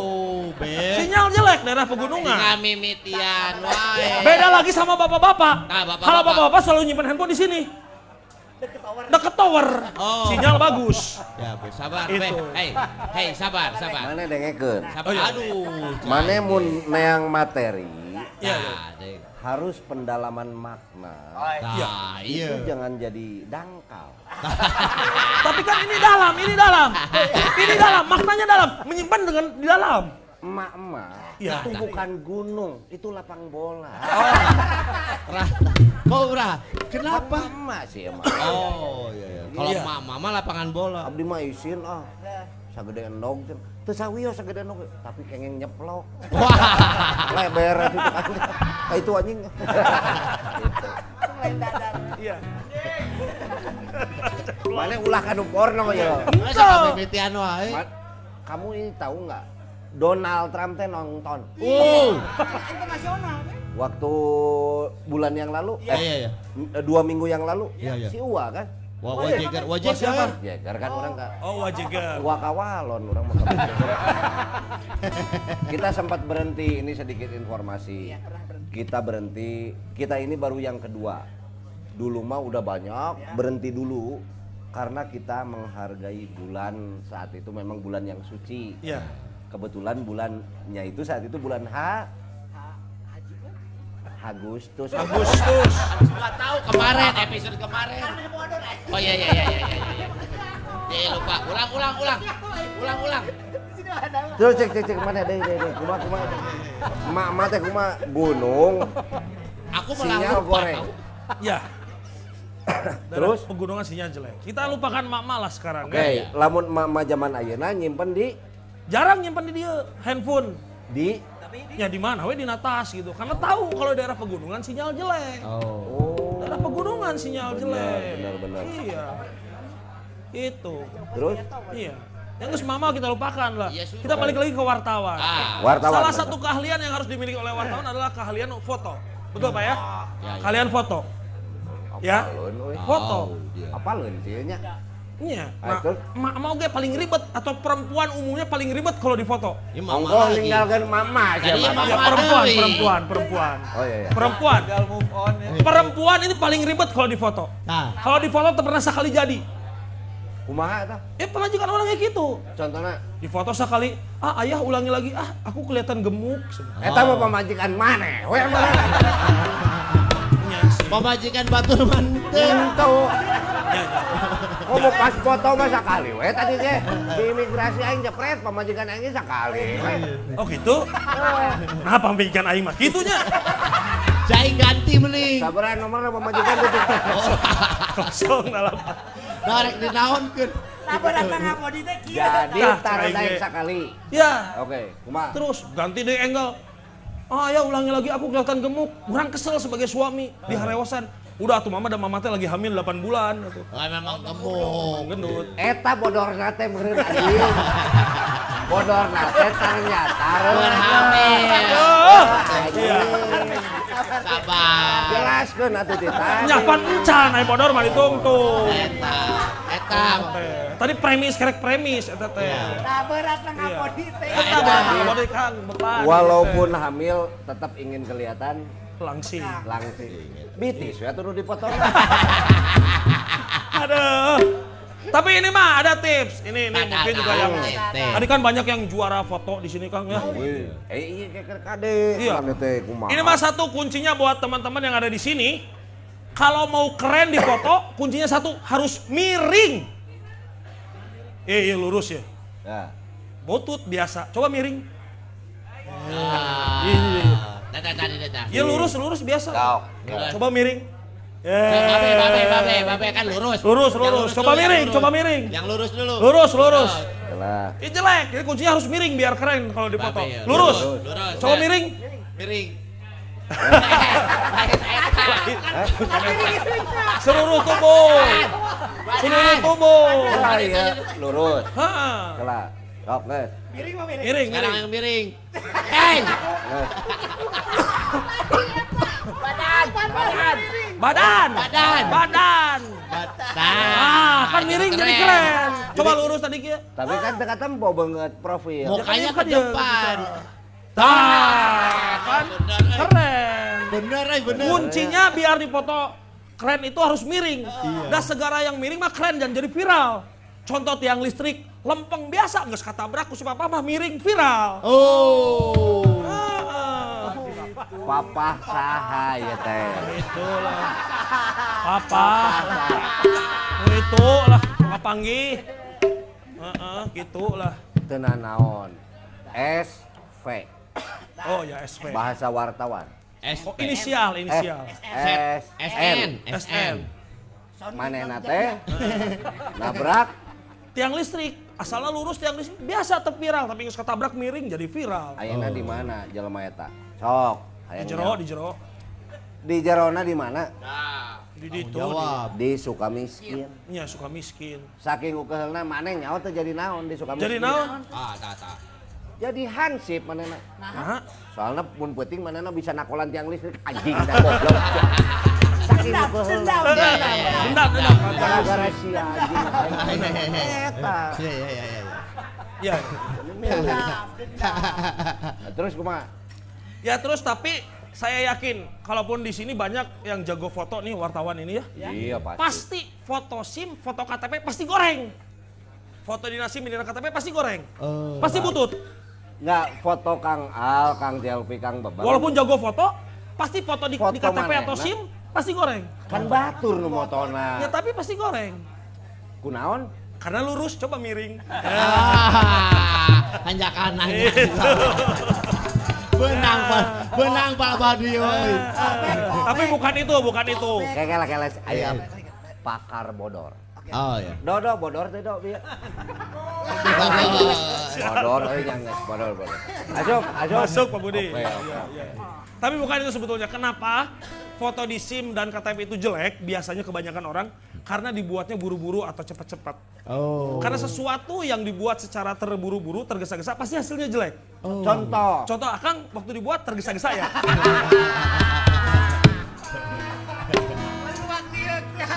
Ben. Sinyal jelek daerah pegunungan. Kami mitian, wae. Beda lagi sama bapak-bapak. Nah, bapak-bapak. Kalau bapak-bapak selalu nyimpan handphone di sini. Deket tower. Oh. Sinyal bagus. Ya, Bu, sabar, Itu. Hei, hei, sabar, sabar. Mana dengekeun? Sabar. Aduh. Mana mun neang materi Iya. Ya, deh. Harus pendalaman makna. Nah, iya. Itu jangan jadi dangkal. Tapi kan ini dalam, ini dalam. Ini dalam, maknanya dalam. Menyimpan dengan di dalam. Emak-emak Iya. itu bukan gunung, itu lapang bola. Rah, kok Rah? Kenapa? Emak sih emak. Oh, iya, iya. Kalau Iya. mama, mama lapangan bola. Abdi mah isin ah. Sagede endog teh. Teu sawiyo sagede endog, tapi kengeng nyeplok. Wah. Leber itu kan. Kayak itu anjing. Iya. Mana ulah kanu porno ya. Kami mitian wae. Ma- Kamu ini tahu nggak? Donald Trump teh nonton Oh. Internasional. waktu bulan yang lalu, Iya, iya, iya. m- eh, dua minggu yang lalu, Iya, iya. si Uwa kan? Wah, wajeger, wajeger. siapa? Ya, karena kan orang kan Oh, wajeger. Uwa kawalon orang mah Kita sempat berhenti, ini sedikit informasi. Kita berhenti, kita ini baru yang kedua. Dulu mah udah banyak, berhenti dulu karena kita menghargai bulan saat itu memang bulan yang suci. Iya. Kebetulan bulannya itu saat itu bulan H Agustus. Agustus. Enggak tahu kemarin episode kemarin. Oh iya iya iya iya iya. iya. Ya lupa. Ulang ulang ulang. Ulang ulang. Terus cek cek cek mana deh deh deh kuma kuma emak emak teh kuma gunung Aku malah sinyal lupa goreng. tahu. Ya. Terus pegunungan sinyal jelek. Kita lupakan mak-mak lah sekarang. Oke, ya. lamun emak emak zaman ayeuna nyimpen di Jarang nyimpan di dia handphone. di Ya di mana? We di atas gitu. Karena tahu kalau daerah pegunungan sinyal jelek. oh Daerah pegunungan sinyal Benar, jelek. benar, benar. Iya. Itu. Terus Iya. Yang geus mama kita lupakan lah. Iya, sudah. kita balik lagi ke wartawan. Ah. wartawan. Salah satu keahlian yang harus dimiliki oleh wartawan adalah keahlian foto. Betul Pak ya? Ya, ya. Kalian foto. Ya? Apalun, euy. Foto. Apalun sih nya. Iya. Mak mau ge paling ribet atau perempuan umumnya paling ribet kalau difoto. Ini mama Ongko lagi. ninggalkan mama Tadi siapa? mama Ya, perempuan, deui. perempuan, perempuan. Oh iya iya. Perempuan. Tinggal move on ya. Perempuan ini paling ribet kalau difoto. Nah, Kalau difoto pernah sekali jadi. Kumaha eta? Ya pemajikan orang kayak gitu. Contohnya Difoto sekali, ah ayah ulangi lagi, ah aku kelihatan gemuk. Eta mah pemajikan mana? We mana? Iya pemajikan batur mantep. Itu. Oh mau pas foto mah sekali we tadi teh. Di imigrasi aing jepret pemajikan aing sekali. we. Oh gitu? Nah pembikin aing mah gitunya. Cai ganti mending. Sabaran nomornya pemajikan itu. Kosong dalam. Nah, rek dinaonkeun. Jadi taruh ge. aing sekali. Ya, Oke, kumaha? terus ganti deh angle. Ah ya ulangi lagi aku kelihatan gemuk. Kurang kesel sebagai suami di harewasan. Udah tuh mama dan mama teh lagi hamil 8 bulan. Gitu. Ah, memang gemuk. Gendut. Eta bodorna teh meureun anjing. Bodorna teh ternyata Bukan hamil. Iya. Sabar. Jelaskeun atuh ditanya. Nyapan encan ay bodor mah ditungtung. Eta, eta. Tadi premis kerek premis eta teh. Labar datang apa di teh. Eta bahan body kang beban. Walaupun hamil tetap ingin kelihatan langsing. langsing. Bitis ya turun di foto. Aduh. Tapi ini mah ada tips. Ini ini mungkin juga yang tadi kan banyak yang juara foto di sini Kang ya. Wih, eh iya kayak kade. Iya. Ini mah satu kuncinya buat teman-teman yang ada di sini. Kalau mau keren di foto, kuncinya satu harus miring. Eh, iya lurus ya. Ya. Butut biasa. Coba miring. Ah. Iya, iya, iya. Ya lurus, lurus biasa. Coba miring. Babe, babe, babe, babe kan lurus. Lurus, lurus. Coba miring, lurus. coba miring. Yang lurus dulu. Lurus, lurus. Ini jelek, jadi kuncinya harus miring biar keren kalau di foto. Babe, ya. Lurus. Lurus. Coba miring. Miring. Seluruh tubuh. Seluruh tubuh. Jelas ya, lurus. Jelas. Sok, guys. Miring miring. Miring, Sekarang miring. yang miring. Hey! Guys. Badan. Badan. Badan. Ah, kan miring jadi keren. Coba lurus tadi kia. Tapi kan teka tempo banget profil. Mukanya kan ke depan. Nah, kan eh. keren. Bener, eh, bener. Kuncinya biar dipoto keren itu harus miring. Dan segala yang miring mah keren dan jadi viral. Contoh tiang listrik, lempeng biasa, nggak ketabrak, kusip apa mah miring viral. Oh. Ah, Papa saha ya teh. itulah. Papa. Itulah, panggih. Heeh, gitulah. Tenan naon. SV. Oh ya SP. Bahasa wartawan. S Oh, inisial, inisial. S SN. SN. Manehna teh nabrak Tiang listrik, asalnya lurus tiang listrik biasa teu viral, tapi geus ketabrak miring jadi viral. ayeuna di mana jelema eta? Sok. Di jero, di jero. Di jerona di mana? Di ditu. Jawab. Di Sukamiskin. Nya suka miskin. Saking ukeulna maneh nyawa teh jadi naon di Sukamiskin? Jadi naon? Ah, tak, tak. Jadi hansip manehna. Nah, Soalnya mun penting manehna bisa nakolan tiang listrik anjing dah goblok. Saking ukeulna. dendam, dendam. Gara-gara si anjing. Eta. Iya, iya, iya, iya. Terus kumaha? Ya terus tapi saya yakin kalaupun di sini banyak yang jago foto nih wartawan ini ya. Iya pasti. Pasti foto SIM, foto KTP pasti goreng. Foto di SIM, di KTP pasti goreng. Oh. Pasti butut. Nggak foto Kang Al, Kang Jelpi, Kang Bebang. Walaupun jago foto, pasti foto di, Foto di KTP atau SIM pasti goreng. kan batur nu motona. Ya tapi pasti goreng. Kunaon? Karena lurus, coba miring. Ah, hanjakan Itu. Benang, Pak. Benang, Pak Badi. woy. Tapi bukan itu, bukan itu. Kayak keles ayam pakar bodor. Oh, ya. Dodo bodor teh do bieu. Bodor euy yang geus bodor bodor. Asup. Masuk Pak Budi. Tapi bukan itu sebetulnya. Kenapa? Foto di SIM dan KTP itu jelek, biasanya kebanyakan orang karena dibuatnya buru-buru atau cepat-cepat. Oh. Karena sesuatu yang dibuat secara terburu-buru, tergesa-gesa, pasti hasilnya jelek. Contoh. Contoh, Akang waktu dibuat tergesa-gesa ya.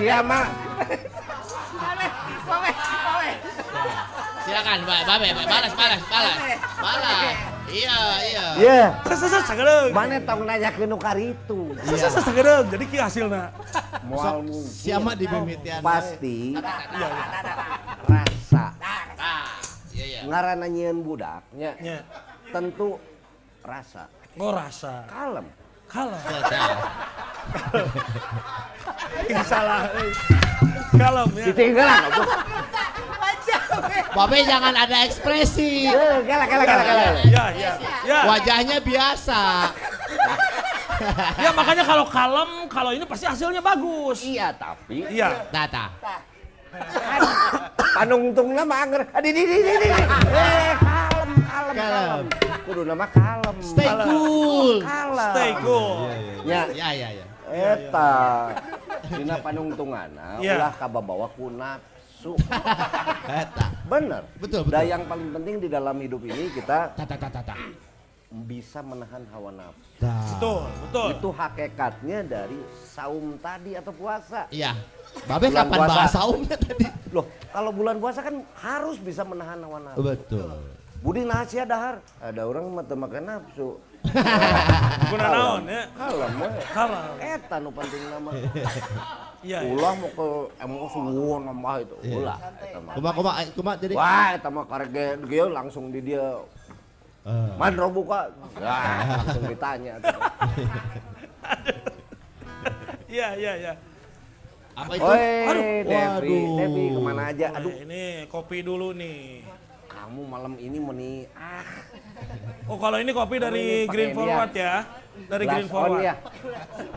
Siapa? Silakan. Babe, balas, balas, balas. Balas. Iya, iya. Iya. Sesesat sagedeung. Mana tong nanya ke nukar itu? Sesesat sagedeung. Jadi kieu hasilna. Mual mungkin. Siapa di mimitian? Pasti rasa. Iya, iya. Ngaranna nyieun budaknya. Nya. Tentu rasa. Oh rasa. Kalem. Kalau. Ini salah. euy. Kalem ya. Ditinggalan. Babe jangan ada ekspresi. Eh, Gala, gala, gala, gala. Ya, ya. Ya. Wajahnya biasa. Ya makanya kalau kalem, kalau ini pasti hasilnya bagus. Iya, tapi Iya. Tata. panungtung nama anger. Adi, di, di, di, di. Eh, kalem, kalem, kalem. Kudu nama kalem. Stay cool. Kalem. Stay cool. Ya, Ya, ya, ya. eta. Dina panungtungana Iya. ulah kababawa ku nafsu. Eta. Bener. Betul, betul. Dan yang paling penting di dalam hidup ini kita Tata, tata, tata. bisa menahan hawa nafsu. Betul, betul. Itu hakikatnya dari saum tadi atau puasa. Iya. Babe Bulan kapan puasa. bahas saumnya tadi? Loh, kalau bulan puasa kan harus bisa menahan hawa nafsu. Betul. Budi nasi dahar. Ada orang mah teu makan nafsu. Guna naon ya. Kalem we. Kalem. Eta nu penting nama. Iya. iya. Ulah mau ke emosi wuon mah itu. Ulah eta mah. Kuma, kuma, kuma jadi. Wah, eta mah karek ge ge langsung di dia Eh. Man buka. Wah, langsung ditanya. tuh. Iya, iya, iya. Apa itu? Oi, Aduh. Devi. Devi ke mana aja? Aduh, ini kopi dulu nih. Kamu malam ini meni ah Oh kalau ini kopi dari ini Green pakai Forward ya. Dari blast Green on Forward. ya.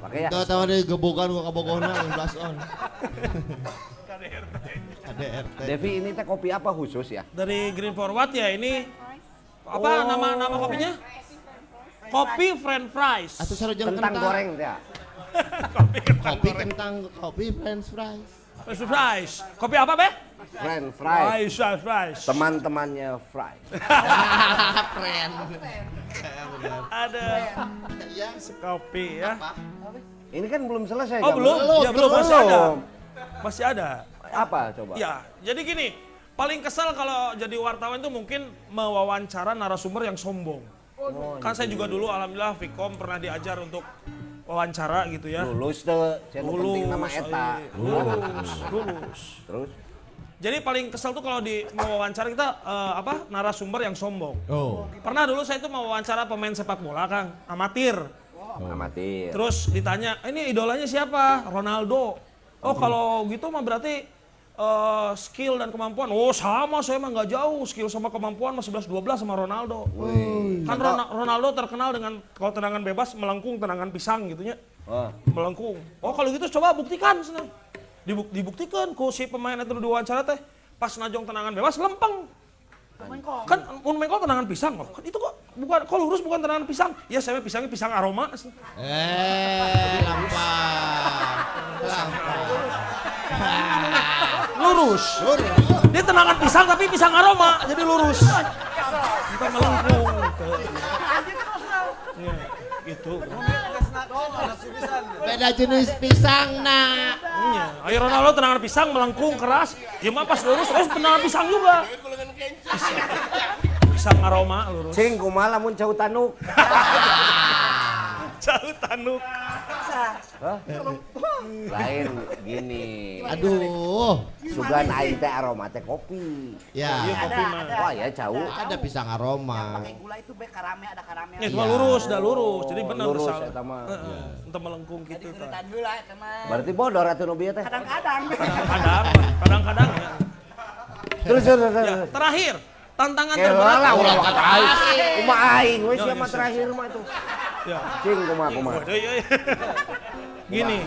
Pakai ya. Tahu tahu ada gebokan gua kabogona blast on. Ada RT. Devi ini teh kopi apa khusus ya? Dari Green Forward ya ini apa Oh. nama nama kopinya? Kopi French fries. Atau sarujeng Kentang goreng ya. Kopi kentang, kopi french fries. French fries. Kopi apa, Be? French fries. Fries. Teman-temannya fry. Friend. Ada Ya. kopi ya. Ini kan belum selesai. Oh belum? Ya belum masih ada. Masih ada. Apa coba? Ya, jadi gini, paling kesal kalau jadi wartawan itu mungkin mewawancara narasumber yang sombong. kan saya juga dulu alhamdulillah Vkom pernah diajar untuk wawancara gitu ya. Lulus tuh, nu penting nama Lulus, eta. lulus, lulus. Terus? Jadi paling kesel tuh kalau di mewawancara kita eh, apa narasumber yang sombong. Oh. Pernah dulu saya itu mewawancara pemain sepak bola Kang, amatir. Amatir. Terus ditanya, ini idolanya siapa? Ronaldo. Oh kalau gitu mah berarti eh, skill dan kemampuan. Oh sama saya mah nggak jauh. Skill sama kemampuan mah 11-12 sama Ronaldo. Kan Rona- Ronaldo terkenal dengan kalau tendangan bebas melengkung tendangan pisang gitu ya. Oh. Melengkung. Oh kalau gitu coba buktikan. Senang. Dibuk- dibuktikan ku si pemain itu diwawancara teh. Pas najong tendangan bebas lempeng. Kan mun mengkol tendangan pisang kok. Kan itu kok bukan kok lurus bukan tendangan pisang. Ya saya pisangnya pisang aroma. Eh, lampah. lurus. Dia tendangan pisang tapi pisang aroma, jadi lurus. Kita melengkung. Ya, gitu. Beda jenis pisang, nak. Iya. Ayo Ronaldo tendangan pisang melengkung keras. Ya mah pas lurus, oh tendangan pisang juga. Pisang aroma lurus. Cing kumaha lamun cau tanuk. Jauh tanuk. Lain gini. Aduh. Sugan aing teh aroma teh kopi. Iya Ya, kopi mah. Wah ya cau. ada pisang aroma. Pakai gula itu be karame ada karame. Ya cuma lurus, dah lurus. Jadi benar lurus eta mah. Heeh, Entah melengkung gitu. tah. Kita dulu lah teman. Berarti bodor atuh nu teh. Kadang-kadang. Kadang-kadang, kadang-kadang ya. Terus terus terus. Ya, terakhir, tantangan terberat. lah ulah kata aing. Kumaha aing we Ya, sia ya, mah siap. terakhir mah tuh. Ya. Cing kumaha kumaha. Iya, iya. Gini,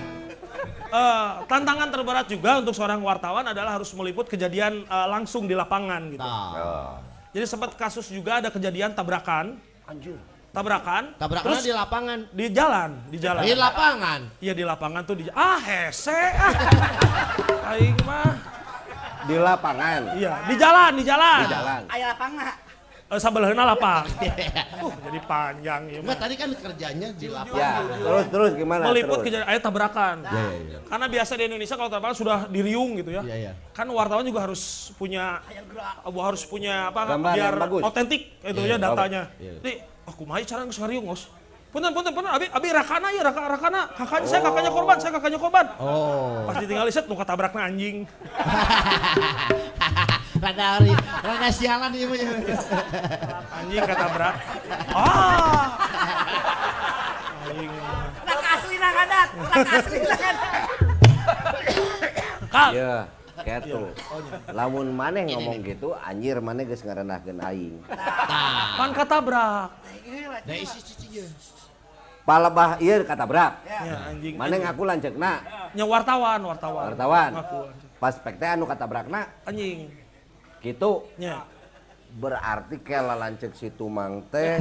eh, tantangan terberat juga untuk seorang wartawan adalah harus meliput kejadian eh, langsung di lapangan gitu. Nah. Jadi sempat kasus juga ada kejadian tabrakan Anjir. tabrakan. Tabrakan terus di lapangan. di jalan, di jalan. Di lapangan. Iya di lapangan tuh di ah hese ah. Aing mah. Di lapangan. Iya, di jalan, di jalan. Di jalan. Aya lapangna. Eh, sabelahna lapang. Uh, jadi panjang ya. Enggak tadi kan kerjanya di lapangan. Ya, terus terus gimana? Meliput kejadian ayat tabrakan. Iya, iya, iya. Karena biasa di Indonesia kalau tabrakan sudah diriung gitu ya. Iya, iya. Kan wartawan juga harus punya harus punya apa Gambar biar otentik itu Iya, ya datanya. Iya. Jadi aku mah cara ngariung, Ngos. Punten, punten, punten, abi, abi rakana ya, raka, rakana. Kakaknya, saya kakaknya korban, saya kakaknya korban. Oh. Pas ditinggal set, nu katabrakna anjing. rada hari, rada sialan ieu mah. Anjing katabrak. Ah! Anjing. Nak asli nak adat. Nak asli nak adat. Kal, Iya, gitu. Lamun maneh ngomong gitu, anjir maneh geus ngarenahkeun aing. kan katabrak. Nah, isi cici ya. Palebah ieu katabrak. Ya, anjing. Maneh ngaku lanceukna Nya wartawan, wartawan. wartawan. Ngaku. Pas pek teh anu katabrakna Anjing. kitu. Nya. Berarti kela lanceuk si Tumang teh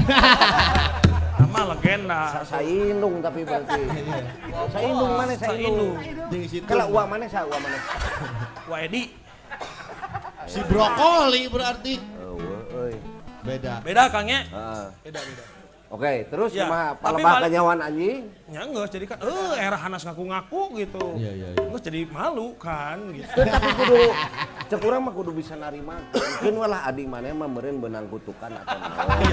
Nama legenda. saindung tapi berarti. Saindung maneh saindung. Jeung situ. Kela uang maneh sa uang maneh. Wah Edi. Si brokoli berarti. Beda. Beda Kang ya? Beda, beda. Oke, terus Ya, kumaha palebah kenyawan anjing? Ya enggak, jadi kan eh era Hanas ngaku-ngaku gitu. Iya, iya, iya. Enggak jadi malu kan gitu. Tapi kudu cek urang mah kudu bisa narima. Mungkin walah adik maneh mah meureun beunang kutukan atau naon.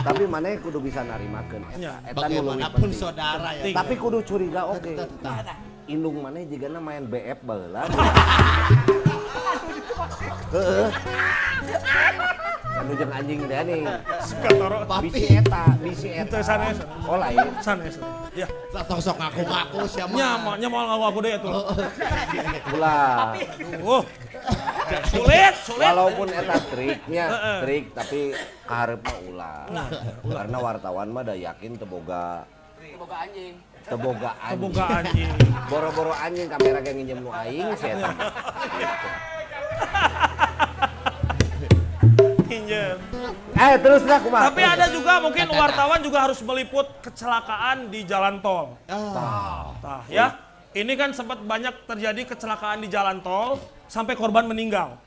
Tapi maneh kudu bisa narimakeun Iya. eta. Eta nu leuwih Bagaimanapun saudara ya. Tapi kudu curiga oke. Tetep, tetep. Indung maneh jigana main BF baheula. Heeh. Jeung anjing teh nih. Suka taro. Bisi eta, bisi eta. Itu sanes. Oh lain. Sanes. Ya. Tong sok ngaku-ngaku siapa? Nya, nya mau ngaku aku deh tuh. Ulah. Oh. Sulit, sulit. Walaupun eta triknya, trik tapi kaharep mah ulah. Karena wartawan mah da yakin teboga Boga anjing. teboga anjing. Kebuka anjing. Boro-boro anjing kamera kayak nginjem nu aing sih eta. Pinjem. Eh terus lah kumaha? Tapi ada juga mungkin wartawan juga harus meliput kecelakaan di jalan tol. Ah. Nah, ya. Ini kan sempat banyak terjadi kecelakaan di jalan tol sampai korban meninggal.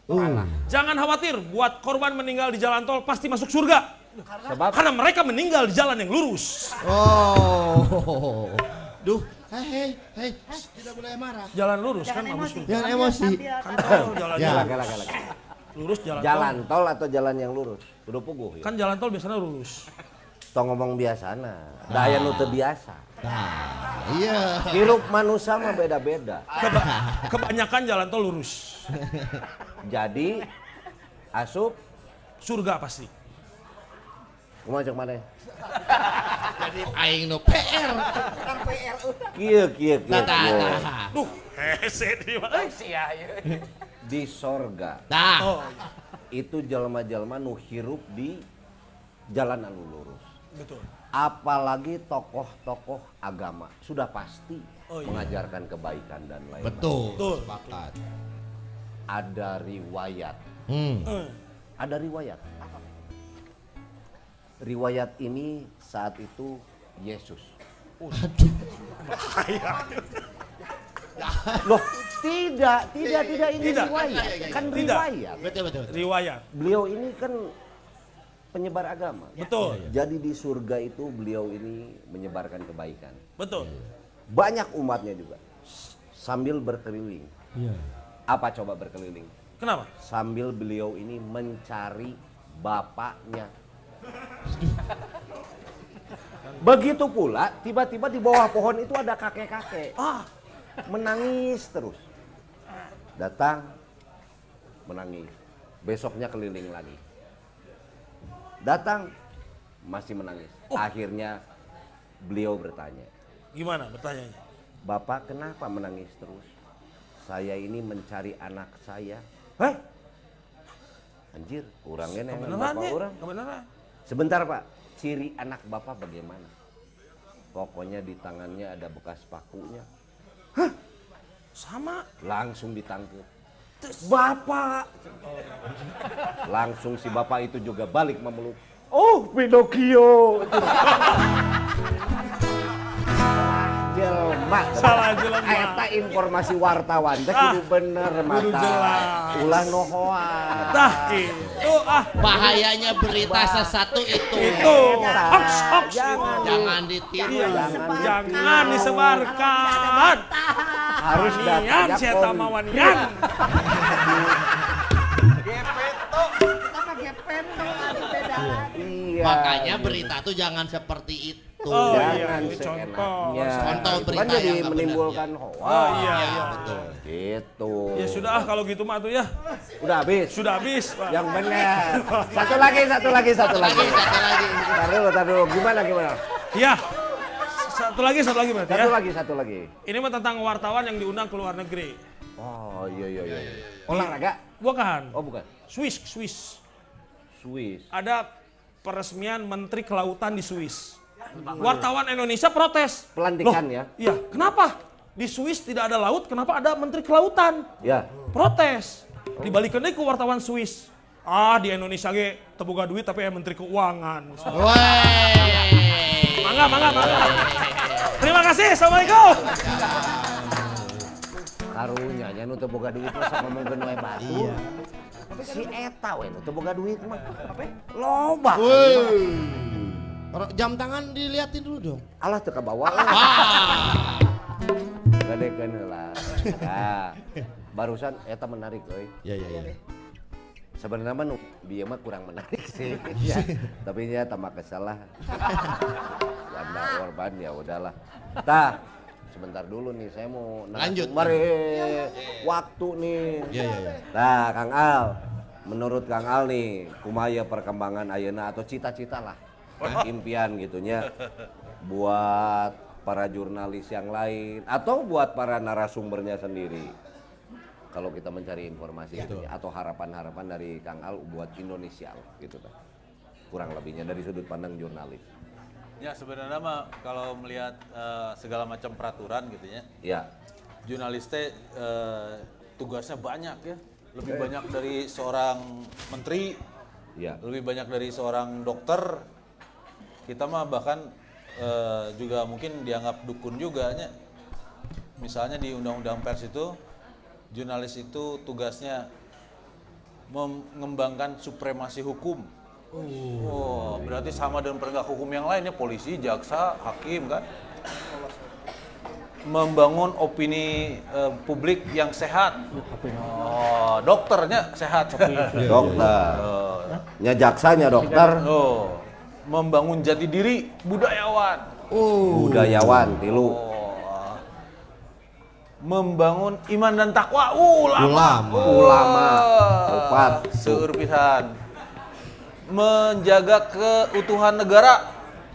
Jangan khawatir, buat korban meninggal di jalan tol pasti masuk surga. Sebab Karena mereka meninggal di jalan yang lurus. Oh. Duh, hei hei hei, tidak boleh marah. Jalan lurus kan Jangan bagus. emosi. Jangan emosi. Kan tol jalan Ya. Lurus jalan, Jalan tol atau jalan yang lurus? Kudu puguh tol. ya. Kan jalan tol biasanya lurus. Tong ngomong biasana. Da aya nu teu biasa. Nah, iya. Hirup manusia mah beda-beda. Keba- kebanyakan jalan tol lurus. Jadi asup Surga pasti. kumaha cek maneh? Jadi aing no PR. Kieu kieu kieu. Nah, nah, kieu. nah. Duh, hese di mana? Sia. Di sorga Nah, Oh, itu jelma-jelma nu hirup di jalan anu lurus. betul. Apalagi tokoh-tokoh agama sudah pasti Oh, iya. mengajarkan kebaikan dan lain-lain. betul. Betul. Sepakat. Ada riwayat, Hmm. Eh, ada riwayat. Riwayat ini saat itu Yesus. Loh, tidak, tidak, tidak ini Tidak. riwayat. Kan Tidak. riwayat. Betul betul. betul. riwayat. Beliau ini kan penyebar agama. Betul. Jadi di surga itu beliau ini menyebarkan kebaikan. Betul. Banyak umatnya juga. Sambil berkeliling. Iya. Apa coba berkeliling? Kenapa? Sambil beliau ini mencari bapaknya. Begitu pula tiba-tiba di bawah pohon itu ada kakek-kakek. Ah, Menangis terus. Datang menangis. Besoknya keliling lagi. Datang masih menangis. Akhirnya beliau bertanya, gimana bertanyanya? Bapak kenapa menangis terus? Saya ini mencari anak saya. Hah? Anjir, kurangnya nih bapak ya? orang. Kebenaran. Sebentar pak, ciri anak bapak bagaimana? Pokoknya di tangannya ada bekas pakunya. Sama. Langsung ditangkap. Bapak! Langsung si bapak itu juga balik memeluk. Oh, Pinocchio. Jelma. Salah jelema. Eta informasi wartawan teh Ah, kudu bener kudu mata. jelas. Ulah nohoa. Tah itu ah Bahayanya berita sesatu itu. itu hoax hoax Jangan, Jangan ditiru. Iya, jangan jangan disebarkan. harus Nian datanya saya tak mau nian. Iya. Makanya berita tuh jangan seperti itu. Oh, iya, Jangan ini contoh. seenaknya. Contoh Itu berita kan jadi yang menimbulkan hoax. Oh iya, Ya, iya. betul. Gitu. Ya sudah ah kalau gitu mah tuh ya. Udah habis. Sudah habis, Pak. Yang benar. Satu lagi, satu lagi, satu lagi. Satu lagi. Tar dulu, tar dulu. Gimana, gimana? Ya. Satu lagi, satu lagi berarti ya. Satu lagi, satu lagi. Ini mah tentang wartawan yang diundang ke luar negeri. Oh, iya, iya, iya. Olahraga? Bukan. Oh, bukan. Swiss, Swiss. Swiss. Ada peresmian Menteri Kelautan di Swiss. Wartawan Indonesia protes. Pelantikan Loh, ya? Iya, kenapa? Di Swiss tidak ada laut, kenapa ada Menteri Kelautan? Ya. Protes. Dibalikin ke wartawan Swiss. Ah, di Indonesia ge teboga duit tapi ya Menteri Keuangan. Wey. Mangga, mangga, mangga. Terima kasih, Assalamualaikum. Karunya nya nu teu boga duit mah sok ngomongkeun we batu. Iya. Si eta we nu teu boga duit mah. Apa? Loba. Wey. Jam tangan diliatin dulu dong. Alah teu kabawa. Wah. Gadekeun heula. Nah, barusan eta menarik euy. Ya ya ya. Sebenarnya mah dia mah kurang menarik sih. ya. Tapi ya tambah kesel lah. Wanda korban ya udahlah. Tah, sebentar dulu nih saya mau Lanjut. Mari waktu nih. Ya ya ya. Nah, Kang Al, menurut Kang Al nih, kumaya perkembangan ayeuna atau cita-cita lah, impian gitunya buat para jurnalis yang lain atau buat para narasumbernya sendiri. Kalau kita mencari informasi gitu atau harapan-harapan dari Kang Al buat Indonesia gitu kan. Kurang lebihnya dari sudut pandang jurnalis. Ya sebenarnya mah kalau melihat eh, segala macam peraturan gitu ya, Ya, jurnalis teh eh, tugasnya banyak ya. Lebih banyak dari seorang menteri, ya. lebih banyak dari seorang dokter. Kita mah bahkan eh, juga mungkin dianggap dukun juga ya. Misalnya di undang-undang pers itu jurnalis itu tugasnya mengembangkan supremasi hukum. Oh, berarti sama dengan penegak hukum yang lainnya, polisi, jaksa, hakim kan? Membangun opini eh, publik yang sehat. Oh, dokternya sehat. Dokter. Nya jaksanya dokter, Oh, membangun jati diri budayawan. budayawan, tilu. Oh, membangun iman dan takwa. Uh, ulama. Ulama. Ulama. Wah, Opat. Seueur pisan. Menjaga keutuhan negara.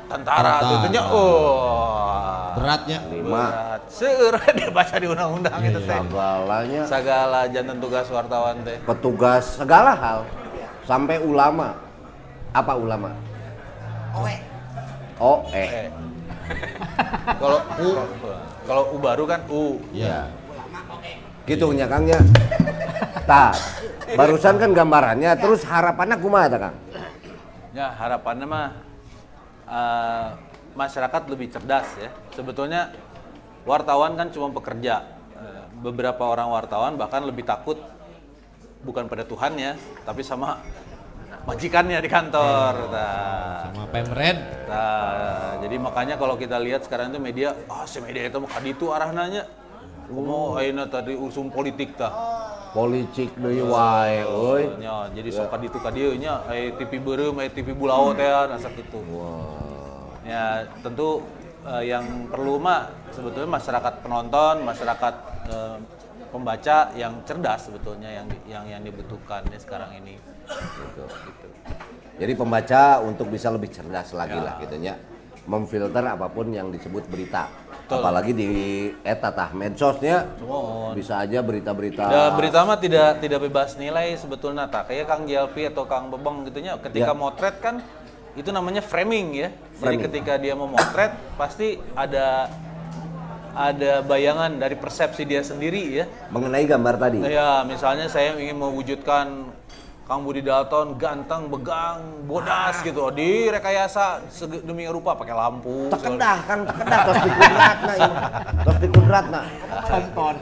Tentara Tentara. tentunya. Oh. Beratnya. Lima. Berat. Seueur dia baca di undang-undang itu teh. Segalanya Segala jantan tugas wartawan teh. petugas segala hal sampai ulama. Apa ulama? Oe. Oh, eh. Eh. Kalau U kalau U baru kan U. Ya. Gitu nya Kang ya. Tah, barusan kan gambarannya terus harapannya kumaha tah Kang? Ya harapannya mah eh, masyarakat lebih cerdas ya. Sebetulnya wartawan kan cuma pekerja. Eh, beberapa orang wartawan bahkan lebih takut bukan pada Tuhannya, tapi sama majikannya di kantor. Nah, Sama pemred. nah, jadi makanya kalau kita lihat sekarang itu media, ah si media itu mau kaditu arahnanya. Mau ayeuna tadi usum politik tah. Politik deui wae euy. Nya, jadi sok kaditu ka dieu nya aya TV beureum, aya TV bulao teh asa kitu. Ya, tentu eh, yang perlu mah sebetulnya masyarakat penonton, masyarakat eh, pembaca yang cerdas sebetulnya yang yang yang dibutuhkan ya sekarang ini. Gitu. Jadi pembaca untuk bisa lebih cerdas lagi Ya. lah gitu nya. Memfilter apa pun yang disebut berita. Betul. Apalagi di eta tah medsosnya bisa aja berita-berita Ya, berita mah tidak tidak bebas nilai sebetulnya tak kayak Kang Jalpi atau Kang Bebeng gitunya ketika Ya. motret kan itu namanya framing ya. Jadi Framing. ketika dia mau motret pasti ada ada bayangan dari persepsi dia sendiri ya. mengenai gambar tadi. Nah, ya, misalnya saya ingin mewujudkan Kang Budi Dalton ganteng, begang, bodas gitu, di rekayasa sedemikian rupa pakai lampu. Tekedah kan tekedah tos di kudratna ini. Tos di kudratna.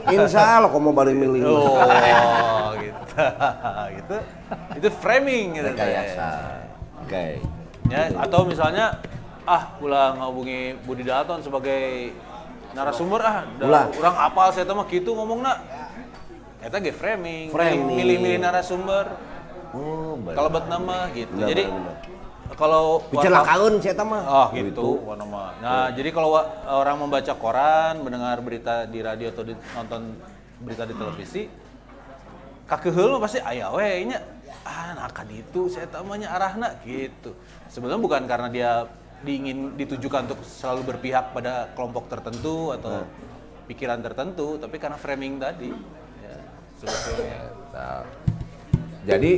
Insya Allah kau mau balik milih. Oh, gitu. gitu. Itu framing gitu. Rekayasa. Oke. Ya, atau misalnya ah ulah ngahubungi Budi Dalton sebagai narasumber ah orang apal saya mah gitu ngomongna eta ge framing, Framing. milih-milih narasumber Oh, kalau buat nama gitu jadi kalau warta- Kecelakaan saya mah. Oh gitu, warna mah. Nah jadi kalau orang membaca koran, mendengar berita di radio atau di- nonton berita di televisi, kakeheul mah pasti aya we nya. Ah, nah kan itu saya tamanya arahna gitu. Sebenarnya bukan karena dia diingin ditujukan untuk selalu berpihak pada kelompok tertentu atau pikiran tertentu, tapi karena framing tadi. Ya, sebetulnya. Nah, Jadi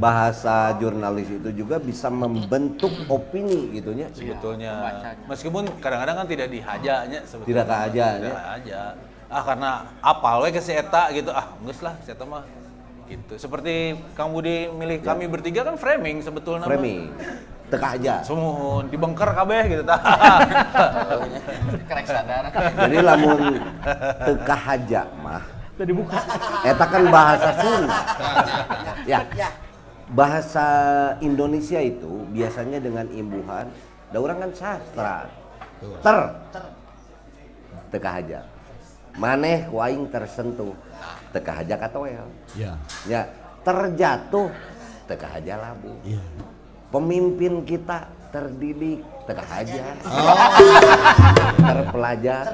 bahasa jurnalis itu juga bisa membentuk opini gitu nya. sebetulnya meskipun kadang-kadang kan tidak dihajanya sebetulnya Tidak kahaja, tidak ya. kahaja. ah karena apal we ke si eta gitu ah geus lah si eta mah gitu seperti Kang Budi milih kami bertiga kan framing sebetulnya. Ya. Framing. Teka aja. Sumun, dibengker kabeh gitu tah. Kerek sadar. Jadi lamun teka haja mah. Eta kan bahasa Sunda. Ya. Bahasa Indonesia itu biasanya dengan imbuhan, da urang kan sastra. Ter. Teka haja. Maneh waing tersentuh. Teka haja katoel. Ya. Ya, terjatuh teka haja labu. Iya. Pemimpin kita terdidik teka haja. Oh. Terpelajar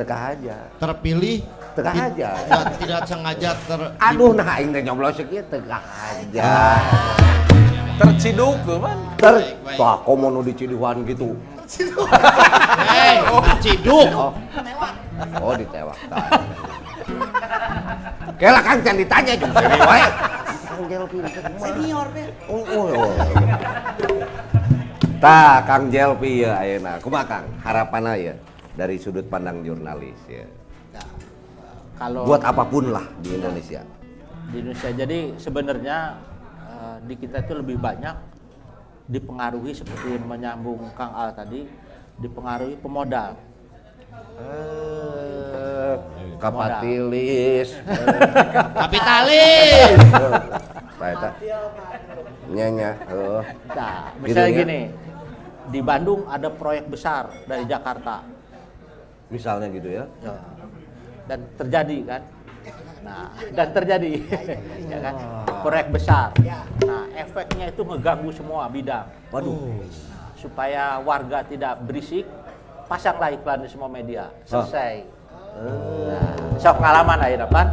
teka haja. Terpilih Teka haja. Tidak, tidak sengaja ter Aduh, nah aing teh nyoblos kieu teka haja. Terciduk tuh kan. Ter Tah, komo nu diciduhan gitu. Hei, ciduk. Oh. Oh, ditewak. Kela kan can ditanya teh kumaha? Senior deh. Oh, oh, oh. Tah, Kang Jelpi ya ayeuna. Kumaha Kang? Harapanna ya dari sudut pandang jurnalis ya. Kalau Buat apa pun lah di Indonesia. di Indonesia jadi sebenarnya eh, di kita itu lebih banyak dipengaruhi seperti menyambung Kang Al tadi dipengaruhi pemodal. Eh. Kapitalis. Tak. Nyanya. Oh. Nah, Gitu misalnya ya? gini, di Bandung ada proyek besar dari Jakarta, Misalnya gitu ya. Ya. dan terjadi kan. Nah, dan terjadi, ya kan, proyek besar. Nah, efeknya itu ngeganggu semua bidang. Waduh. Supaya warga tidak berisik, pasanglah iklan di semua media. Selesai. Nah, sok pengalaman aja kan?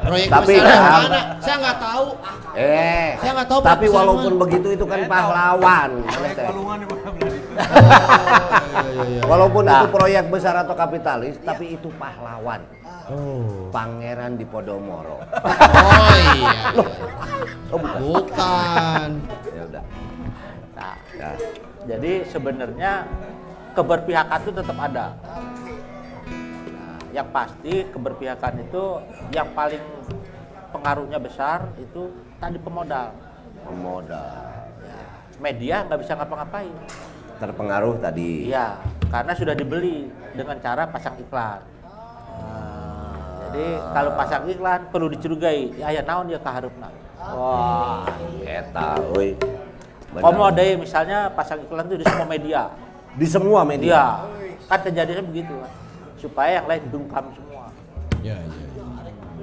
Proyek Tapi besar yang mana? Saya nggak tahu. Eh. Saya nggak tahu Tapi walaupun mana. begitu itu kan pahlawan. Iya, Walaupun Nah. itu proyek besar atau kapitalis, tapi itu pahlawan. Oh. Pangeran di Podomoro. Oh iya. Oh, bukan. Bukan. Ya udah. Nah, Ya. jadi sebenarnya keberpihakan itu tetap ada. Yang pasti keberpihakan itu yang paling pengaruhnya besar itu tadi pemodal. Pemodal. Media nggak bisa ngapa-ngapain. Terpengaruh tadi. Iya, karena sudah dibeli dengan cara pasang iklan. Jadi kalau pasang iklan perlu dicurigai, ya aya naon dia kaharupna. Wah, Eta, euy. Komo deui misalnya pasang iklan itu di semua media. Di semua Dia media. kan kejadiannya begitu kan. Supaya yang lain dungkam semua. Ya, ya.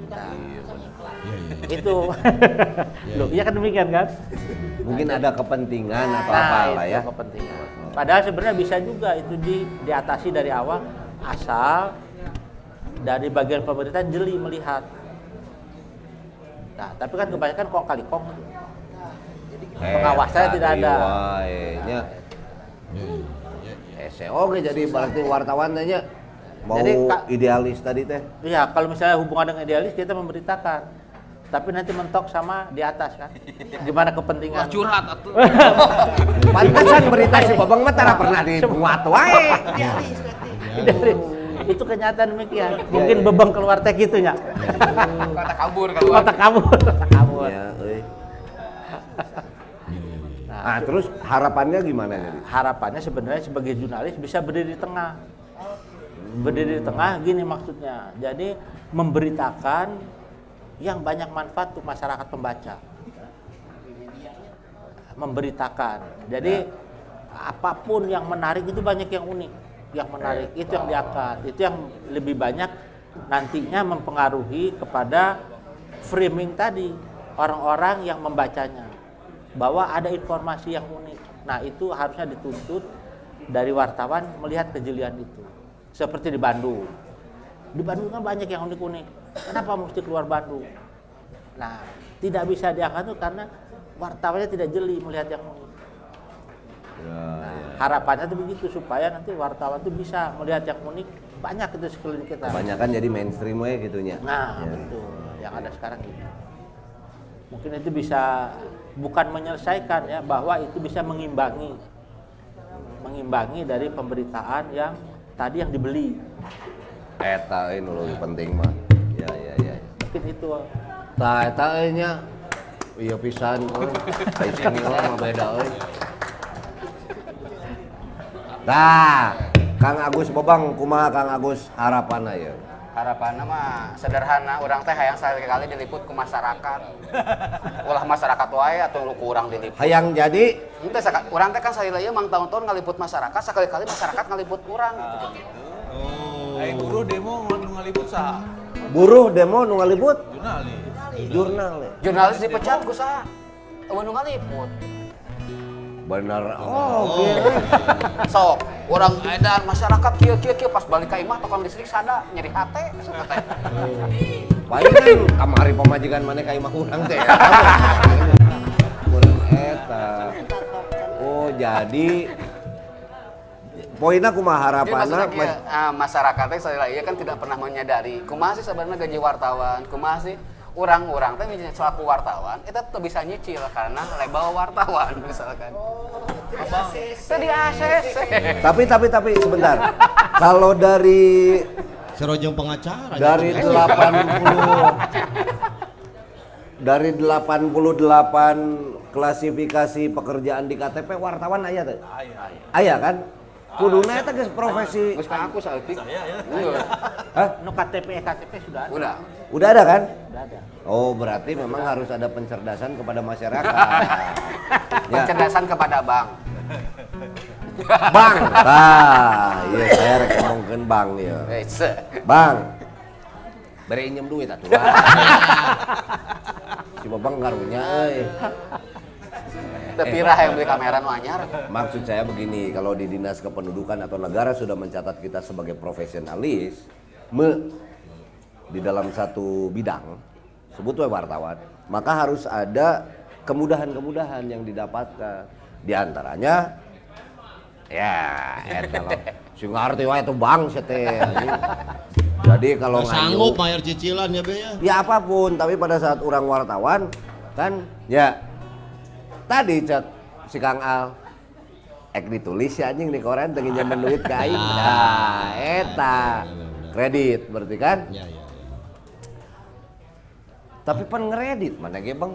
Nah, Ya, ya. itu. Loh, iya kan demikian kan? Mungkin ada kepentingan atau Nah, apa lah ya. kepentingan. Padahal sebenarnya bisa juga itu di diatasi dari awal asal dari bagian pemerintah jeli melihat. Nah, tapi kan kebanyakan kong kali kong. Pengawasannya Eta tidak ada. wae nya. SEO ge jadi berarti wartawan teh nya. Mau Jadi, idealis tadi teh. Iya, kalau misalnya hubungan dengan idealis kita memberitakan. Tapi nanti mentok sama di atas kan. Gimana kepentingan? Curhat atuh. Pantesan berita si Babang mah tara pernah dimuat wae. Idealis. Itu kenyataan demikian. Mungkin bebeng keluar teh gitu ya. Kata kabur keluar. Kamu. Kota kamu. Cirebon. Ya, euy. Nah, terus harapannya gimana jadi? harapannya sebenarnya sebagai jurnalis bisa berdiri di tengah. Berdiri di tengah gini maksudnya. Jadi memberitakan yang banyak manfaat untuk masyarakat pembaca. Memberitakan. Jadi apa pun yang menarik itu banyak yang unik, yang menarik itu yang diangkat. Itu yang lebih banyak nantinya mempengaruhi kepada framing tadi orang-orang yang membacanya bahwa ada informasi yang unik. Nah, itu harusnya dituntut dari wartawan melihat kejelian itu. Seperti di Bandung. Di Bandung kan banyak yang unik-unik. Kenapa mesti keluar Bandung? Nah, tidak bisa diangkat itu karena wartawannya tidak jeli melihat yang unik. Nah, harapannya itu begitu supaya nanti wartawan itu bisa melihat yang unik banyak itu sekeliling kita. Kebanyakan jadi mainstream we gitunya. Nah, Ya. betul. Yang ada sekarang gitu. Mungkin itu bisa bukan menyelesaikan ya, bahwa itu bisa mengimbangi mengimbangi dari pemberitaan yang tadi yang dibeli. Eta ini lebih penting mah. Ya ya ya. Mungkin itu Tah eta nya. Iya pisan euy. Lah mah beda euy. Tah, Kang Agus Bobang kumaha Kang Agus harapanna ya? Harapannya mah sederhana orang teh hayang sekali-kali diliput ke masyarakat ulah masyarakat wae atau lu kurang diliput Hayang jadi Ente saka- urang teh kan salila ieu mang tahun-tahun ngaliput masyarakat sekali-kali masyarakat ngaliput kurang gitu. Ayo buruh demo nu ngaliput sa buruh demo nu ngaliput jurnalis. jurnal ya. Jurnalis dipecat ku? Eueuh nu ngaliput. Bener. Oh, gitu. Sok, urang edan masyarakat kieu kieu kieu pas balik ka imah tukang listrik sada nyeri hate sok teh. Palingan kamari pamajikan mana ka imah urang teh. Urang eta. Oh, jadi poinnya kumaha Jadi harapanna maksudnya kieu, ah, masyarakat teh salila ieu kan tidak pernah menyadari kumaha sih sebenarnya gaji wartawan, kumaha sih urang-urang teh menjadi selaku wartawan itu tuh bisa nyicil karena label wartawan misalkan. Abang, itu di ACC. Tapi tapi tapi sebentar. Kalau dari Serojong pengacara. dari 80 dari 88 klasifikasi pekerjaan di KTP wartawan aya teh. Aya kan? Kuduna eta geus profesi. Geus ka aku saltik. Iya. Hah? no KTP KTP sudah ada. Udah. Udah ada kan? Sudah ada. Oh, berarti memang harus ada pencerdasan kepada masyarakat. ya. Pencerdasan kepada bank. Bang. Tah, iya saya rek ngomongkeun bang ya. Eh. Bang. Beri injem duit atuh. si Babang karunya euy. Tapi rah yang beli kamera nu anyar. Maksud saya begini, kalau di dinas kependudukan atau negara sudah mencatat kita sebagai profesionalis, me di dalam satu bidang, sebut we wartawan, maka harus ada kemudahan-kemudahan yang didapatkan. Di antaranya, ya. Si ngarti wae itu bang teh. Jadi kalau Nggak sanggup bayar cicilan ya be ya. ya apa pun tapi pada saat orang wartawan kan ya tadi cek si Kang Al. Ek ditulis ya anjing di koran tengin nyaman duit ke aing. Nah eta. Kredit berarti kan? Ya ya. tapi pan ngeredit mana ge bang?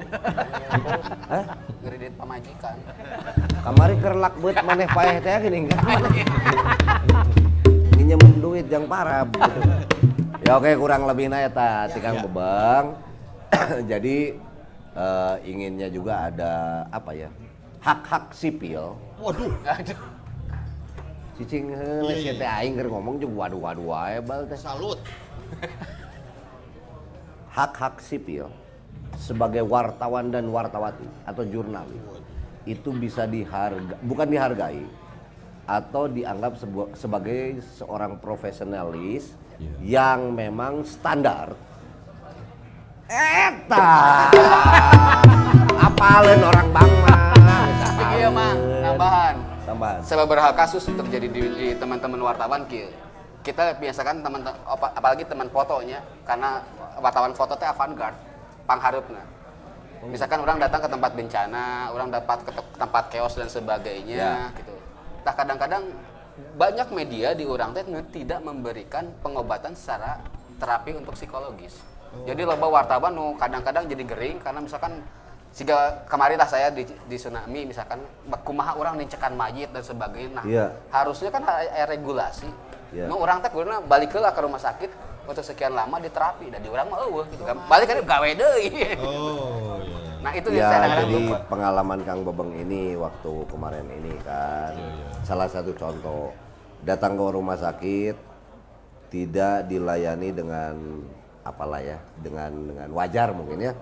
Hah? Kredit pamajikan. kamari keur lakbeut maneh paeh teh gini kan nginjemin duit yang parah. Gitu. ya oke kurang lebihnya eta si Kang Bebang jadi eh, inginnya juga ada apa ya hak-hak sipil. Waduh. cicing heula Iya, si teh aing keur ngomong juga waduh waduh wae bal teh. Salut. hak-hak sipil sebagai wartawan dan wartawati atau jurnalis itu bisa diharga bukan dihargai atau dianggap sebagai seorang profesionalis yang memang standar eta apalin orang bang mah iya mah nambahan. tambahan Sebeberapa kasus terjadi di, di teman-teman wartawan kieu. Kita biasakan teman apa- apalagi teman fotonya karena wartawan foto teh avant-garde, pangharupna. Misalkan orang datang ke tempat bencana, orang dapat ke te- tempat chaos dan sebagainya gitu. Nah, kadang-kadang banyak media di orang teh tidak memberikan pengobatan secara terapi untuk psikologis. Jadi loba wartawan nu kadang-kadang jadi gering karena misalkan siga kemarin lah saya di, di tsunami misalkan kumaha orang nincekan mayit dan sebagainya. Nah, Iya. harusnya kan ada regulasi. Nu orang teh kuduna balik lah ke rumah sakit untuk sekian lama di terapi dan di orang mah eueuh gitu kan. Balik kan gawe deui. Oh, iya. Nah, itu yang Ya, saya jadi lupa. pengalaman Kang Bebeng ini waktu kemarin ini kan salah satu contoh datang ke rumah sakit tidak dilayani dengan apalah ya dengan dengan wajar mungkin ya.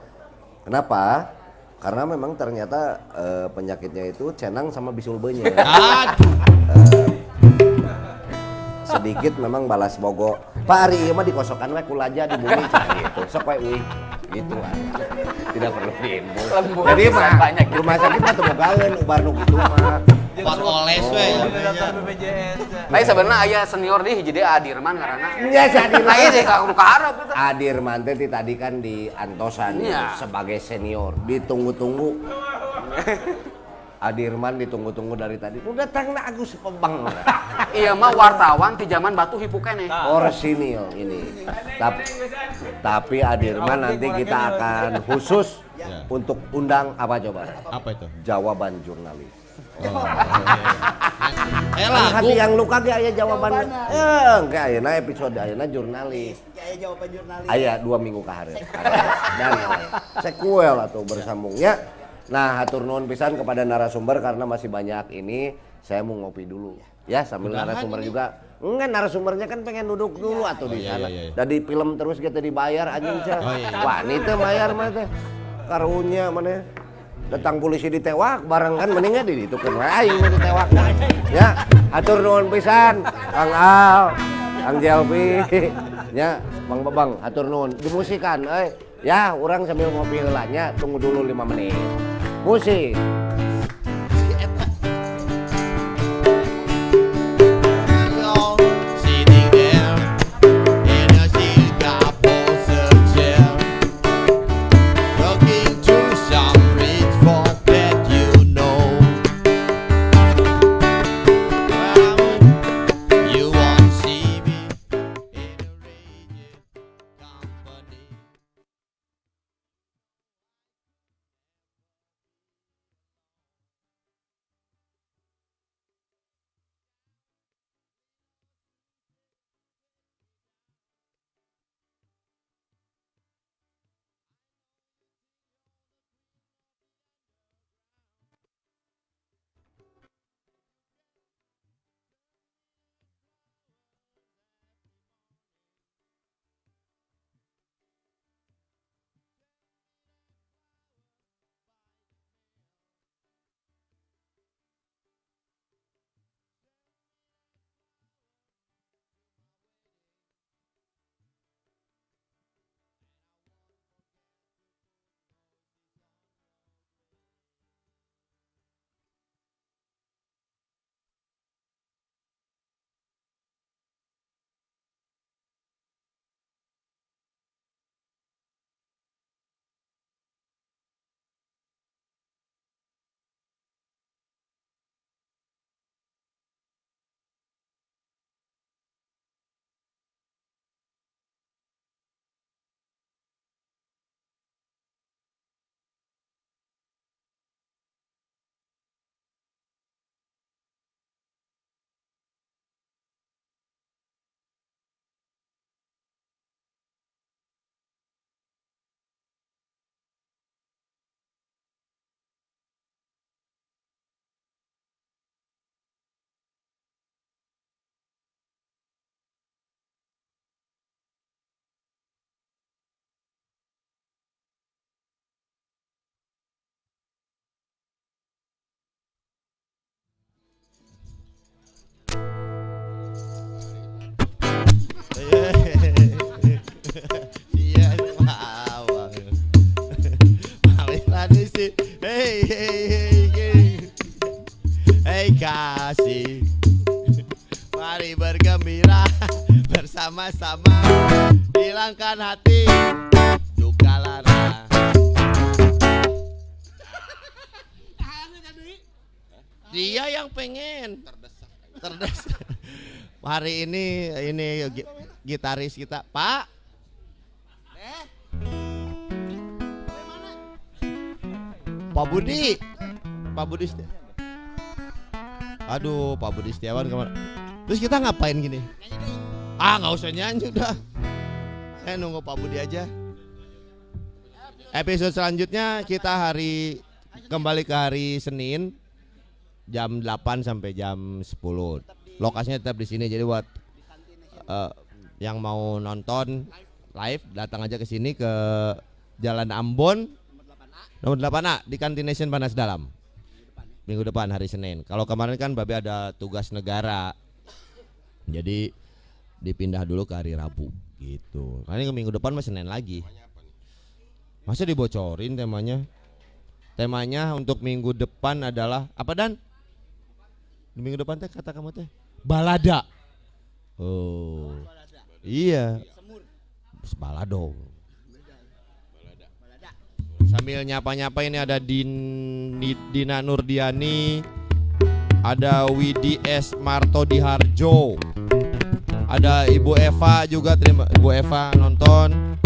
Kenapa? Karena memang ternyata eh, penyakitnya itu cenang sama bisul benyek. Aduh. sedikit memang balas bogo Pak Ari mah dikosokan we kulaja di bumi gitu sok we euy gitu ah. tidak perlu diimbul Lembur jadi mah banyak rumah sakit mah teu bogaeun ubar nu kitu mah Pot oles we. Daftar BPJS. ya. Tapi sebenarnya aya senior di jadi Adirman karena ya si Adirman Nah, iya sih kalau gitu. Adirman teh tadi kan di Antosan Iya. sebagai senior ditunggu-tunggu Adirman ditunggu-tunggu dari tadi udah datang na Agus Pebang Iya mah wartawan di zaman batu hipu kene. Orsinil ini. Tapi, tapi Adirman nanti kita akan khusus Ya. untuk undang apa coba? Apa itu? Jawaban jurnalis. Oh, eh hati yang luka ge aya jawaban. Eh, enggak ayeuna episode ayeuna jurnalis. Kayak jawaban jurnalis. Aya dua minggu ke hari. Dan sequel atau bersambungnya. Nah, hatur nuhun pisan kepada narasumber karena masih banyak ini. Saya mau ngopi dulu. Ya, sambil Udahan narasumber ini. juga. Enggak, narasumbernya kan pengen duduk dulu atau di iya, sana. iya, iya. Tadi film terus kita dibayar anjing cah. Oh, iya. Wah, ini teh bayar mah teh. Karunya mana? Datang polisi ditewak bareng kan mendingnya di itu kan aing ditewak. Ya, atur nuhun pisan Kang Al, Kang Jelpi. Ya, Bang Babang, atur nuhun. Dimusikan euy. Ya, orang sambil ngopi heula nya, tunggu dulu 5 menit. Musik. sama hilangkan hati juga lara. Dia yang pengen. Terdesak. Hari ini ini gitaris kita. Pak? Pak Budi. Pak Budi Aduh Pak Budi Setiawan ke mana Terus kita ngapain gini? Ah, nggak usah nyanyi udah. Saya nunggu Pak Budi aja. Episode selanjutnya kita hari kembali ke hari Senin jam 8 sampai jam 10. Lokasinya tetap di sini jadi buat eh, yang mau nonton live datang aja ke sini ke Jalan Ambon nomor 8A di Kantination Panas Dalam. Minggu depan hari Senin. Kalau kemarin kan Babe ada tugas negara. Jadi dipindah dulu ke hari Rabu gitu. Karena ini minggu depan masih Senin lagi. Masa dibocorin temanya? Temanya untuk minggu depan adalah apa dan? Di minggu depan teh kata kamu teh balada. Oh. Iya. Balado. Sambil nyapa-nyapa ini ada Din, Di- Dina Nurdiani, ada Widi S Marto Diharjo, ada Ibu Eva juga terima Ibu Eva nonton,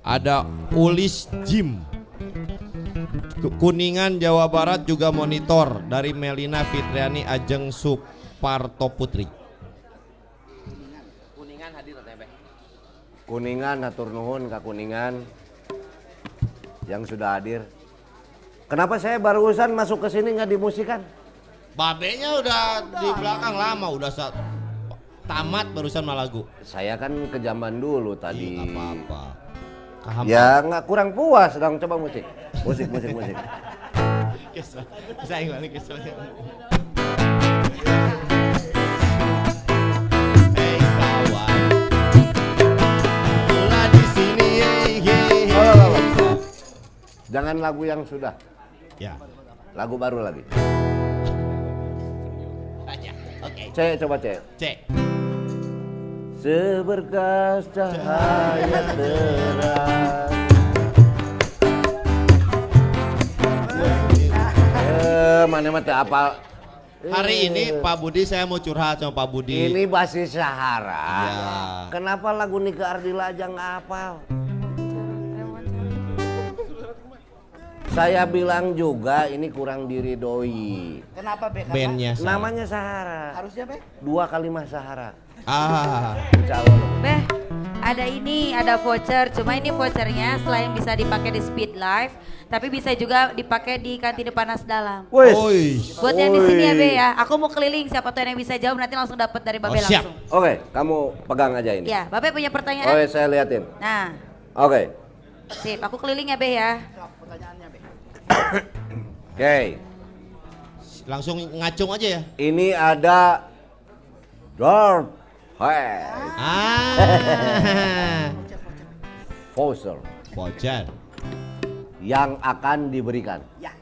ada Ulis Jim, Ku- Kuningan Jawa Barat juga monitor dari Melina Fitriani Ajeng Suparto Putri. Kuningan hadir Kuningan hatur nuhun ka Kuningan yang sudah hadir. Kenapa saya barusan masuk ke sini nggak dimusikan? Babenya udah di belakang lama udah saat tamat barusan malagu. Saya kan ke zaman dulu tadi. Iya, apa-apa. Ya nggak kurang puas dong coba musik. Musik musik musik. Kesel. Saya kesel. Jangan lagu yang sudah, Ya. lagu baru lagi. Oke. Cek coba cek. Cek. Seberkas cahaya terang. Eh, mana mah teu apal. Hari ini Pak Budi saya mau curhat sama Pak Budi. Ini basis Sahara. Ya. Kenapa lagu Nika Ardila aja nggak hafal? Saya bilang juga ini kurang diridoi. Kenapa Be? Karena Bandnya. sama. Namanya Sahara. Harusnya Be? Dua kalimat Sahara. Ah. Insya Allah. Beh, ada ini, ada voucher. Cuma ini vouchernya selain bisa dipakai di Speed Live, tapi bisa juga dipakai di kantin panas dalam. Wih. Oi. Buat yang di sini ya Be ya. Aku mau keliling, siapa tuh yang bisa jawab nanti langsung dapat dari Babe Oh, siap. langsung. Oke, kamu pegang aja ini. Ya, Babe punya pertanyaan? Oke, saya liatin. Nah, Oke. sip. Aku keliling ya Be ya. Oke. Langsung ngacung aja ya. Ini ada Vader Ah. voucher Voucher. yang akan diberikan. Ya.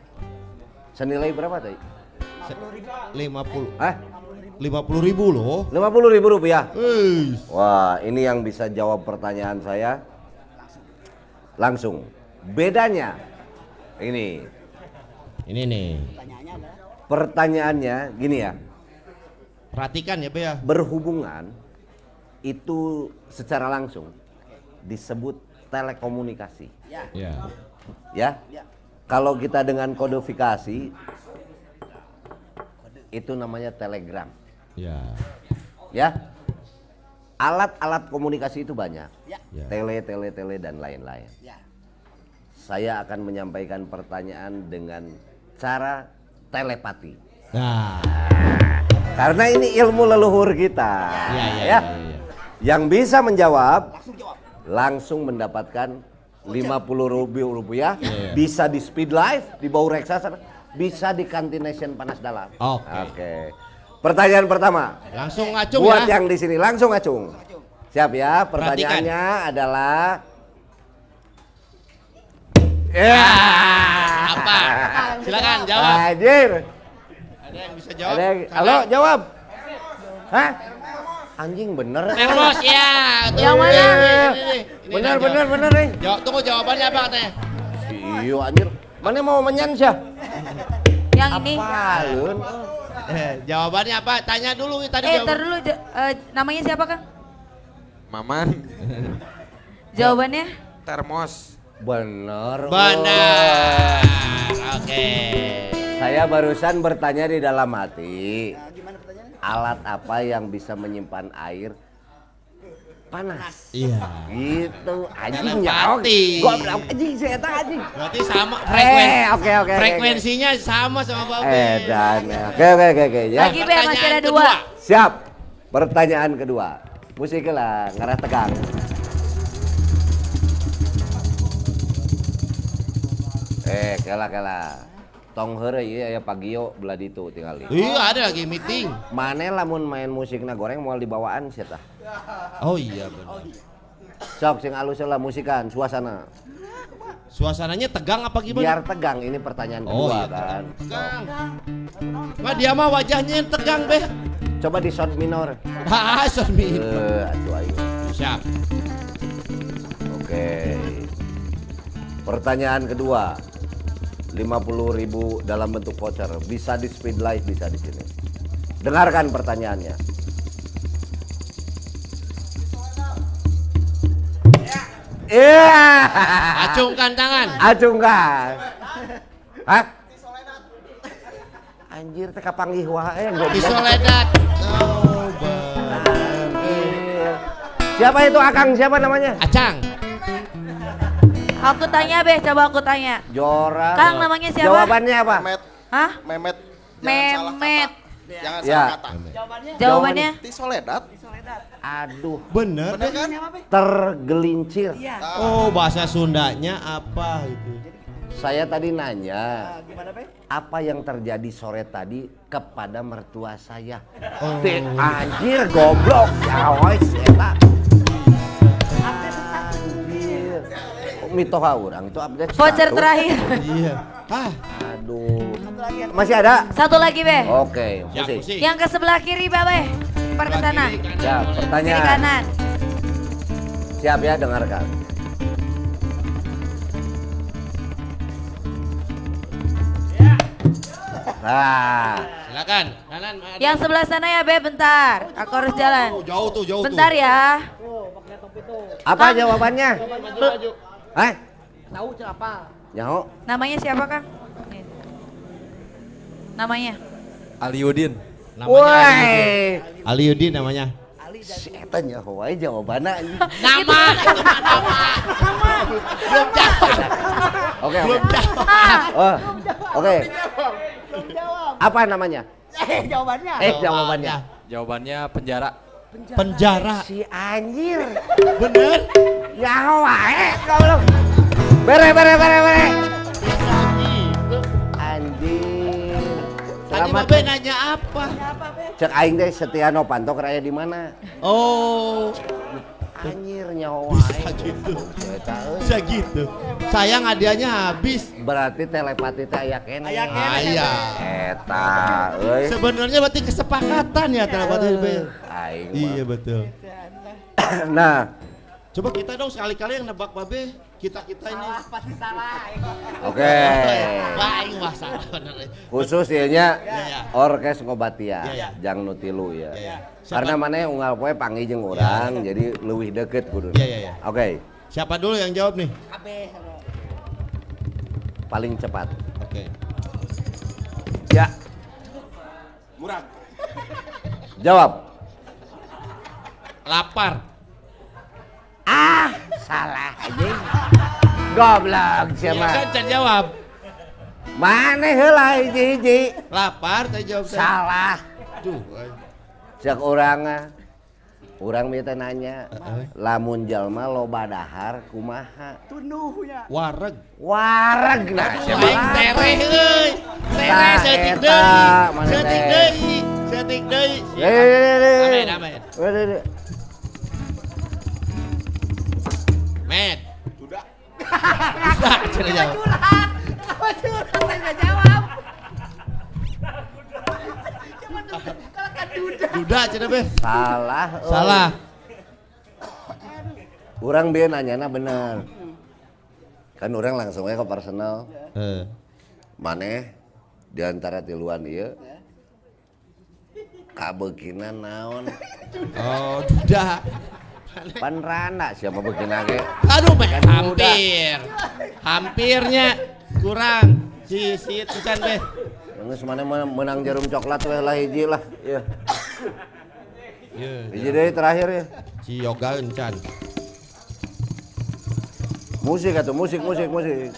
Senilai berapa tadi? 50 Hah? 50 ribu loh. 50 ribu rupiah. Wih. Wah, ini yang bisa jawab pertanyaan saya. Langsung. Bedanya ini Ini nih. pertanyaannya gini ya. Perhatikan ya Be ya. Berhubungan itu secara langsung disebut telekomunikasi. Ya. Ya. Kalau kita dengan kodifikasi itu namanya telegram. Ya. Ya. Alat-alat komunikasi itu banyak. Ya. Ya. Tele, tele, tele dan lain-lain. Ya. Saya akan menyampaikan pertanyaan dengan cara telepati. Nah. Karena ini ilmu leluhur kita. Ya, ya, ya. ya, ya. Yang bisa menjawab Langsung jawab. langsung mendapatkan 50 ribu rupiah. Iya, iya. Bisa di speed live, di bau reksasa, bisa di kantination panas dalam. Oke. Oke. Pertanyaan pertama. Langsung ngacung Buat ya. yang di sini langsung acung. Siap ya. Pertanyaannya adalah Ya. Apa? Silakan jawab. Anjir. Ada yang bisa jawab? Ada yang- Halo, jawab. Hah? Anjing bener. Termos ya. tuh. Yang mana? Ini, Bener, bener, bener nih. Jawab, tunggu jawabannya apa katanya? Iya anjir. Mana mau menyan sih? Yang ini. Palun. Eh, jawabannya apa? Tanya dulu tadi Eh, ntar dulu. eh, namanya siapa Kang? Maman, Jawabannya? termos. Bener. Benar. Oke. Saya barusan bertanya di dalam hati. Alat apa yang bisa menyimpan air panas? Iya. Gitu, anjing. Gua bilang anjing saya tak anjing. Berarti sama frekuensi. Eh, oke oke. oke, Frekuensinya sama sama Babe. oke. Eh dan oke oke oke oke ya. Lagi be masih ada Pertanyaan dua. kedua. Siap. Pertanyaan kedua. Musik lah, ngarah tegang. Eh, kela kela. Tong heure ieu aya pagio belah ditu tinggal. Iya ada lagi meeting. Mane lamun main musikna goreng moal dibawaan sia tah. Oh iya benar. Sok sing alus lah musikan suasana. Suasananya tegang apa gimana? Biar tegang ini pertanyaan Oh kedua iya kan. tegang. Mah dia mah wajahnya yang tegang beh. Coba di shot minor. Ah, sorry. Eh, atuh ayo. Siap. Oke. Pertanyaan kedua. 50.000 dalam bentuk voucher. Bisa di speed live, bisa di sini. Dengarkan pertanyaannya. Iya. Acungkan tangan. Acungkan. Hah? Anjir teh kapanggih wae goblok. Di Soledad. Benar. Anjir. Siapa itu Akang? Siapa namanya? Acang. Aku tanya be, coba aku tanya. Jora. Kang namanya siapa? Jawabannya apa? Memet, Hah? Memet. Jangan salah Memet. kata. Jangan Ya. salah kata. Jawabannya? Di Soledad. Aduh, Bener. Bener kan? tergelincir. Oh, bahasa Sundanya apa itu? Saya tadi nanya, apa yang terjadi sore tadi kepada mertua saya? Oh. Teh, anjir goblok, ya eta. Anjir. Oh, Mitoha orang itu update Voucher status. terakhir. Iya. Ah, Aduh. Masih ada? Satu lagi be. Oke, ya musik. musik. Yang ke sebelah kiri babe. Par ke sana. Kiri. Ya, Kiri pertanyaan. kanan. Siap ya, dengarkan. Nah, Silakan. Kanan. ada. Yang sebelah sana ya be, bentar. Aku harus jalan. Oh, jauh tuh, jauh Bentar tuh. ya. apa jawabannya? Hah? Tahu apa? Nyaho? Namanya siapa kang? Namanya? Aliudin. Namanya Aliudin. Woi, Aliudin namanya. si eta nyaho wae jawabannya. Nama. nama. Belum jawab. Oke, oke. Belum jawab. Oh, oke. Apa namanya? Eh, jawabannya. Eh, jawabannya. Jawabannya penjara. Penjara. Si anjir. Bener. Nyaho wae goblok. Bere bere bere bere. Anjir. Tadi. Babe nanya apa? Cek aing teh Setia Novanto keraya di mana? Oh, Anjir nyaho wae. Bisa gitu. Bisa gitu. Sayang hadiahnya habis. Berarti telepati teh aya kene. Aya kene. Ah. Eta euy. Sebenarnya berarti kesepakatan ya telepati. Aing. Iya betul. Nah, Coba kita dong sekali-kali yang nebak Babe. Kita-kita ini. Pasti salah. oke. Baik wah salah bener. Khusus ieu nya Iya, iya. orkes ngobatia, Iya, iya. jang nutilu ya. Iya. Karena mana unggal poe panggih jeung urang, jadi leuwih deket kudu. Iya, iya, iya. Oke, Siapa dulu yang jawab nih? paling cepat. Oke. Ya, Murah. jawab. Lapar. ah salah goblok jawab. Manehji lapar jawab salah. Tuh cek orangnya orang minta ah. nanya lamun jalma lo badahar kumaha? Tunduh ya wareg. Wareg nah aing tereh euy tereh setik deui. setik deui setik deui. Amin amin. Med. Sudah. Sudah, sudah jawab. Curhat. Apa curhat? Saya nggak jawab. Cuma kan duda. Duda cenah Be. Salah. oh. Salah. Urang bieu nanyana bener. Kan orang langsung aja ke personal. Eh. Maneh di antara tiluan ieu kabeukinan naon? Oh, duda. Panrana siapa begini lagi? Aduh, Be, Kan hampir. Hampirnya kurang. Si si itu kan Be. Yang mana men- menang jarum coklat weh lah hiji lah. Ya. Hiji deh terakhir ya. Si Yoga encan. Musik atau musik musik musik.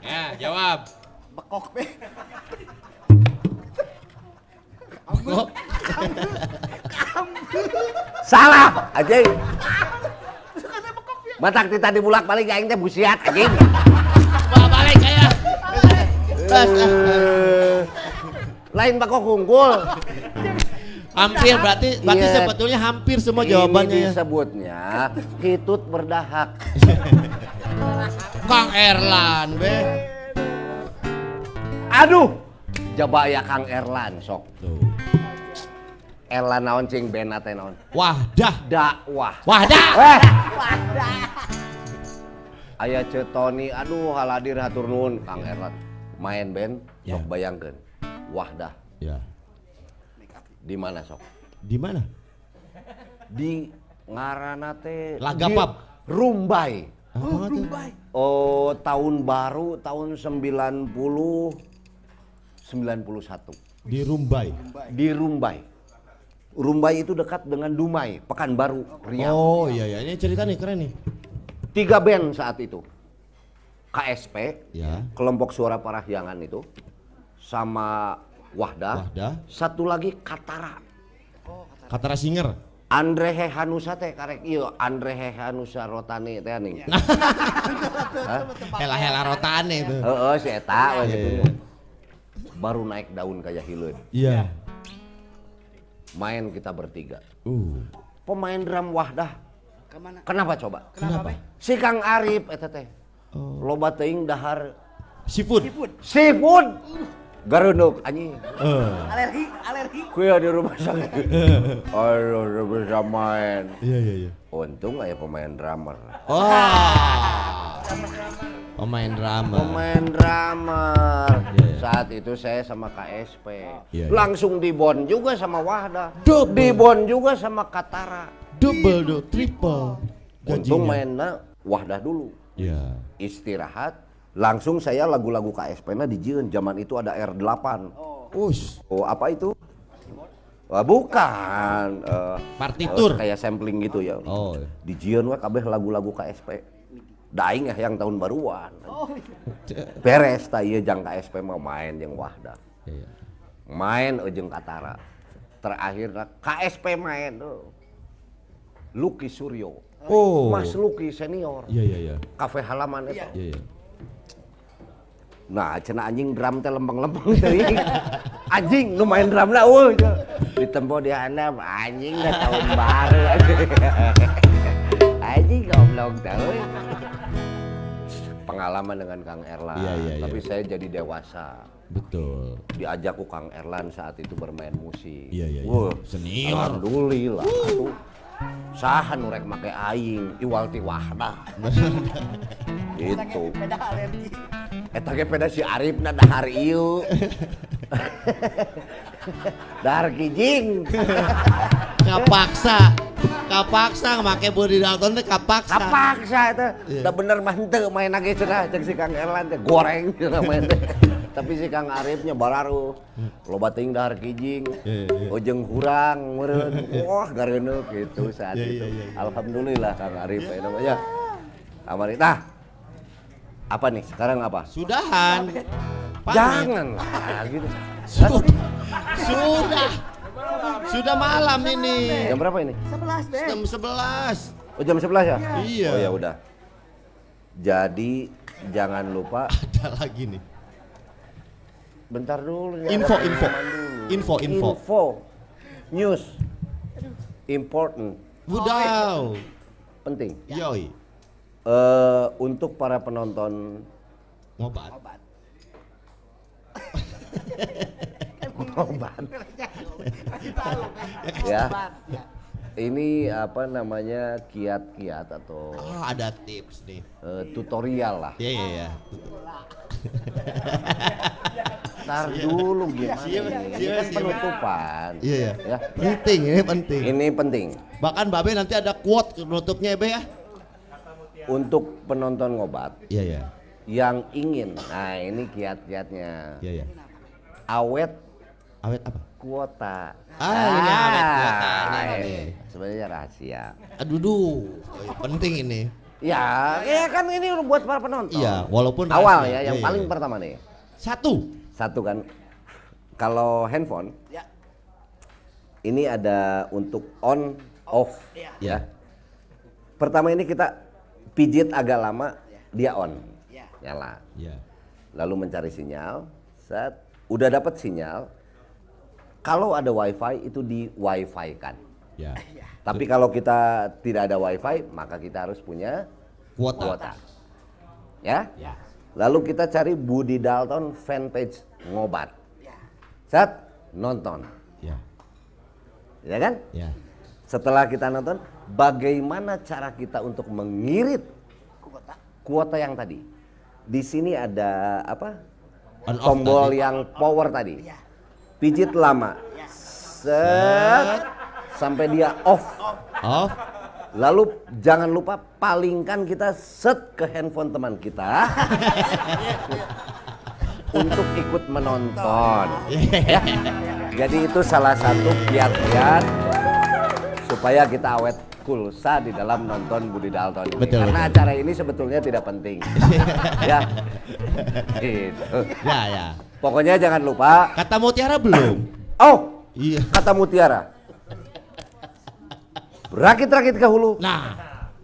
Ya, jawab. Bekok be. Kok Salah, anjing. Batak tita dibulak balik aing teh busiat anjing. bawa balik ah. Eh, Lain bakok unggul. Hampir berarti berarti Iya. sebetulnya hampir semua jawabannya Ini ya. disebutnya hitut berdahak. Kang Erlan, Be. Aduh, coba ya Kang Erlan sok. Tuh. Erlan naon cing bena teh naon? Wahdah. Dakwah. Wahdah. Eh. Aya Cetoni, aduh haladir hatur nuhun Kang Erlan. Main band, Ya. sok bayangkeun. Wahdah, Ya. di mana sok? Di mana? Di ngaranna teh Lagapap. di Rumbai. Apa tuh? Oh, tahun baru tahun 90 91 Di Rumbai. di Rumbai. Rumbai itu dekat dengan Dumai, Pekanbaru, Riau. Oh iya iya, ini cerita nih keren nih. Tiga band saat itu. KSP, Ya. kelompok suara parahyangan itu, sama Wahdah. Wahdah. Satu lagi Katara. Katara Singer. Andre Hehanusa teh karek iya Andre Hehanusa Rotani teh ning. Hela hela rotane itu. Heeh si eta Iya, gitu. iya. Baru naik daun kayak hileun. Iya. Main kita bertiga. Uh. Pemain drum Wahdah. Ke mana? Kenapa coba? Kenapa? Si Kang Arif eta teh. Oh. Loba teuing dahar Seafood. Seafood. seafood. Garunduk anjing. Eh. Alergi, alergi. Kuya di rumah sakit. Aduh, udah bisa main. Iya iya iya. Untung aya pemain drummer. Wah. Pemain drama. Pemain drummer. Iya, iya. Saat itu saya sama KSP. Iya. Langsung dibon juga sama Wahda. Double. Dibon juga sama Katara. Double do triple. Untung Gajinya. mainnya Wahdah dulu. Iya. Istirahat. Langsung saya lagu-lagu KSP-nya dijieun. Zaman itu ada R8. Us. Oh, apa itu? Wah, bukan. Eh, Partitur. kayak sampling gitu ya. Oh. Dijieun we kabeh lagu-lagu KSP. Daing ya yang tahun baruan. Oh, Beres ta ieu jang KSP mau main jeung Wahda. Iya. Main jeung Katara. Terakhir KSP main tuh. Lucky Suryo. Oh. Mas Lucky senior. Iya iya iya. Kafe halaman itu. Iya iya. Nah, cenah anjing drum teh lempeng-lempeng anjing nu main drum lah euy. Ditempo di handap anjing dah tahun baru. anjing goblok teh. Pengalaman dengan Kang Erlan, Iya, iya, iya. tapi saya jadi dewasa. Betul. Diajak ku Kang Erlan saat itu bermain musik. Iya, iya, iya. Wah, Senior. Alhamdulillah. Atuh. Saha nu rek make aing, iwal ti Wahdah. Itu. Beda alergi. Eta ge peda si Arif na dahar ieu. dahar kijing. Kapaksa. Kapaksa make body Dalton teh kapaksa. Kapaksa eta. Iya. Da bener mah henteu main lagi cenah jeung si Kang Erlan teh goreng cenah main teh. Tapi si Kang Arifnya bararu. Loba teuing dahar kijing. Iya, iya. Ojeng kurang meureun. Wah gareuneuk gitu saat Iya, itu. iya, iya, iya. Alhamdulillah Kang Arif ya namanya. Apa nih? Sekarang apa? Sudahan. Pamit. Jangan lah gitu. Sudah. Sudah. Sudah malam ini. Jam berapa ini? 11 deh. Jam 11. Oh jam 11 ya? Iya. Oh ya udah. Jadi jangan lupa Ada lagi nih. bentar dulu ya. Info, info. Info, info. Info. News. Important. Budau. Penting. Yoi. Eh untuk para penonton Ngobat. obat ya. Ini apa namanya kiat-kiat atau Oh, ada tips nih. eh, tutorial lah. Iya iya iya. Ntar dulu gimana? Siap, ini? Ini siap, kan penutupan. Iya ya. Ya. Penting ini penting. Ini penting Bahkan Babe nanti ada quote penutupnya ya Be ya. Untuk penonton ngobat Iya ya. yang ingin. Nah, ini kiat-kiatnya. Iya ya. Awet Awet apa? kuota. Ah, ini awet kuota. Ini, ini ini. Sebenarnya rahasia. Aduh duh. Penting ini. Ya, ya kan ini buat para penonton. Iya, walaupun awal rahasia. ya, yang Iya, paling iya. pertama nih. Satu. Satu kan, kalau handphone, Ya. ini ada untuk on off, Iya. ya. Pertama ini kita pijit agak lama, dia on, Ya. nyala. Iya. Lalu mencari sinyal, set, udah dapat sinyal. Kalau ada wifi itu di wifi kan. Ya. Tapi kalau kita tidak ada wifi, maka kita harus punya Kuota. kuota. Ya? Ya. Lalu kita cari Budi Dalton fanpage ngobat. Set, nonton. Ya. Ya kan? Ya. Setelah kita nonton, bagaimana cara kita untuk mengirit Kuota. kuota yang tadi? Di sini ada apa? On off Tombol tadi. yang power tadi. Ya. Pijit lama. Set sampai dia off. Off. Lalu jangan lupa palingkan kita set ke handphone teman kita untuk ikut menonton. Ya. Jadi itu salah satu kiat-kiat supaya kita awet kulsa di dalam nonton Budi Dalton ini. Betul, Karena betul. acara ini sebetulnya tidak penting. ya. Gitu. Ya ya. Pokoknya jangan lupa. Kata Mutiara belum? Oh, Iya. kata Mutiara. Berakit-rakit ke hulu, Nah.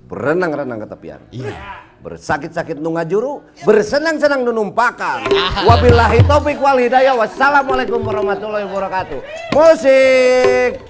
berenang-renang ke tepian. Iya. Bersakit-sakit nungajuru, bersenang-senang nunumpakan. Wabillahi taufik wal hidayah. Wassalamualaikum warahmatullahi wabarakatuh. Musik.